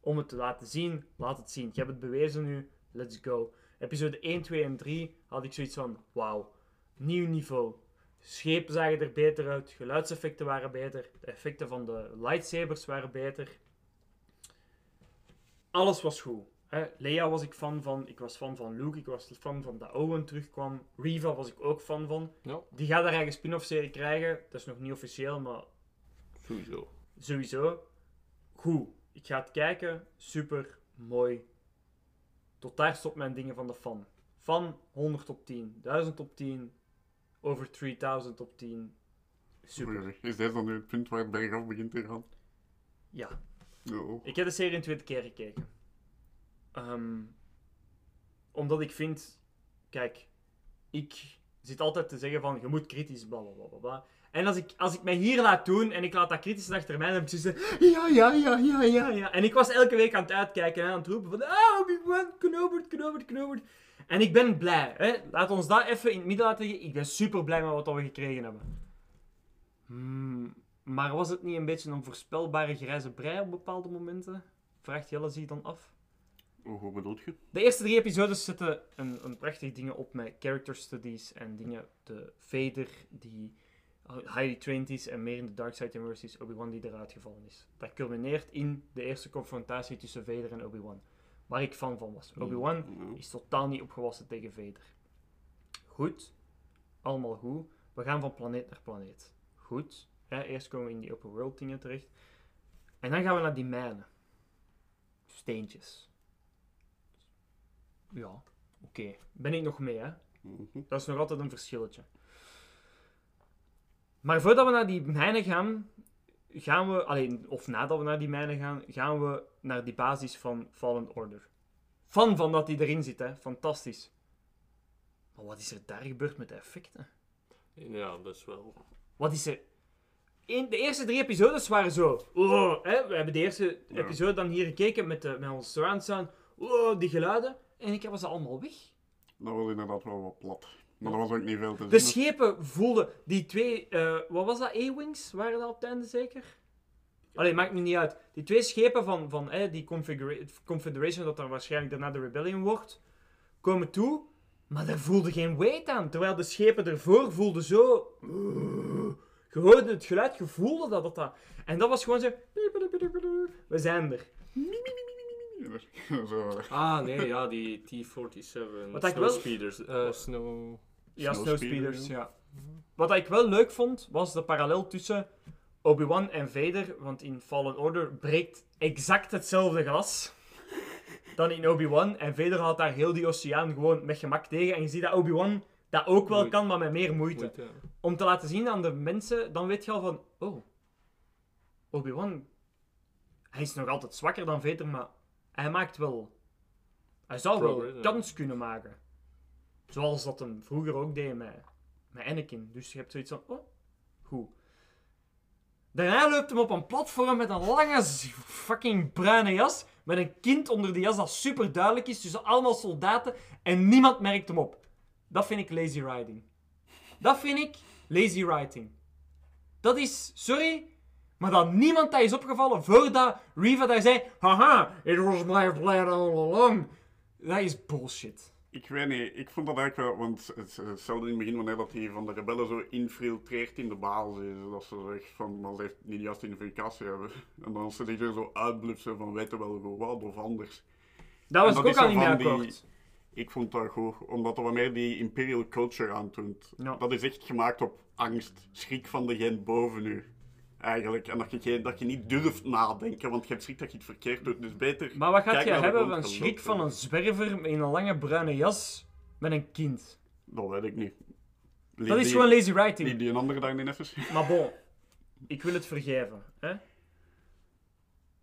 Speaker 1: om het te laten zien. Laat het zien. Je hebt het bewezen nu. Let's go. Episode 1, 2 en 3 had ik zoiets van, wauw, nieuw niveau. Schepen zagen er beter uit, geluidseffecten waren beter, de effecten van de lightsabers waren beter. Alles was goed. Hè? Leia was ik fan van, ik was fan van Luke, ik was fan van dat Owen terugkwam. Riva was ik ook fan van.
Speaker 3: Ja,
Speaker 1: Die gaat haar eigen spin-off serie krijgen, dat is nog niet officieel, maar
Speaker 3: sowieso.
Speaker 1: sowieso. Goed, ik ga het kijken, super mooi. Tot daar stopt mijn dingen van de fan. Fan 100 op 10, 1000 op 10, over 3000 op 10. Super.
Speaker 2: Is dit dan nu het punt waar het bergaf begint te gaan?
Speaker 1: Ja.
Speaker 2: Oh.
Speaker 1: Ik heb de serie een tweede keer gekeken. Ehm, omdat ik vind, kijk, ik zit altijd te zeggen van je moet kritisch bla bla bla bla. En als ik, als ik mij hier laat doen en ik laat dat kritisch achter mij, dan heb ik zoiets ja, ja, ja, ja, ja, ja. En ik was elke week aan het uitkijken en aan het roepen van, ah, Obi-Wan, Knobert, Knobert, Knobert. En ik ben blij, hè. Laat ons dat even in het midden laten liggen. Ik ben super blij met wat we gekregen hebben. Hmm, maar was het niet een beetje een voorspelbare grijze brei op bepaalde momenten? Vraagt Jelle zich dan af.
Speaker 2: Hoe bedoel je?
Speaker 1: De eerste drie episodes zetten een, een prachtig dingen op met character studies en dingen. De Vader die highly trained is en meer in de Dark Side is, Obi-Wan die eruit gevallen is. Dat culmineert in de eerste confrontatie tussen Vader en Obi-Wan. Waar ik fan van was. Obi-Wan is totaal niet opgewassen tegen Vader. Goed. Allemaal goed. We gaan van planeet naar planeet. Goed. Ja, eerst komen we in die open world dingen terecht. En dan gaan we naar die mijnen. Steentjes. Ja, oké. Ben ik nog mee, hè?
Speaker 2: Mhm.
Speaker 1: Dat is nog altijd een verschilletje. Maar voordat we naar die mijnen gaan, gaan we, alleen, of nadat we naar die mijnen gaan, gaan we naar die basis van Fallen Order. Fan van dat die erin zit, hè. Fantastisch. Maar wat is er daar gebeurd met de effecten?
Speaker 3: Ja, dat is wel...
Speaker 1: Wat is er... In de eerste drie episodes waren zo... Oh, hè, we hebben de eerste
Speaker 2: Ja.
Speaker 1: episode dan hier gekeken met, de, met ons surround sound. Oh, die geluiden. En ik heb ze allemaal weg.
Speaker 2: Dat was inderdaad wel wat plat. Maar dat was ook niet veel te
Speaker 1: De
Speaker 2: zien.
Speaker 1: schepen voelden... Die twee... eh, wat was dat? A-Wings? Waren dat op het einde zeker? Allee, maakt me niet uit. Die twee schepen van, van eh, die Confederation, dat dan waarschijnlijk daarna de Rebellion wordt, komen toe, maar daar voelde geen weight aan. Terwijl de schepen ervoor voelden zo... Je hoorde het geluid, je voelde dat, dat dat... En dat was gewoon zo... We zijn er.
Speaker 2: Zo.
Speaker 3: Ah, nee, ja, die T-47
Speaker 1: Wat ik wel-
Speaker 3: Snowspeeders. eh, snow...
Speaker 1: Ja,
Speaker 2: Snowspeeders, ja.
Speaker 1: ja. Wat ik wel leuk vond, was de parallel tussen Obi-Wan en Vader. Want in Fallen Order breekt exact hetzelfde glas dan in Obi-Wan. En Vader haalt daar heel die oceaan gewoon met gemak tegen. En je ziet dat Obi-Wan dat ook wel kan, maar met meer moeite.
Speaker 3: Moeite.
Speaker 1: Om te laten zien aan de mensen, dan weet je al van... Oh, Obi-Wan... Hij is nog altijd zwakker dan Vader, maar hij maakt wel... Hij zou wel
Speaker 3: ja.
Speaker 1: kans kunnen maken. Zoals dat hem vroeger ook deed met, met Anakin. Dus je hebt zoiets van... Oh, goed. Daarna loopt hem op een platform met een lange fucking bruine jas. Met een kind onder die jas dat super duidelijk is. Tussen allemaal soldaten. En niemand merkt hem op. Dat vind ik lazy riding. Dat vind ik lazy writing. Dat is, sorry, maar dat niemand dat is opgevallen voordat Riva daar zei: Haha, it was my plan all along. Dat is bullshit.
Speaker 2: Ik weet niet, ik vond dat eigenlijk wel, want het is hetzelfde in het begin wanneer dat die van de rebellen zo infiltreert in de basis. Dat ze zo echt van, maar ze heeft niet de juiste identificatie hebben. En dan ze zich er zo uitblutsen van weten wel wat of anders.
Speaker 1: Daar was ook
Speaker 2: dat
Speaker 1: al niet
Speaker 2: zo
Speaker 1: mee
Speaker 2: van die-
Speaker 1: akkoord.
Speaker 2: Ik vond dat goed, omdat er wat meer die imperial culture aantoont.
Speaker 1: Ja.
Speaker 2: Dat is echt gemaakt op angst, schrik van degene boven u. Eigenlijk. En dat je, geen- dat je niet durft nadenken, want je hebt schrik dat je het verkeerd doet. Dus beter.
Speaker 1: Maar wat gaat je hebben van schrik van een zwerver in een lange bruine jas met een kind?
Speaker 2: Dat weet ik niet.
Speaker 1: Dat is gewoon lazy writing.
Speaker 2: Die, die een andere dag niet even.
Speaker 1: Maar bon, ik wil het vergeven. Hè?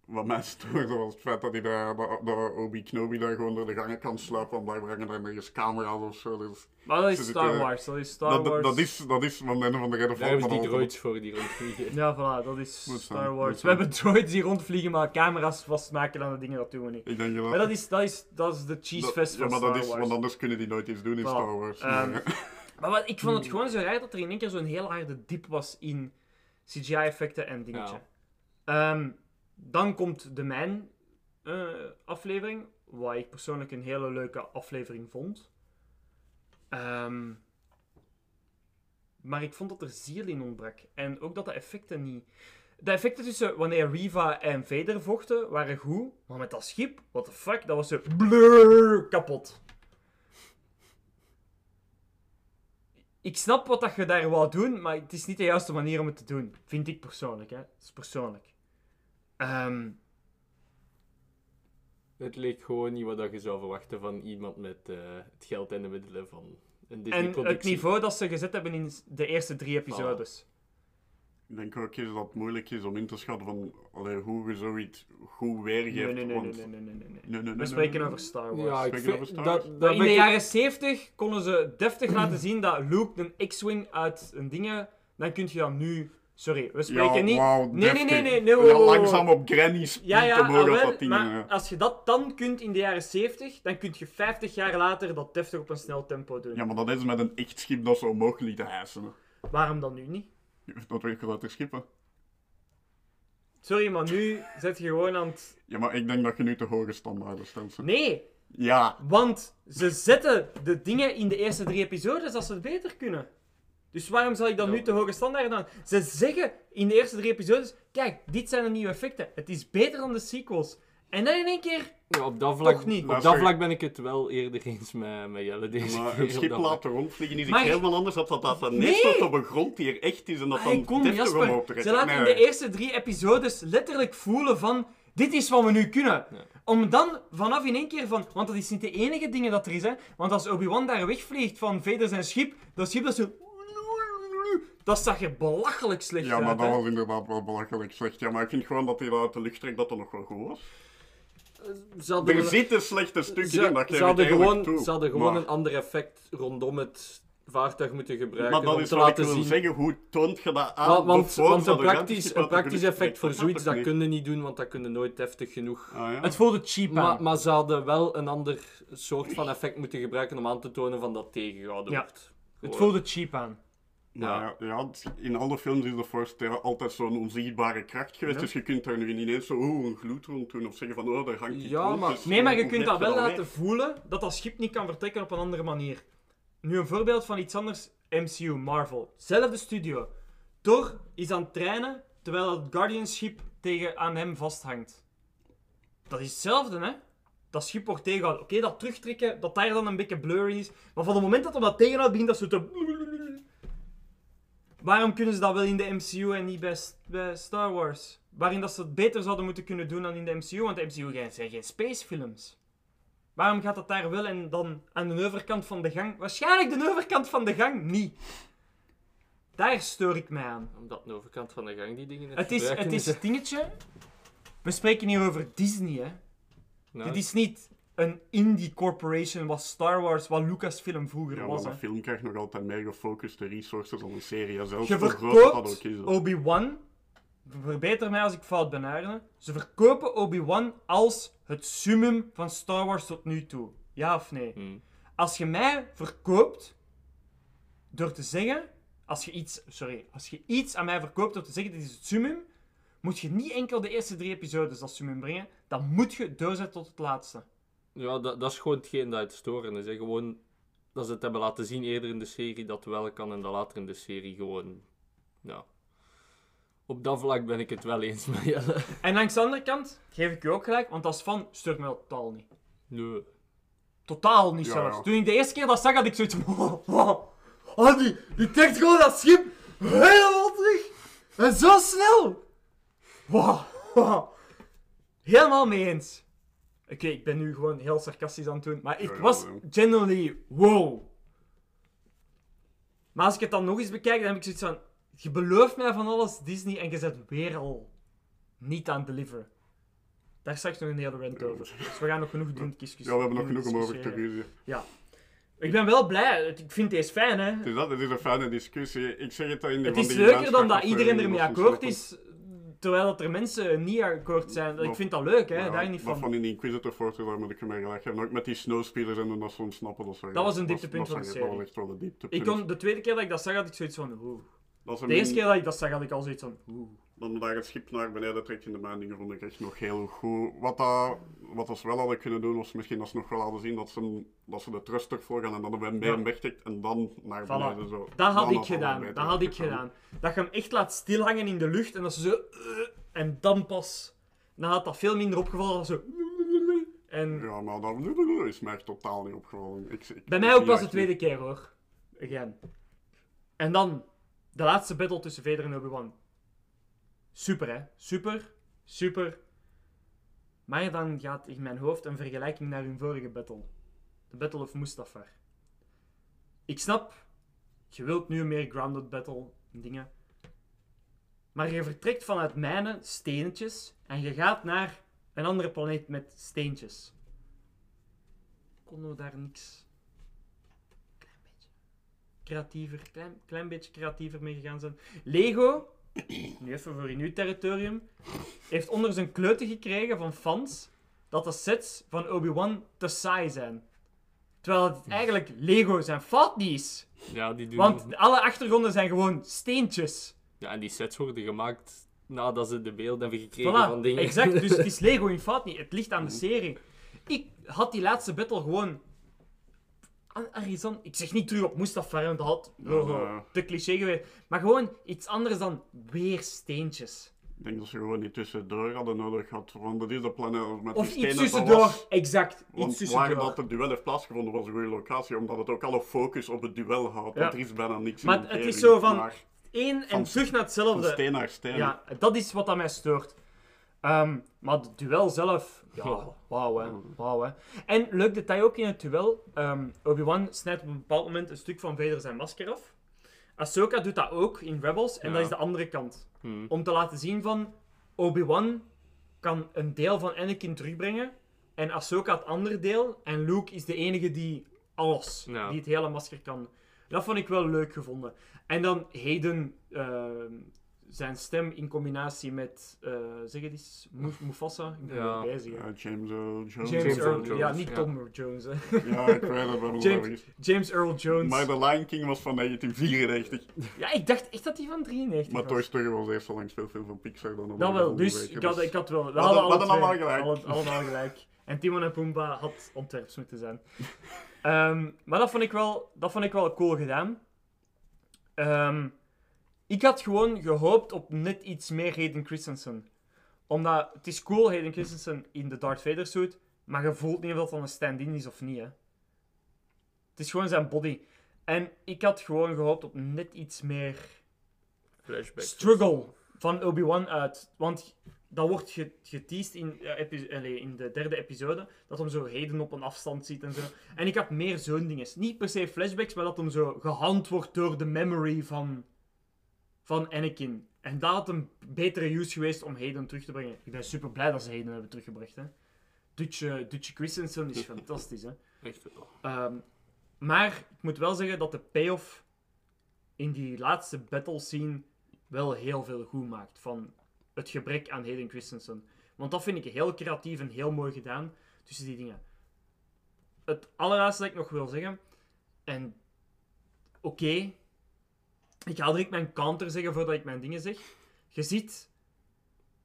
Speaker 2: Wat mij stoorde was het feit dat, hij daar, dat, dat Obi Kenobi daar gewoon door de gangen kan sluipen, want blijkbaar hangen daar nergens camera's of zo. Dus
Speaker 1: Maar dat is Star Wars. Dat is Star
Speaker 2: dat,
Speaker 1: Wars.
Speaker 2: dat, dat is, dat is van de een van de reden
Speaker 3: Daar hebben die droids voor die rondvliegen.
Speaker 1: Ja, voilà, dat is
Speaker 2: Moet
Speaker 1: Star
Speaker 2: zijn,
Speaker 1: Wars. We hebben droids die rondvliegen, maar camera's vastmaken aan de dingen, dat doen we niet.
Speaker 2: Ik denk dat...
Speaker 1: Maar dat is, dat is, dat is de cheese
Speaker 2: dat-
Speaker 1: fest
Speaker 2: ja,
Speaker 1: van
Speaker 2: maar
Speaker 1: Star
Speaker 2: dat is,
Speaker 1: Wars.
Speaker 2: want anders kunnen die nooit iets doen in
Speaker 1: Voilà.
Speaker 2: Star Wars.
Speaker 1: Ehm,
Speaker 2: Maar-
Speaker 1: Maar wat, ik vond het gewoon zo raar dat er in één keer zo'n heel harde diep was in CGI-effecten en dingetje. Ehm, dan komt de mijn eh, aflevering, wat ik persoonlijk een hele leuke aflevering vond. Ehm, maar ik vond dat er ziel in ontbrak. En ook dat de effecten niet... De effecten tussen wanneer Riva en Vader vochten waren goed, maar met dat schip, what the fuck, dat was zo blur kapot. Ik snap wat dat je daar wou doen, maar het is niet de juiste manier om het te doen. Vind ik persoonlijk, hè. Het is persoonlijk. Ehm,
Speaker 3: Het leek gewoon niet wat dat je zou verwachten van iemand met eh, het geld en de middelen van Een
Speaker 1: En
Speaker 3: Disney-productie.
Speaker 1: het niveau dat ze gezet hebben in de eerste drie episodes.
Speaker 2: Ik denk ook eens dat het moeilijk is om in te schatten van allee, hoe je zoiets goed weergeeft.
Speaker 1: Nee, nee, nee, nee,
Speaker 2: want...
Speaker 1: nee, nee, nee, nee.
Speaker 2: Nee, nee, nee,
Speaker 1: We spreken over Star Wars.
Speaker 3: Ja, ik
Speaker 2: Spreken
Speaker 3: vind...
Speaker 2: over Star
Speaker 3: Dat,
Speaker 2: Wars?
Speaker 3: dat
Speaker 1: in de jaren 70 konden ze deftig laten zien dat Luke een X-Wing uit een dingen. Dan kun je dat nu. Sorry, we spreken
Speaker 2: ja,
Speaker 1: niet.
Speaker 2: wauw,
Speaker 1: nee, nee, nee, nee, nee. Wow, wow, wow.
Speaker 2: langzaam op granny speed
Speaker 1: Ja, ja,
Speaker 2: omhoog
Speaker 1: ah, wel,
Speaker 2: dat ding.
Speaker 1: maar als je dat dan kunt in de jaren 70, dan kun je 50 jaar later dat deftig op een snel tempo doen.
Speaker 2: Ja, maar dat is met een echt schip dat ze omhoog lieten hijsen.
Speaker 1: Waarom dan nu niet?
Speaker 2: Dat weet je laten schippen.
Speaker 1: Sorry, maar nu zet je gewoon aan het.
Speaker 2: Ja, maar ik denk dat je nu te hoge standaarden stelt.
Speaker 1: Nee,
Speaker 2: Ja,
Speaker 1: want ze zetten de dingen in de eerste drie episodes als ze het beter kunnen. Dus waarom zal ik dan nu te hoge standaarden aan? Ze zeggen in de eerste drie episodes: kijk, dit zijn de nieuwe effecten. Het is beter dan de sequels. En dan in één keer.
Speaker 3: Ja, op dat vlak,
Speaker 1: Toch niet.
Speaker 3: Op
Speaker 2: Dat
Speaker 3: vlak ben ik het wel eerder eens met, met Jelle deze
Speaker 2: maar
Speaker 3: keer.
Speaker 2: een schip laten rondvliegen is iets
Speaker 1: Maar-
Speaker 2: helemaal anders dan dat dat dan
Speaker 1: Nee.
Speaker 2: neerstort op een grond die er echt is en dat dan
Speaker 1: kom,
Speaker 2: deftig omhoog.
Speaker 1: Ze laten in de eerste drie episodes letterlijk voelen van... Dit is wat we nu kunnen.
Speaker 3: Ja.
Speaker 1: Om dan vanaf in één keer van... Want dat is niet de enige dingen dat er is, hè. Want als Obi-Wan daar wegvliegt van Vader zijn schip... Dat schip dat zo... Dat zag er belachelijk slecht
Speaker 2: Ja,
Speaker 1: uit,
Speaker 2: maar dat
Speaker 1: hè.
Speaker 2: was inderdaad wel belachelijk slecht. Ja, maar ik vind gewoon dat hij dat uit de lucht trekt dat dat nog wel goed was.
Speaker 3: Ze hadden,
Speaker 2: Er
Speaker 3: een-
Speaker 2: zitten slechte stukjes
Speaker 3: ze,
Speaker 2: in, dat
Speaker 3: ze
Speaker 2: geef ik
Speaker 3: hadden
Speaker 2: eerlijk
Speaker 3: gewoon,
Speaker 2: toe.
Speaker 3: ze hadden gewoon
Speaker 2: Maar-
Speaker 3: een ander effect rondom het vaartuig moeten gebruiken
Speaker 2: Maar dat
Speaker 3: om
Speaker 2: is
Speaker 3: te
Speaker 2: wat ik
Speaker 3: laten
Speaker 2: wil
Speaker 3: zien.
Speaker 2: zeggen, hoe toont je dat aan?
Speaker 3: Want, een
Speaker 2: er
Speaker 3: praktisch, een praktisch effect voor zoiets, dat
Speaker 2: ik
Speaker 3: kun je niet doen, want dat kun je nooit deftig genoeg.
Speaker 2: Ah, ja.
Speaker 1: Het voelde cheap
Speaker 3: Maar,
Speaker 1: aan.
Speaker 3: maar ze hadden wel een ander soort van effect moeten gebruiken om aan te tonen van dat tegengehouden
Speaker 1: Ja.
Speaker 3: wordt.
Speaker 1: Het voelde cheap aan.
Speaker 2: Maar ja, in alle films is de Force ja, altijd zo'n onzichtbare kracht geweest,
Speaker 1: Ja.
Speaker 2: dus je kunt daar nu ineens zo oeh, een gloed rond doen of zeggen van oh, daar hangt iets
Speaker 3: Ja, maar-
Speaker 2: dus
Speaker 1: Nee, maar je kunt dat wel laten voelen dat dat schip niet kan vertrekken op een andere manier. Nu een voorbeeld van iets anders. MCU, Marvel. Zelfde studio. Thor is aan het trainen terwijl het Guardian-schip tegen aan hem vasthangt. Dat is hetzelfde, hè? Dat schip wordt tegengehouden. Oké, dat terugtrekken, dat daar dan een beetje blurry is. Maar van het moment dat hij dat tegenhoudt, begint dat zo te... Waarom kunnen ze dat wel in de MCU en niet bij, bij Star Wars? Waarin dat ze het beter zouden moeten kunnen doen dan in de MCU, want de MCU zijn- geen spacefilms. Waarom gaat dat daar wel en dan aan de overkant van de gang? Waarschijnlijk de overkant van de gang niet. Daar stoor ik mij aan.
Speaker 3: Omdat de overkant van de gang die dingen
Speaker 1: Het is, het is het dingetje. We spreken hier over Disney, hè.
Speaker 3: Nou,
Speaker 1: Dit is niet een indie corporation wat Star Wars, wat Lucasfilm vroeger
Speaker 2: Ja,
Speaker 1: was, hè.
Speaker 2: een film krijgt nog altijd meer gefocuste resources dan een serie, ja, zelfs
Speaker 1: Je
Speaker 2: dat
Speaker 1: verkoopt. Obi-Wan. Verbeter mij als ik fout ben, Arne. Ze verkopen Obi-Wan als het summum van Star Wars tot nu toe. Ja of nee?
Speaker 3: hmm.
Speaker 1: Als je mij verkoopt door te zeggen, als je iets, sorry, als je iets aan mij verkoopt door te zeggen dit is het summum, moet je niet enkel de eerste drie episodes als summum brengen, dan moet je doorzetten tot het laatste.
Speaker 3: Ja, dat, dat is gewoon hetgeen dat het storen is. Hè. Gewoon dat ze het hebben laten zien eerder in de serie dat wel kan en dat later in de serie gewoon. Ja. Op dat vlak ben ik het wel eens met Jelle.
Speaker 1: En langs de andere kant geef ik je ook gelijk, want als fan steurt me dat totaal niet.
Speaker 3: Nee.
Speaker 1: Totaal niet
Speaker 2: Ja,
Speaker 1: zelfs.
Speaker 2: ja.
Speaker 1: Toen ik de eerste keer dat zag, had ik zoiets van... Oh, die, die trekt gewoon dat schip helemaal terug. En zo snel. Wow, wow. Helemaal mee eens. Oké, ik ben nu gewoon heel sarcastisch aan het doen. Maar ik
Speaker 2: Ja, ja,
Speaker 1: was
Speaker 2: ja.
Speaker 1: genuinely wow. Maar als ik het dan nog eens bekijk, dan heb ik zoiets van... Je belooft mij van alles, Disney, en je zet weer al niet aan deliver. Daar straks nog een hele rant over. Dus we gaan nog genoeg doen discussiëren.
Speaker 2: Ja, we hebben nog genoeg om over te
Speaker 1: discussiëren.
Speaker 2: ruzie.
Speaker 1: Ik ben wel blij. Ik vind deze fijn, hè.
Speaker 2: Het is dat, het is een fijne discussie. Ik zeg het al in de
Speaker 1: Het is leuker dan dat iedereen ermee akkoord is, terwijl dat er mensen niet akkoord zijn. Ik
Speaker 2: Maar-
Speaker 1: vind dat leuk, hè.
Speaker 2: Ja,
Speaker 1: Daar niet
Speaker 2: maar
Speaker 1: van.
Speaker 2: van in die Inquisitor Force, daar moet ik me gelijk hebben. Ook met die snowspeeders en dan ze ontsnappen. Dat,
Speaker 1: Dat was een dieptepunt van de
Speaker 2: Dat
Speaker 1: serie.
Speaker 2: was echt wel een dieptepunt.
Speaker 1: Ik kon, de tweede keer dat ik dat zag, had ik zoiets van... Oeh.
Speaker 2: Dat
Speaker 1: De eerste keer dat ik dat zag, had ik al zoiets van... Oeh.
Speaker 2: Dan daar het schip naar beneden trekt in de mijningen vond ik echt nog heel goed. Wat, dat, wat ze wel hadden kunnen doen, was misschien dat ze nog wel hadden zien dat ze, dat ze de thruster volgaan en dan we meer
Speaker 1: Ja.
Speaker 2: wegtrekt en dan naar
Speaker 1: Voilà.
Speaker 2: beneden zo.
Speaker 1: Dat had
Speaker 2: Dan
Speaker 1: ik gedaan. Dat had ik gedaan. Dat je hem echt laat stilhangen in de lucht en dat ze zo... eh, en dan pas... Dan had dat veel minder opgevallen dan zo... En
Speaker 2: Ja, maar dat is mij echt totaal niet opgevallen. Ik, ik,
Speaker 1: bij mij ook pas de tweede keer, hoor. Again. En dan... De laatste battle tussen Vader en Obi-Wan. Super, hè. Super. Super. Maar dan gaat in mijn hoofd een vergelijking naar hun vorige battle. De Battle of Mustafar. ik snap, je wilt nu meer grounded battle dingen. Maar je vertrekt vanuit mijnen, steentjes, en je gaat naar een andere planeet met steentjes. Konden we daar niks klein beetje creatiever, klein, klein beetje creatiever mee gegaan zijn? Lego, nu even voor in uw territorium, heeft onder zijn kleuten gekregen van fans dat de sets van Obi-Wan te saai zijn. Terwijl het eigenlijk Lego zijn fout niet is.
Speaker 3: Ja, die doen...
Speaker 1: Want alle achtergronden zijn gewoon steentjes.
Speaker 3: Ja, en die sets worden gemaakt nadat ze de beelden hebben gekregen
Speaker 1: Voilà,
Speaker 3: van dingen.
Speaker 1: exact. Dus het is Lego in fout niet. Het ligt aan de serie. Ik had die laatste battle gewoon... Ik zeg niet terug op Mustafa, want dat had oh,
Speaker 2: ja.
Speaker 1: te cliché geweest. Maar gewoon iets anders dan weer steentjes.
Speaker 2: Ik denk dat ze gewoon niet tussendoor hadden nodig gehad. Want dat is de planeet met
Speaker 1: Of
Speaker 2: die
Speaker 1: iets tussendoor.
Speaker 2: was.
Speaker 1: Exact.
Speaker 2: Want
Speaker 1: Iets
Speaker 2: waar
Speaker 1: tussendoor.
Speaker 2: dat het duel heeft plaatsgevonden was een goede locatie, omdat het ook alle focus op het duel had.
Speaker 1: Ja.
Speaker 2: Want er is bijna niks
Speaker 1: Maar
Speaker 2: in de
Speaker 1: het is zo van-
Speaker 2: Maar
Speaker 1: Eén en
Speaker 2: Van-
Speaker 1: terug naar
Speaker 2: van
Speaker 1: hetzelfde.
Speaker 2: steen naar steen.
Speaker 1: Ja, dat is wat aan mij stoort. Ehm, maar het duel zelf, ja, wauw hè, wauw hè. En leuk detail ook in het duel, ehm, Obi-Wan snijdt op een bepaald moment een stuk van Vader zijn masker af. Ahsoka doet dat ook in Rebels, en
Speaker 3: Ja.
Speaker 1: dat is de andere kant.
Speaker 3: Hmm.
Speaker 1: Om te laten zien van, Obi-Wan kan een deel van Anakin terugbrengen, en Ahsoka het andere deel, en Luke is de enige die alles,
Speaker 3: Ja.
Speaker 1: die het hele masker kan. Dat vond ik wel leuk gevonden. En dan Hayden, ehm, zijn stem in combinatie met, eh, zeg het eens, Mu- Mufasa? Ik ben
Speaker 3: Ja.
Speaker 1: bezig.
Speaker 2: James Earl Jones.
Speaker 1: James,
Speaker 3: James
Speaker 1: Earl,
Speaker 3: Earl Jones,
Speaker 1: ja, niet
Speaker 3: ja.
Speaker 1: Tom Jones, hè.
Speaker 2: Ja, ik weet het wel.
Speaker 1: James- Earl Jones.
Speaker 2: Maar The Lion King was van 1994.
Speaker 1: Ja, ik dacht echt dat hij van 93
Speaker 2: Maar
Speaker 1: was.
Speaker 2: Toy Story was eerst zo lang speelfilm van Pixar dan op
Speaker 1: Dat
Speaker 2: de
Speaker 1: wel, dus ik had, ik had wel... We
Speaker 2: hadden- allemaal gelijk.
Speaker 1: alle- allemaal gelijk. En Timon en Pumbaa had Antwerps moeten zijn. Ehm, maar dat vond, ik wel, dat vond ik wel cool gedaan. Ehm, ik had gewoon gehoopt op net iets meer Hayden Christensen. Omdat, het is cool, Hayden Christensen in de Darth Vader suit, maar je voelt niet of dat dan een stand-in is of niet, hè. Het is gewoon zijn body. En ik had gewoon gehoopt op net iets meer
Speaker 3: Flashback.
Speaker 1: struggle van Obi-Wan uit. Want dat wordt ge- geteased in, in de derde episode, dat hem zo Hayden op een afstand ziet en zo. En ik had meer zo'n dingen. Niet per se flashbacks, maar dat hem zo gehand wordt door de memory van, van Anakin. En dat had een betere use geweest om Hayden terug te brengen. Ik ben super blij dat ze Hayden hebben teruggebracht. Hè. Dutje, Dutje Christensen is fantastisch. Hè.
Speaker 3: Echt wel.
Speaker 1: Ehm, maar ik moet wel zeggen dat de payoff in die laatste battle scene wel heel veel goed maakt van het gebrek aan Hayden Christensen. Want dat vind ik heel creatief en heel mooi gedaan tussen die dingen. Het allerlaatste dat ik nog wil zeggen, en oké, ik ga direct mijn counter zeggen voordat ik mijn dingen zeg. Je zit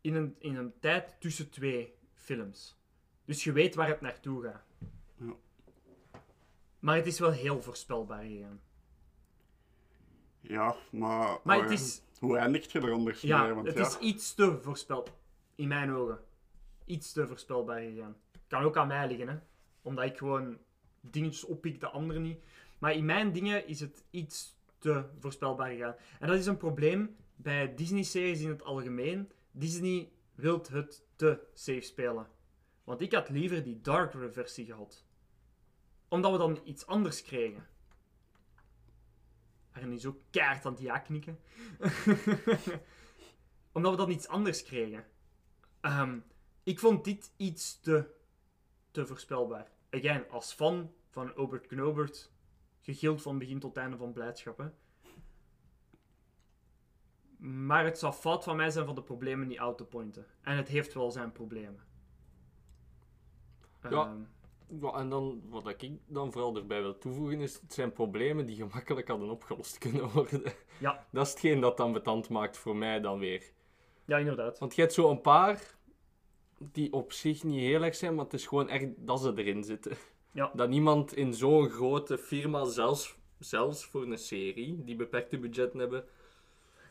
Speaker 1: in een, in een tijd tussen twee films. Dus je weet waar het naartoe gaat.
Speaker 2: Ja.
Speaker 1: Maar het is wel heel voorspelbaar gegaan.
Speaker 2: Ja, maar...
Speaker 1: Maar
Speaker 2: oh
Speaker 1: het
Speaker 2: ja,
Speaker 1: is,
Speaker 2: Hoe eindigt je er anders
Speaker 1: ja,
Speaker 2: mee? Want
Speaker 1: het
Speaker 2: ja,
Speaker 1: is iets te voorspelbaar. In mijn ogen. Iets te voorspelbaar gegaan. Kan ook aan mij liggen, hè. Omdat ik gewoon dingetjes oppik, de anderen niet. Maar in mijn dingen is het iets te voorspelbaar gegaan. En dat is een probleem bij Disney-series in het algemeen. Disney wil het te safe spelen. Want ik had liever die darkere versie gehad. Omdat we dan iets anders kregen. Arjen is ook keihard aan het ja knikken. Omdat we dan iets anders kregen. Ehm, ik vond dit iets te, te voorspelbaar. Again, als fan van Obert Knobert, gegild van begin tot einde van blijdschap. Hè. Maar het zou fout van mij zijn van de problemen niet out te pointen. En het heeft wel zijn problemen.
Speaker 3: Ja.
Speaker 1: Ehm,
Speaker 3: Ja, en dan, wat ik dan vooral erbij wil toevoegen, is het zijn problemen die gemakkelijk hadden opgelost kunnen worden.
Speaker 1: Ja.
Speaker 3: Dat is hetgeen dat dan betant maakt voor mij dan weer.
Speaker 1: ja, inderdaad.
Speaker 3: Want je hebt zo een paar die op zich niet heel erg zijn, maar het is gewoon echt dat ze erin zitten.
Speaker 1: Ja.
Speaker 3: Dat niemand in zo'n grote firma, zelfs, zelfs voor een serie, die beperkte budgetten hebben,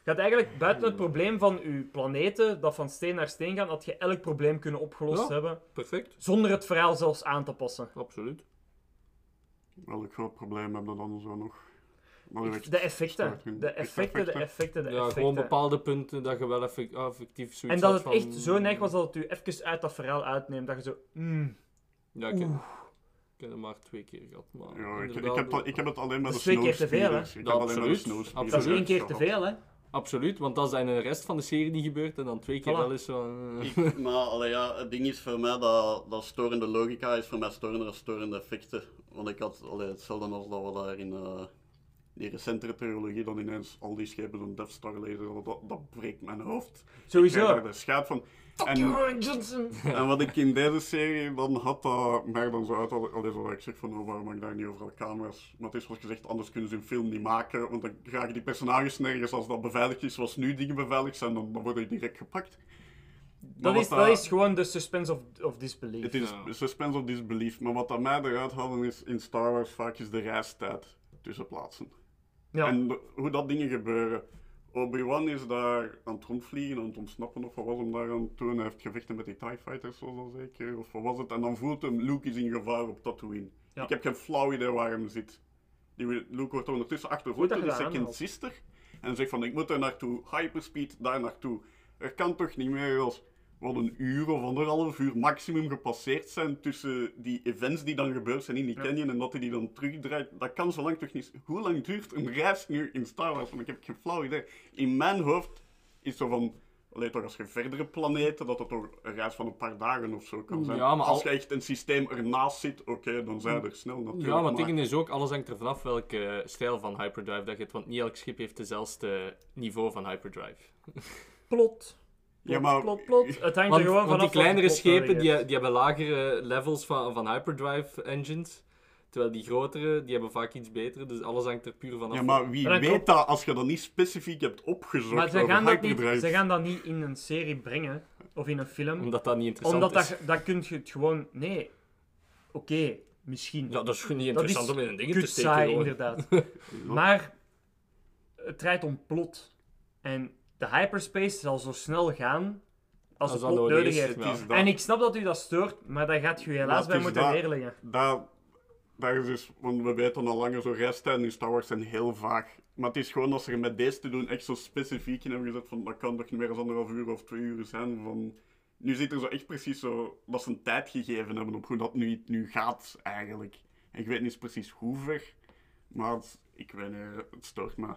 Speaker 1: Je had eigenlijk buiten het probleem van uw planeten, dat van steen naar steen gaan, had je elk probleem kunnen opgelost
Speaker 3: Ja.
Speaker 1: hebben.
Speaker 3: perfect,
Speaker 1: Zonder het verhaal zelfs aan te passen.
Speaker 3: absoluut.
Speaker 2: Welk groot probleem hebben we dan zo nog? Je
Speaker 1: De effecten. De effecten, de effecten, de
Speaker 3: Ja,
Speaker 1: effecten.
Speaker 3: gewoon bepaalde punten dat je wel ah, effectief zoiets
Speaker 1: En dat
Speaker 3: had
Speaker 1: het
Speaker 3: van-
Speaker 1: echt zo neig was dat het u even uit dat verhaal uitneemt. Dat je zo... mm,
Speaker 3: Ja,
Speaker 1: Oeh.
Speaker 3: Ik Ik heb hem maar twee keer gehad. Maar
Speaker 2: Ja, ik, ik, heb, dat- ik heb het alleen met
Speaker 1: Dat
Speaker 2: de
Speaker 1: is twee keer te veel, hè?
Speaker 2: Ik heb alleen met de
Speaker 3: absoluut.
Speaker 2: snowspeeders
Speaker 1: Dat is één keer te veel, hè?
Speaker 3: Absoluut, want dat in de rest van de serie niet gebeurt en dan twee keer
Speaker 1: Voilà.
Speaker 3: wel is zo... eh,
Speaker 2: Ik- maar allee, ja, het ding is voor mij dat, dat storende logica is voor mij storender dan storende effecten. Want ik had allee, hetzelfde als dat we daar in eh, die recentere trilogie dan ineens al die schepen zo'n Death Star lezen. Dat, dat breekt mijn hoofd. Ik krijg
Speaker 1: Sowieso.
Speaker 2: daar de schaap van. En,
Speaker 1: Johnson.
Speaker 2: en wat ik in deze serie dan had, dat mij dan zo uit. Zo dat ik zeg van oh, waarom mag ik daar niet overal camera's? Maar het is zoals gezegd, anders kunnen ze een film niet maken. Want dan raken die personages nergens als dat beveiligd is, zoals nu dingen beveiligd zijn, dan, dan worden die direct gepakt.
Speaker 1: Dat is, dat is gewoon de suspense of, of disbelief.
Speaker 2: Het is
Speaker 3: Ja.
Speaker 2: suspense of disbelief, maar wat dat mij eruit halen is in Star Wars vaak is de reistijd tussen plaatsen.
Speaker 1: Ja.
Speaker 2: En de- hoe dat dingen gebeuren. Obi-Wan is daar aan het rondvliegen, aan het ontsnappen of wat was hem daar aan het doen. Hij heeft gevechten met die TIE Fighters, zoals dat zeker, of wat was het. En dan voelt hem, Luke is in gevaar op Tatooine.
Speaker 1: Ja.
Speaker 2: Ik heb geen flauw idee waar hem zit. Die, Luke wordt ondertussen achtervolgd door de second sister. En zegt van, ik moet er naartoe, hyperspeed, daar naartoe. Er kan toch niet meer als wat een uur of anderhalf uur maximum gepasseerd zijn tussen die events die dan gebeurd zijn in die
Speaker 1: Ja.
Speaker 2: canyon en dat hij die dan terugdraait. Dat kan zo lang toch niet. Hoe lang duurt een reis nu in Star Wars? Want ik heb geen flauw idee. In mijn hoofd is zo van. Alleen toch als je verdere planeten, dat het toch een reis van een paar dagen of zo kan zijn.
Speaker 3: Ja, maar
Speaker 2: als
Speaker 3: al-
Speaker 2: je echt een systeem ernaast zit, oké, dan zijn er snel natuurlijk.
Speaker 3: Ja, maar het ding is ook, alles hangt er vanaf welke stijl van hyperdrive dat je hebt, want niet elk schip heeft dezelfde niveau van hyperdrive.
Speaker 1: Plot.
Speaker 2: Ja, maar-
Speaker 1: Plot, plot. Het hangt
Speaker 3: Want,
Speaker 1: er gewoon
Speaker 3: want
Speaker 1: vanaf.
Speaker 3: die kleinere
Speaker 1: plot
Speaker 3: schepen, die, die hebben lagere levels van, van hyperdrive engines, terwijl die grotere, die hebben vaak iets betere, dus alles hangt er puur vanaf.
Speaker 2: Ja, maar wie
Speaker 1: dat
Speaker 2: weet
Speaker 1: klopt.
Speaker 2: dat als je dat niet specifiek hebt opgezocht
Speaker 1: Maar ze gaan, dat niet, ze gaan dat niet in een serie brengen. Of in een film.
Speaker 3: Omdat dat niet interessant
Speaker 1: Omdat
Speaker 3: is.
Speaker 1: dat, dat kun je het gewoon... Nee. Oké, misschien.
Speaker 3: Ja, dat is gewoon niet interessant om in een ding te steken.
Speaker 1: saai,
Speaker 3: gewoon.
Speaker 1: inderdaad. maar het draait om plot. En de hyperspace zal zo snel gaan als
Speaker 3: Als
Speaker 1: het
Speaker 3: dat nodig is,
Speaker 1: heeft.
Speaker 2: Dat-
Speaker 1: En ik snap dat u dat stoort, maar daar gaat je helaas bij moeten
Speaker 2: dat-
Speaker 1: neerleggen.
Speaker 2: daar, daar is dus, want we weten al langer, zo reistijden in Star Wars zijn heel vaag. Maar het is gewoon als ze er met deze te doen echt zo specifiek in hebben gezet van dat kan toch niet meer dan anderhalf uur of twee uur zijn. Van, nu zit er zo echt precies zo dat ze een tijd gegeven hebben op hoe dat nu, nu gaat eigenlijk. En ik weet niet precies hoe ver, maar het- ik weet niet, het stoort me.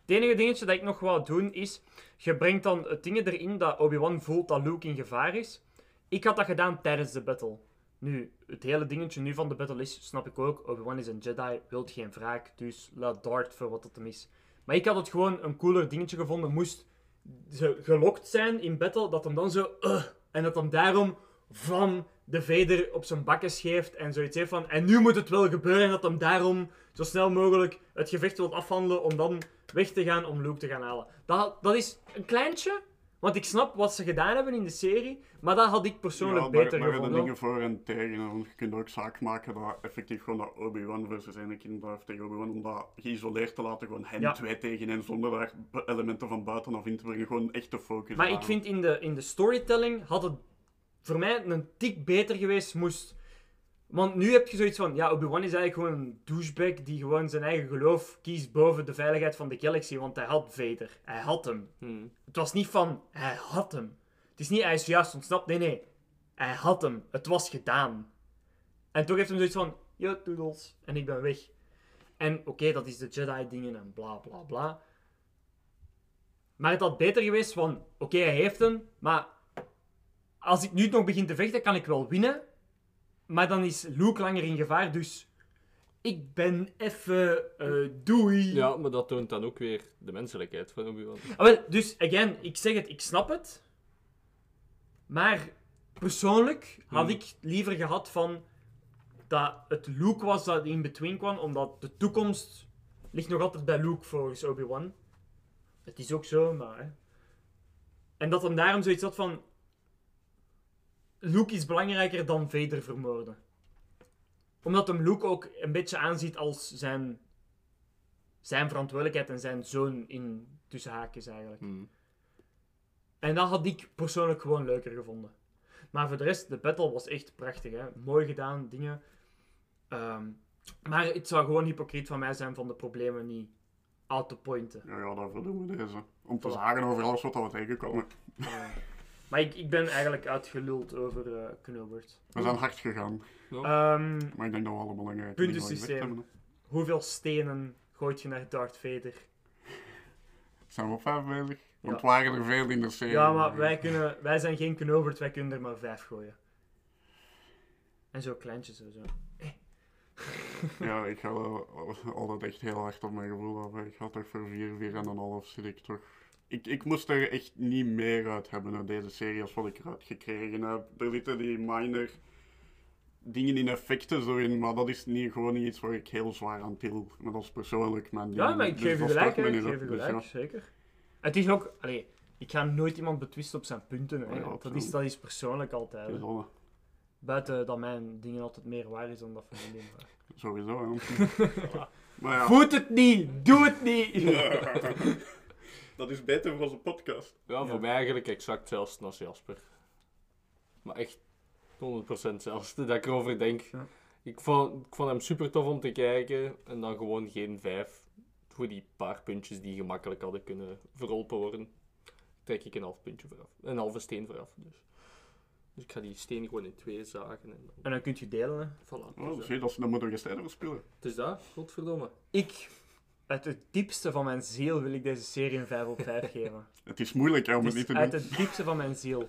Speaker 1: Het enige dingetje dat ik nog wou doen is, je brengt dan het erin dat Obi-Wan voelt dat Luke in gevaar is. Ik had dat gedaan tijdens de battle. Nu, het hele dingetje nu van de battle is, snap ik ook, Obi-Wan is een Jedi, wilt geen wraak, dus laat Dart voor wat het hem is. Maar ik had het gewoon een cooler dingetje gevonden, moest ze gelokt zijn in battle, dat hem dan zo, en dat hem daarom van de Vader op zijn bakken scheeft en zoiets heeft van, en nu moet het wel gebeuren, en dat hem daarom zo snel mogelijk het gevecht wil afhandelen om dan weg te gaan om Luke te gaan halen. Dat, dat is een kleintje, want ik snap wat ze gedaan hebben in de serie, maar dat had ik persoonlijk
Speaker 2: Ja,
Speaker 1: beter
Speaker 2: zijn
Speaker 1: gevonden.
Speaker 2: dingen voor en tegen. Want je kunt ook zaak maken dat effectief gewoon dat Obi-Wan versus Anakin blijft tegen Obi-Wan. Om dat geïsoleerd te laten, gewoon hen
Speaker 1: Ja.
Speaker 2: twee tegen hen, zonder daar elementen van buitenaf in te brengen. Gewoon echt te focussen.
Speaker 1: Maar ik vind in de, in de storytelling had het voor mij een tik beter geweest moest... Want nu heb je zoiets van, ja, Obi-Wan is eigenlijk gewoon een douchebag die gewoon zijn eigen geloof kiest boven de veiligheid van de galaxy, want hij had Vader. Hij had hem.
Speaker 3: Hmm.
Speaker 1: Het was niet van, hij had hem. Het is niet, hij is juist ontsnapt. Nee, nee. Hij had hem. Het was gedaan. En toch heeft hij zoiets van, yo, toedels. En ik ben weg. En oké, dat is de Jedi-dingen en bla, bla, bla. Maar het had beter geweest van, oké, hij heeft hem, maar als ik nu nog begin te vechten, kan ik wel winnen. Maar dan is Luke langer in gevaar, dus ik ben even eh, doei.
Speaker 3: Ja, maar dat toont dan ook weer de menselijkheid van Obi-Wan.
Speaker 1: Ah, wel, dus, again, ik zeg het, ik snap het. Maar persoonlijk had
Speaker 3: Hmm.
Speaker 1: ik liever gehad van dat het Luke was dat in between kwam, omdat de toekomst ligt nog altijd bij Luke volgens Obi-Wan. Het is ook zo, maar... Hè. En dat hem daarom zoiets had van... Luke is belangrijker dan Vader vermoorden. Omdat hem Luke ook een beetje aanziet als zijn, zijn verantwoordelijkheid en zijn zoon in tussen haakjes eigenlijk.
Speaker 3: Hmm.
Speaker 1: En dat had ik persoonlijk gewoon leuker gevonden. Maar voor de rest, de battle was echt prachtig. Hè? Mooi gedaan, dingen. Ehm, maar het zou gewoon hypocriet van mij zijn van de problemen niet out te pointen.
Speaker 2: Ja, ja, daarvoor doen we deze. Om te zagen over alles wat we tegenkomen.
Speaker 1: Eh, Maar ik, ik ben eigenlijk uitgeluld over eh Knobert.
Speaker 2: We zijn hard gegaan.
Speaker 1: Ehm,
Speaker 2: Maar ik denk dat we allemaal belangrijke gezegd
Speaker 1: Puntensysteem.
Speaker 2: hebben.
Speaker 1: hoeveel stenen gooit je naar Darth Vader?
Speaker 2: Zijn we op vijf bezig? Want
Speaker 1: Ja.
Speaker 2: waren er veel in de serie.
Speaker 1: Ja, maar wij, kunnen, wij zijn geen Knobert, wij kunnen er maar vijf gooien. En zo kleintjes en zo.
Speaker 2: Ja, ik ga wel altijd echt heel hard op mijn gevoel af. Ik ga toch voor 4, 4 en een half zit ik toch. Ik, ik moest er echt niet meer uit hebben uit deze serie als wat ik eruit gekregen heb. Er zitten die minor dingen in effecten zo in, maar dat is niet, gewoon niet iets waar ik heel zwaar aan til. Maar dat is persoonlijk mijn
Speaker 1: Ja, maar ik
Speaker 2: Dus
Speaker 1: geef je gelijk, ik geef je
Speaker 2: dus
Speaker 1: gelijk,
Speaker 2: ja.
Speaker 1: zeker. Het is ook, allee, ik ga nooit iemand betwisten op zijn punten, hè.
Speaker 2: Ja,
Speaker 1: want dat is, dat is persoonlijk altijd. hè. Buiten dat mijn dingen altijd meer waar is dan dat van maar-
Speaker 2: Sowieso, maar ja,
Speaker 1: Voet het niet! Doe het niet!
Speaker 2: dat is beter voor onze podcast.
Speaker 3: Ja, voor
Speaker 1: Ja.
Speaker 3: mij eigenlijk exact hetzelfde als Jasper. Maar echt 100% hetzelfde dat ik erover denk.
Speaker 1: Ja.
Speaker 3: Ik, vond, ik vond hem super tof om te kijken en dan gewoon geen 5. Voor die paar puntjes die gemakkelijk hadden kunnen verholpen worden, trek ik een half puntje vooraf. Een halve steen vooraf. Dus. dus ik ga die steen gewoon in twee zagen en dan.
Speaker 1: En dan kun je delen, hè.
Speaker 3: Voilà.
Speaker 2: Oh,
Speaker 3: Dus,
Speaker 2: zie, dat is, dan moeten we geen steden verspillen.
Speaker 3: het is dat, godverdomme.
Speaker 1: Ik, uit het diepste van mijn ziel, wil ik deze serie een 5 op 5 geven.
Speaker 2: Het is moeilijk hè, om
Speaker 1: Het
Speaker 2: het niet te
Speaker 1: uit
Speaker 2: doen.
Speaker 1: het diepste van mijn ziel.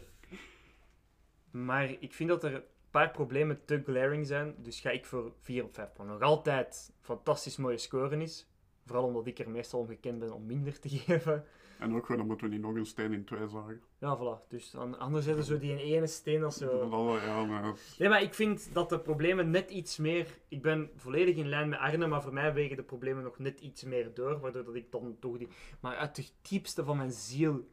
Speaker 1: Maar ik vind dat er een paar problemen te glaring zijn, dus ga ik voor 4 op 5. Wat nog altijd fantastisch mooie scoren is. Vooral omdat ik er meestal om gekend ben om minder te geven.
Speaker 2: En ook gewoon, dan moeten we niet nog een steen in twee zagen.
Speaker 1: Ja, voilà. Dus dan, anders zetten zo die in ene steen als
Speaker 2: Dat
Speaker 1: zo...
Speaker 2: ja, maar
Speaker 1: Nee, maar ik vind dat de problemen net iets meer... Ik ben volledig in lijn met Arne, maar voor mij wegen de problemen nog net iets meer door, waardoor dat ik dan toch die... Maar uit het diepste van mijn ziel,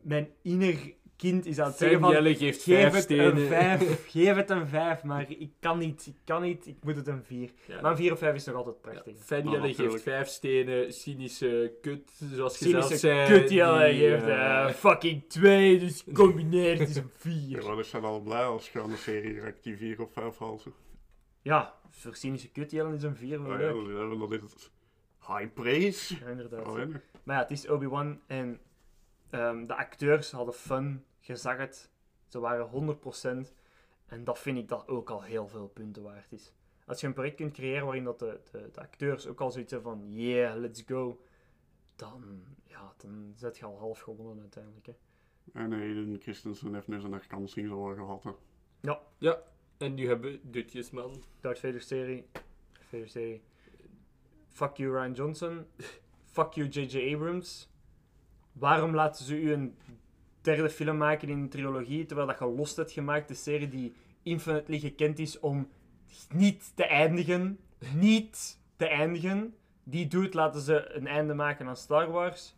Speaker 1: mijn inner kind is aan het zeggen van...
Speaker 3: Jelle geeft
Speaker 1: Geef
Speaker 3: vijf
Speaker 1: het
Speaker 3: stenen.
Speaker 1: een 5, geef het een 5, maar ik kan niet, ik kan niet, ik moet het een 4.
Speaker 3: Ja.
Speaker 1: Maar een 4 of 5 is nog altijd
Speaker 3: Ja,
Speaker 1: prachtig.
Speaker 3: Fan
Speaker 2: Ja,
Speaker 3: Jelle geeft
Speaker 2: natuurlijk.
Speaker 3: vijf stenen, cynische kut, zoals je zelf
Speaker 1: Cynische
Speaker 3: zei.
Speaker 1: kut, Jelle,
Speaker 3: die,
Speaker 1: geeft fucking 2, dus combineer het is een 4.
Speaker 2: Ja, maar ik ben al blij als je aan de serie direct die 4 of 5 haalt. zo.
Speaker 1: Ja, voor cynische kut Jelle is een 4
Speaker 2: Oh,
Speaker 1: wel
Speaker 2: ja,
Speaker 1: leuk.
Speaker 2: dat is het. High praise.
Speaker 1: Ja, inderdaad.
Speaker 2: Oh.
Speaker 1: Maar ja, het is Obi-Wan en ehm, de acteurs hadden fun, je zag het. Ze waren 100% en dat vind ik dat ook al heel veel punten waard is. Als je een project kunt creëren waarin dat de, de, de acteurs ook al zoiets hebben van yeah, let's go, dan, ja, dan zet je al half gewonnen uiteindelijk. Hè.
Speaker 2: En Aiden Christensen heeft nu zijn herkansing zo gehad. Hè.
Speaker 3: Ja, en nu hebben we dutjes, man.
Speaker 1: Darth Vader serie, Vader serie. Fuck you Ryan Johnson, fuck you J.J. Abrams. Waarom laten ze u een derde film maken in een trilogie, terwijl dat je Lost hebt gemaakt, de serie die infinitely gekend is om niet te eindigen. Niet te eindigen. Die doet laten ze een einde maken aan Star Wars.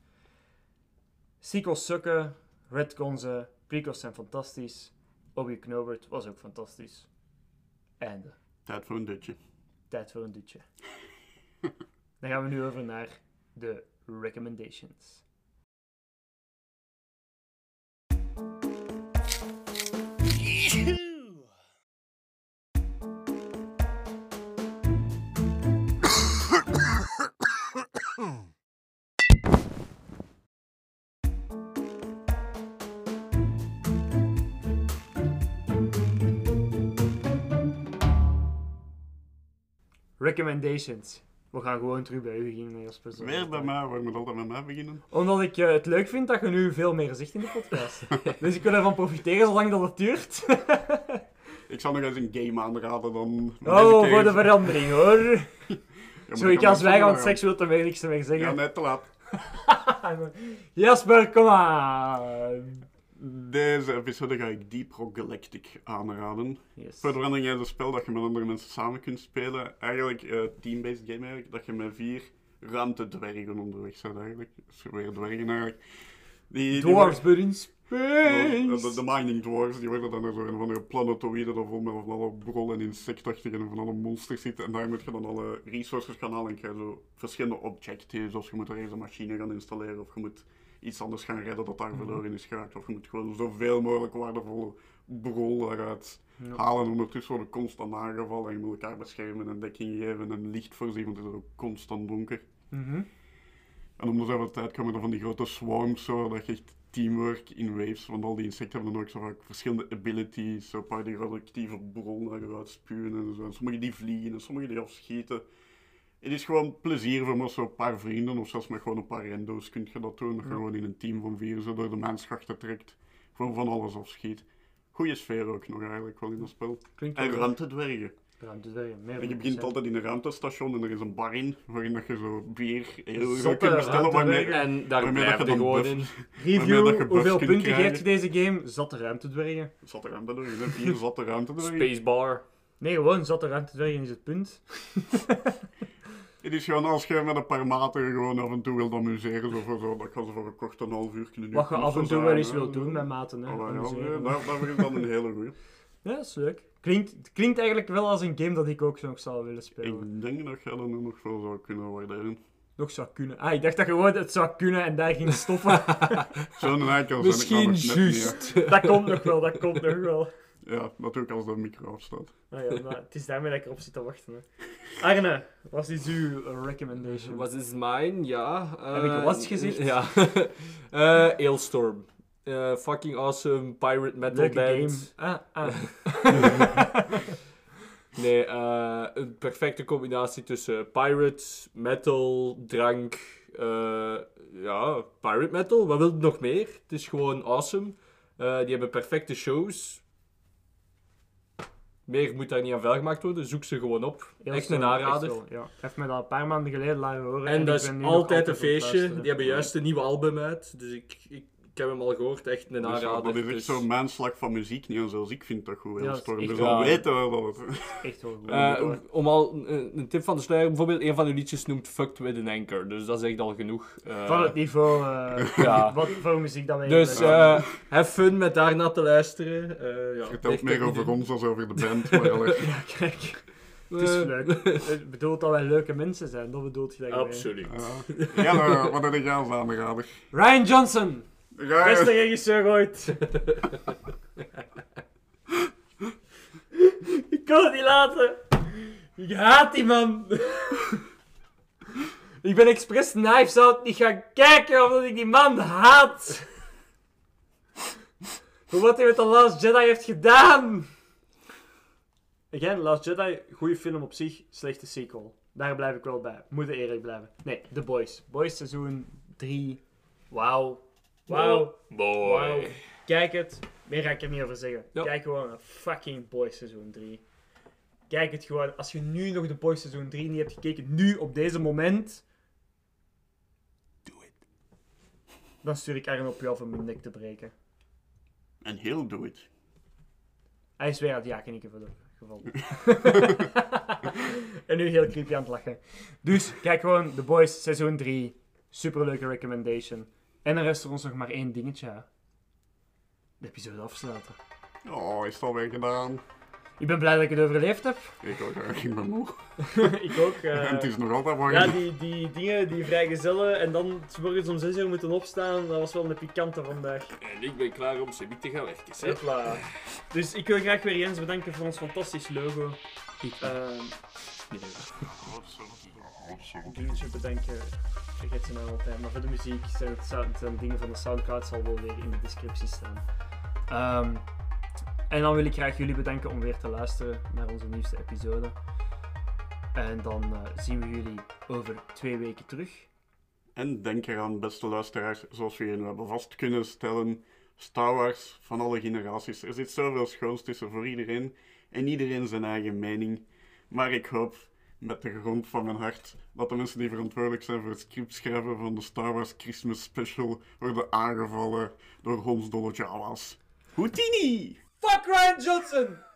Speaker 1: Sequels sukken, retcons ze, prequels zijn fantastisch. Obi Knobert was ook fantastisch. Einde.
Speaker 2: Tijd voor een dutje.
Speaker 1: Tijd voor een dutje. Dan gaan we nu over naar de recommendations. Recommendations. We gaan gewoon terug bij u beginnen, Jasper. zoals
Speaker 2: Weer bij
Speaker 1: dan.
Speaker 2: mij, we moeten altijd met mij beginnen.
Speaker 1: Omdat ik eh, het leuk vind dat je nu veel meer zegt in de podcast. dus ik wil ervan profiteren zolang dat het duurt.
Speaker 2: Ik zal nog eens een game aanraden dan.
Speaker 1: oh, voor de verandering hoor.
Speaker 2: Ja,
Speaker 1: Zo,
Speaker 2: ik
Speaker 1: als wij gaan
Speaker 2: aanraden.
Speaker 1: seks wil er weer niks meer
Speaker 2: Ja,
Speaker 1: zeggen.
Speaker 2: net te laat.
Speaker 1: Jasper, kom aan.
Speaker 2: Deze episode ga ik Deep Rock Galactic aanraden.
Speaker 1: Yes.
Speaker 2: Voor de verandering is een spel dat je met andere mensen samen kunt spelen. Eigenlijk eh team-based game eigenlijk, dat je met vier ruimtedwergen onderweg bent eigenlijk. Dus weer dwergen eigenlijk. Die, die
Speaker 1: Dwarfs, but in space.
Speaker 2: de, de mining dwarves, die worden dan door een of andere planetoïde dat vol met van alle brol en insectachtige en van alle monsters zitten. En daar moet je dan alle resources gaan halen en krijg je zo verschillende objectives. Of je moet ergens een machine gaan installeren of je moet iets anders gaan redden dat daar verloren is geraakt. Of je moet gewoon zoveel mogelijk waardevolle brol eruit
Speaker 1: Ja.
Speaker 2: halen. En ondertussen worden constant aangevallen en je moet elkaar beschermen en dekking geven en licht voorzien, want het is ook constant donker.
Speaker 1: Mhm.
Speaker 2: En om de zoveel tijd komen er van die grote swarms zo, dat je echt teamwork in waves, want al die insecten hebben dan ook zo vaak verschillende abilities, zo een paar die radioactieve bron eruit spuwen en zo. En sommige die vliegen en sommige die afschieten. Het is gewoon plezier voor met zo'n paar vrienden, of zelfs met gewoon een paar rando's kun je dat doen. Dat je gewoon in een team van vier zo door de menschachten trekt, gewoon van alles afschiet. Goeie sfeer ook nog eigenlijk wel in dat spel.
Speaker 1: Klinkt
Speaker 2: En ruimtedwergen.
Speaker 1: ruimtedwergen. Meer
Speaker 2: En je begint altijd in een ruimtestation en er is een bar in, waarin dat je zo bier heel
Speaker 1: Zotte
Speaker 2: kunt bestellen. Waarmee.
Speaker 3: En daar
Speaker 2: Waarmee dat
Speaker 3: blijf
Speaker 2: je
Speaker 3: je
Speaker 2: dan
Speaker 3: gewoon
Speaker 2: buff-
Speaker 3: in.
Speaker 2: Je
Speaker 1: Review, hoeveel punten geeft je deze game? Zatte ruimtedwergen.
Speaker 2: Zatte ruimtedwergen, hè? vier zatte ruimtedwergen.
Speaker 3: Spacebar.
Speaker 1: Nee, gewoon zatte ruimtedwergen is het punt.
Speaker 2: Het is gewoon als je met een paar maten gewoon af en toe wilt amuseren, zo voor zo, dat kan ze voor een kort een half uur kunnen
Speaker 1: Wat je af en toe wel eens wilt doen met maten. Hè.
Speaker 2: Oh, ja, daar, daar is dan een hele goeie.
Speaker 1: Ja, dat is leuk. Klinkt, het klinkt eigenlijk wel als een game dat ik ook nog zou willen spelen.
Speaker 2: Ik denk dat dat nu nog wel zou kunnen waarderen.
Speaker 1: Nog zou kunnen. Ah, ik dacht dat je gewoon het zou kunnen en daar ging stoppen.
Speaker 2: Zo'n
Speaker 3: Misschien
Speaker 2: juist.
Speaker 1: dat komt nog wel, dat komt nog wel.
Speaker 2: Ja, natuurlijk als de micro afstaat.
Speaker 1: Ah ja, maar het is daarmee dat ik erop zit te wachten. Hè. Arne, wat is uw eh, recommendation?
Speaker 3: Wat is mijn? Ja.
Speaker 1: Heb ik
Speaker 3: eh,
Speaker 1: wat gezegd?
Speaker 3: Ja. Eh Ailstorm. Eh, fucking awesome pirate metal
Speaker 1: Leuke
Speaker 3: band.
Speaker 1: game. Ah, ah.
Speaker 3: Nee, eh, een perfecte combinatie tussen pirates, metal, drank. eh, ja, pirate metal. Wat wil je nog meer? Het is gewoon awesome. Eh, die hebben perfecte shows. Meer moet daar niet aan vuil gemaakt worden. Zoek ze gewoon op.
Speaker 1: Heel
Speaker 3: echt een aanrader.
Speaker 1: echt ja. Heeft me dat een paar maanden geleden laten horen.
Speaker 3: En dat is
Speaker 1: nog
Speaker 3: altijd een feestje. Die hebben juist een nieuwe album uit. Dus ik, ik, ik heb hem al gehoord. Echt een
Speaker 2: Dus,
Speaker 3: aanrader.
Speaker 2: dat is echt
Speaker 3: Dus,
Speaker 2: zo'n mijnslag van muziek niet, zoals ik vind dat goed.
Speaker 1: Ja, dat is echt
Speaker 2: dus al weten we dat het...
Speaker 1: Echt wel goed.
Speaker 3: eh, om al een, een tip van de sluier. Bijvoorbeeld, een van de liedjes noemt Fucked with an Anchor. Dus dat is echt al genoeg. eh,
Speaker 1: Van het niveau eh,
Speaker 3: ja.
Speaker 1: wat voor muziek dat wij
Speaker 3: Dus eh have fun met daarna te luisteren. Eh ja,
Speaker 2: Vertelt meer over ons dan over de band. Maar
Speaker 1: Ja, kijk. Het is
Speaker 3: Eh,
Speaker 1: leuk. Het bedoelt dat wij leuke mensen zijn. Dat bedoelt je daarmee.
Speaker 3: Absoluut.
Speaker 2: ja. Ja, maar wat heb ik aan aanrader?
Speaker 1: Ryan Johnson.
Speaker 2: Ja,
Speaker 1: Beste regisseur ooit. ik kan het niet laten. Ik haat die man. ik ben expres Knives Out niet gaan kijken omdat ik die man haat. Voor wat hij met The Last Jedi heeft gedaan. Again, Last Jedi, goede film op zich, slechte sequel. Daar blijf ik wel bij. Moet eerlijk blijven. Nee, The Boys. Boys seizoen 3. Wauw. Wauw.
Speaker 3: Boy.
Speaker 1: Wauw. Kijk het. Meer ga ik er niet over zeggen.
Speaker 3: Ja.
Speaker 1: Kijk gewoon naar fucking Boys seizoen 3. Kijk het gewoon. Als je nu nog de Boys seizoen 3 niet hebt gekeken, nu op deze moment.
Speaker 2: Doe het.
Speaker 1: Dan stuur ik Arjen op je af om mijn nek te breken.
Speaker 2: En heel doe het.
Speaker 1: Hij is weer aan het jakenikken voor de geval. en nu heel creepy aan het lachen. Dus kijk gewoon The Boys seizoen 3. Superleuke recommendation. En dan rest er ons nog maar één dingetje. hè. De episode afsluiten.
Speaker 2: Oh, is het alweer gedaan?
Speaker 1: Ik ben blij dat ik het overleefd heb.
Speaker 2: Ik ook, eh, ik ben moe.
Speaker 1: ik ook. eh.
Speaker 2: en het is nog altijd warm.
Speaker 1: Ja, die, die dingen, die vrijgezellen en dan 's morgens om 6 uur moeten opstaan, dat was wel een pikante vandaag.
Speaker 3: En ik ben klaar om Sebi te gaan werken.
Speaker 1: Hopla. Dus ik wil graag weer Jens bedanken voor ons fantastisch logo. Ehm Dingetje bedanken, vergeet ze nou altijd. Maar voor de muziek zijn het, zijn dingen van de Soundcloud, zal wel weer in de descriptie staan. Ehm, en dan wil ik graag jullie bedanken om weer te luisteren naar onze nieuwste episode. En dan eh, zien we jullie over twee weken terug.
Speaker 2: En denk eraan, beste luisteraars, zoals we nu hebben vast kunnen stellen, Star Wars van alle generaties. Er zit zoveel schoons tussen voor iedereen en iedereen zijn eigen mening. Maar ik hoop met de grond van mijn hart dat de mensen die verantwoordelijk zijn voor het scriptschrijven van de Star Wars Christmas Special worden aangevallen door hondsdolle Jawa's. Houdini!
Speaker 1: Fuck Ryan Johnson!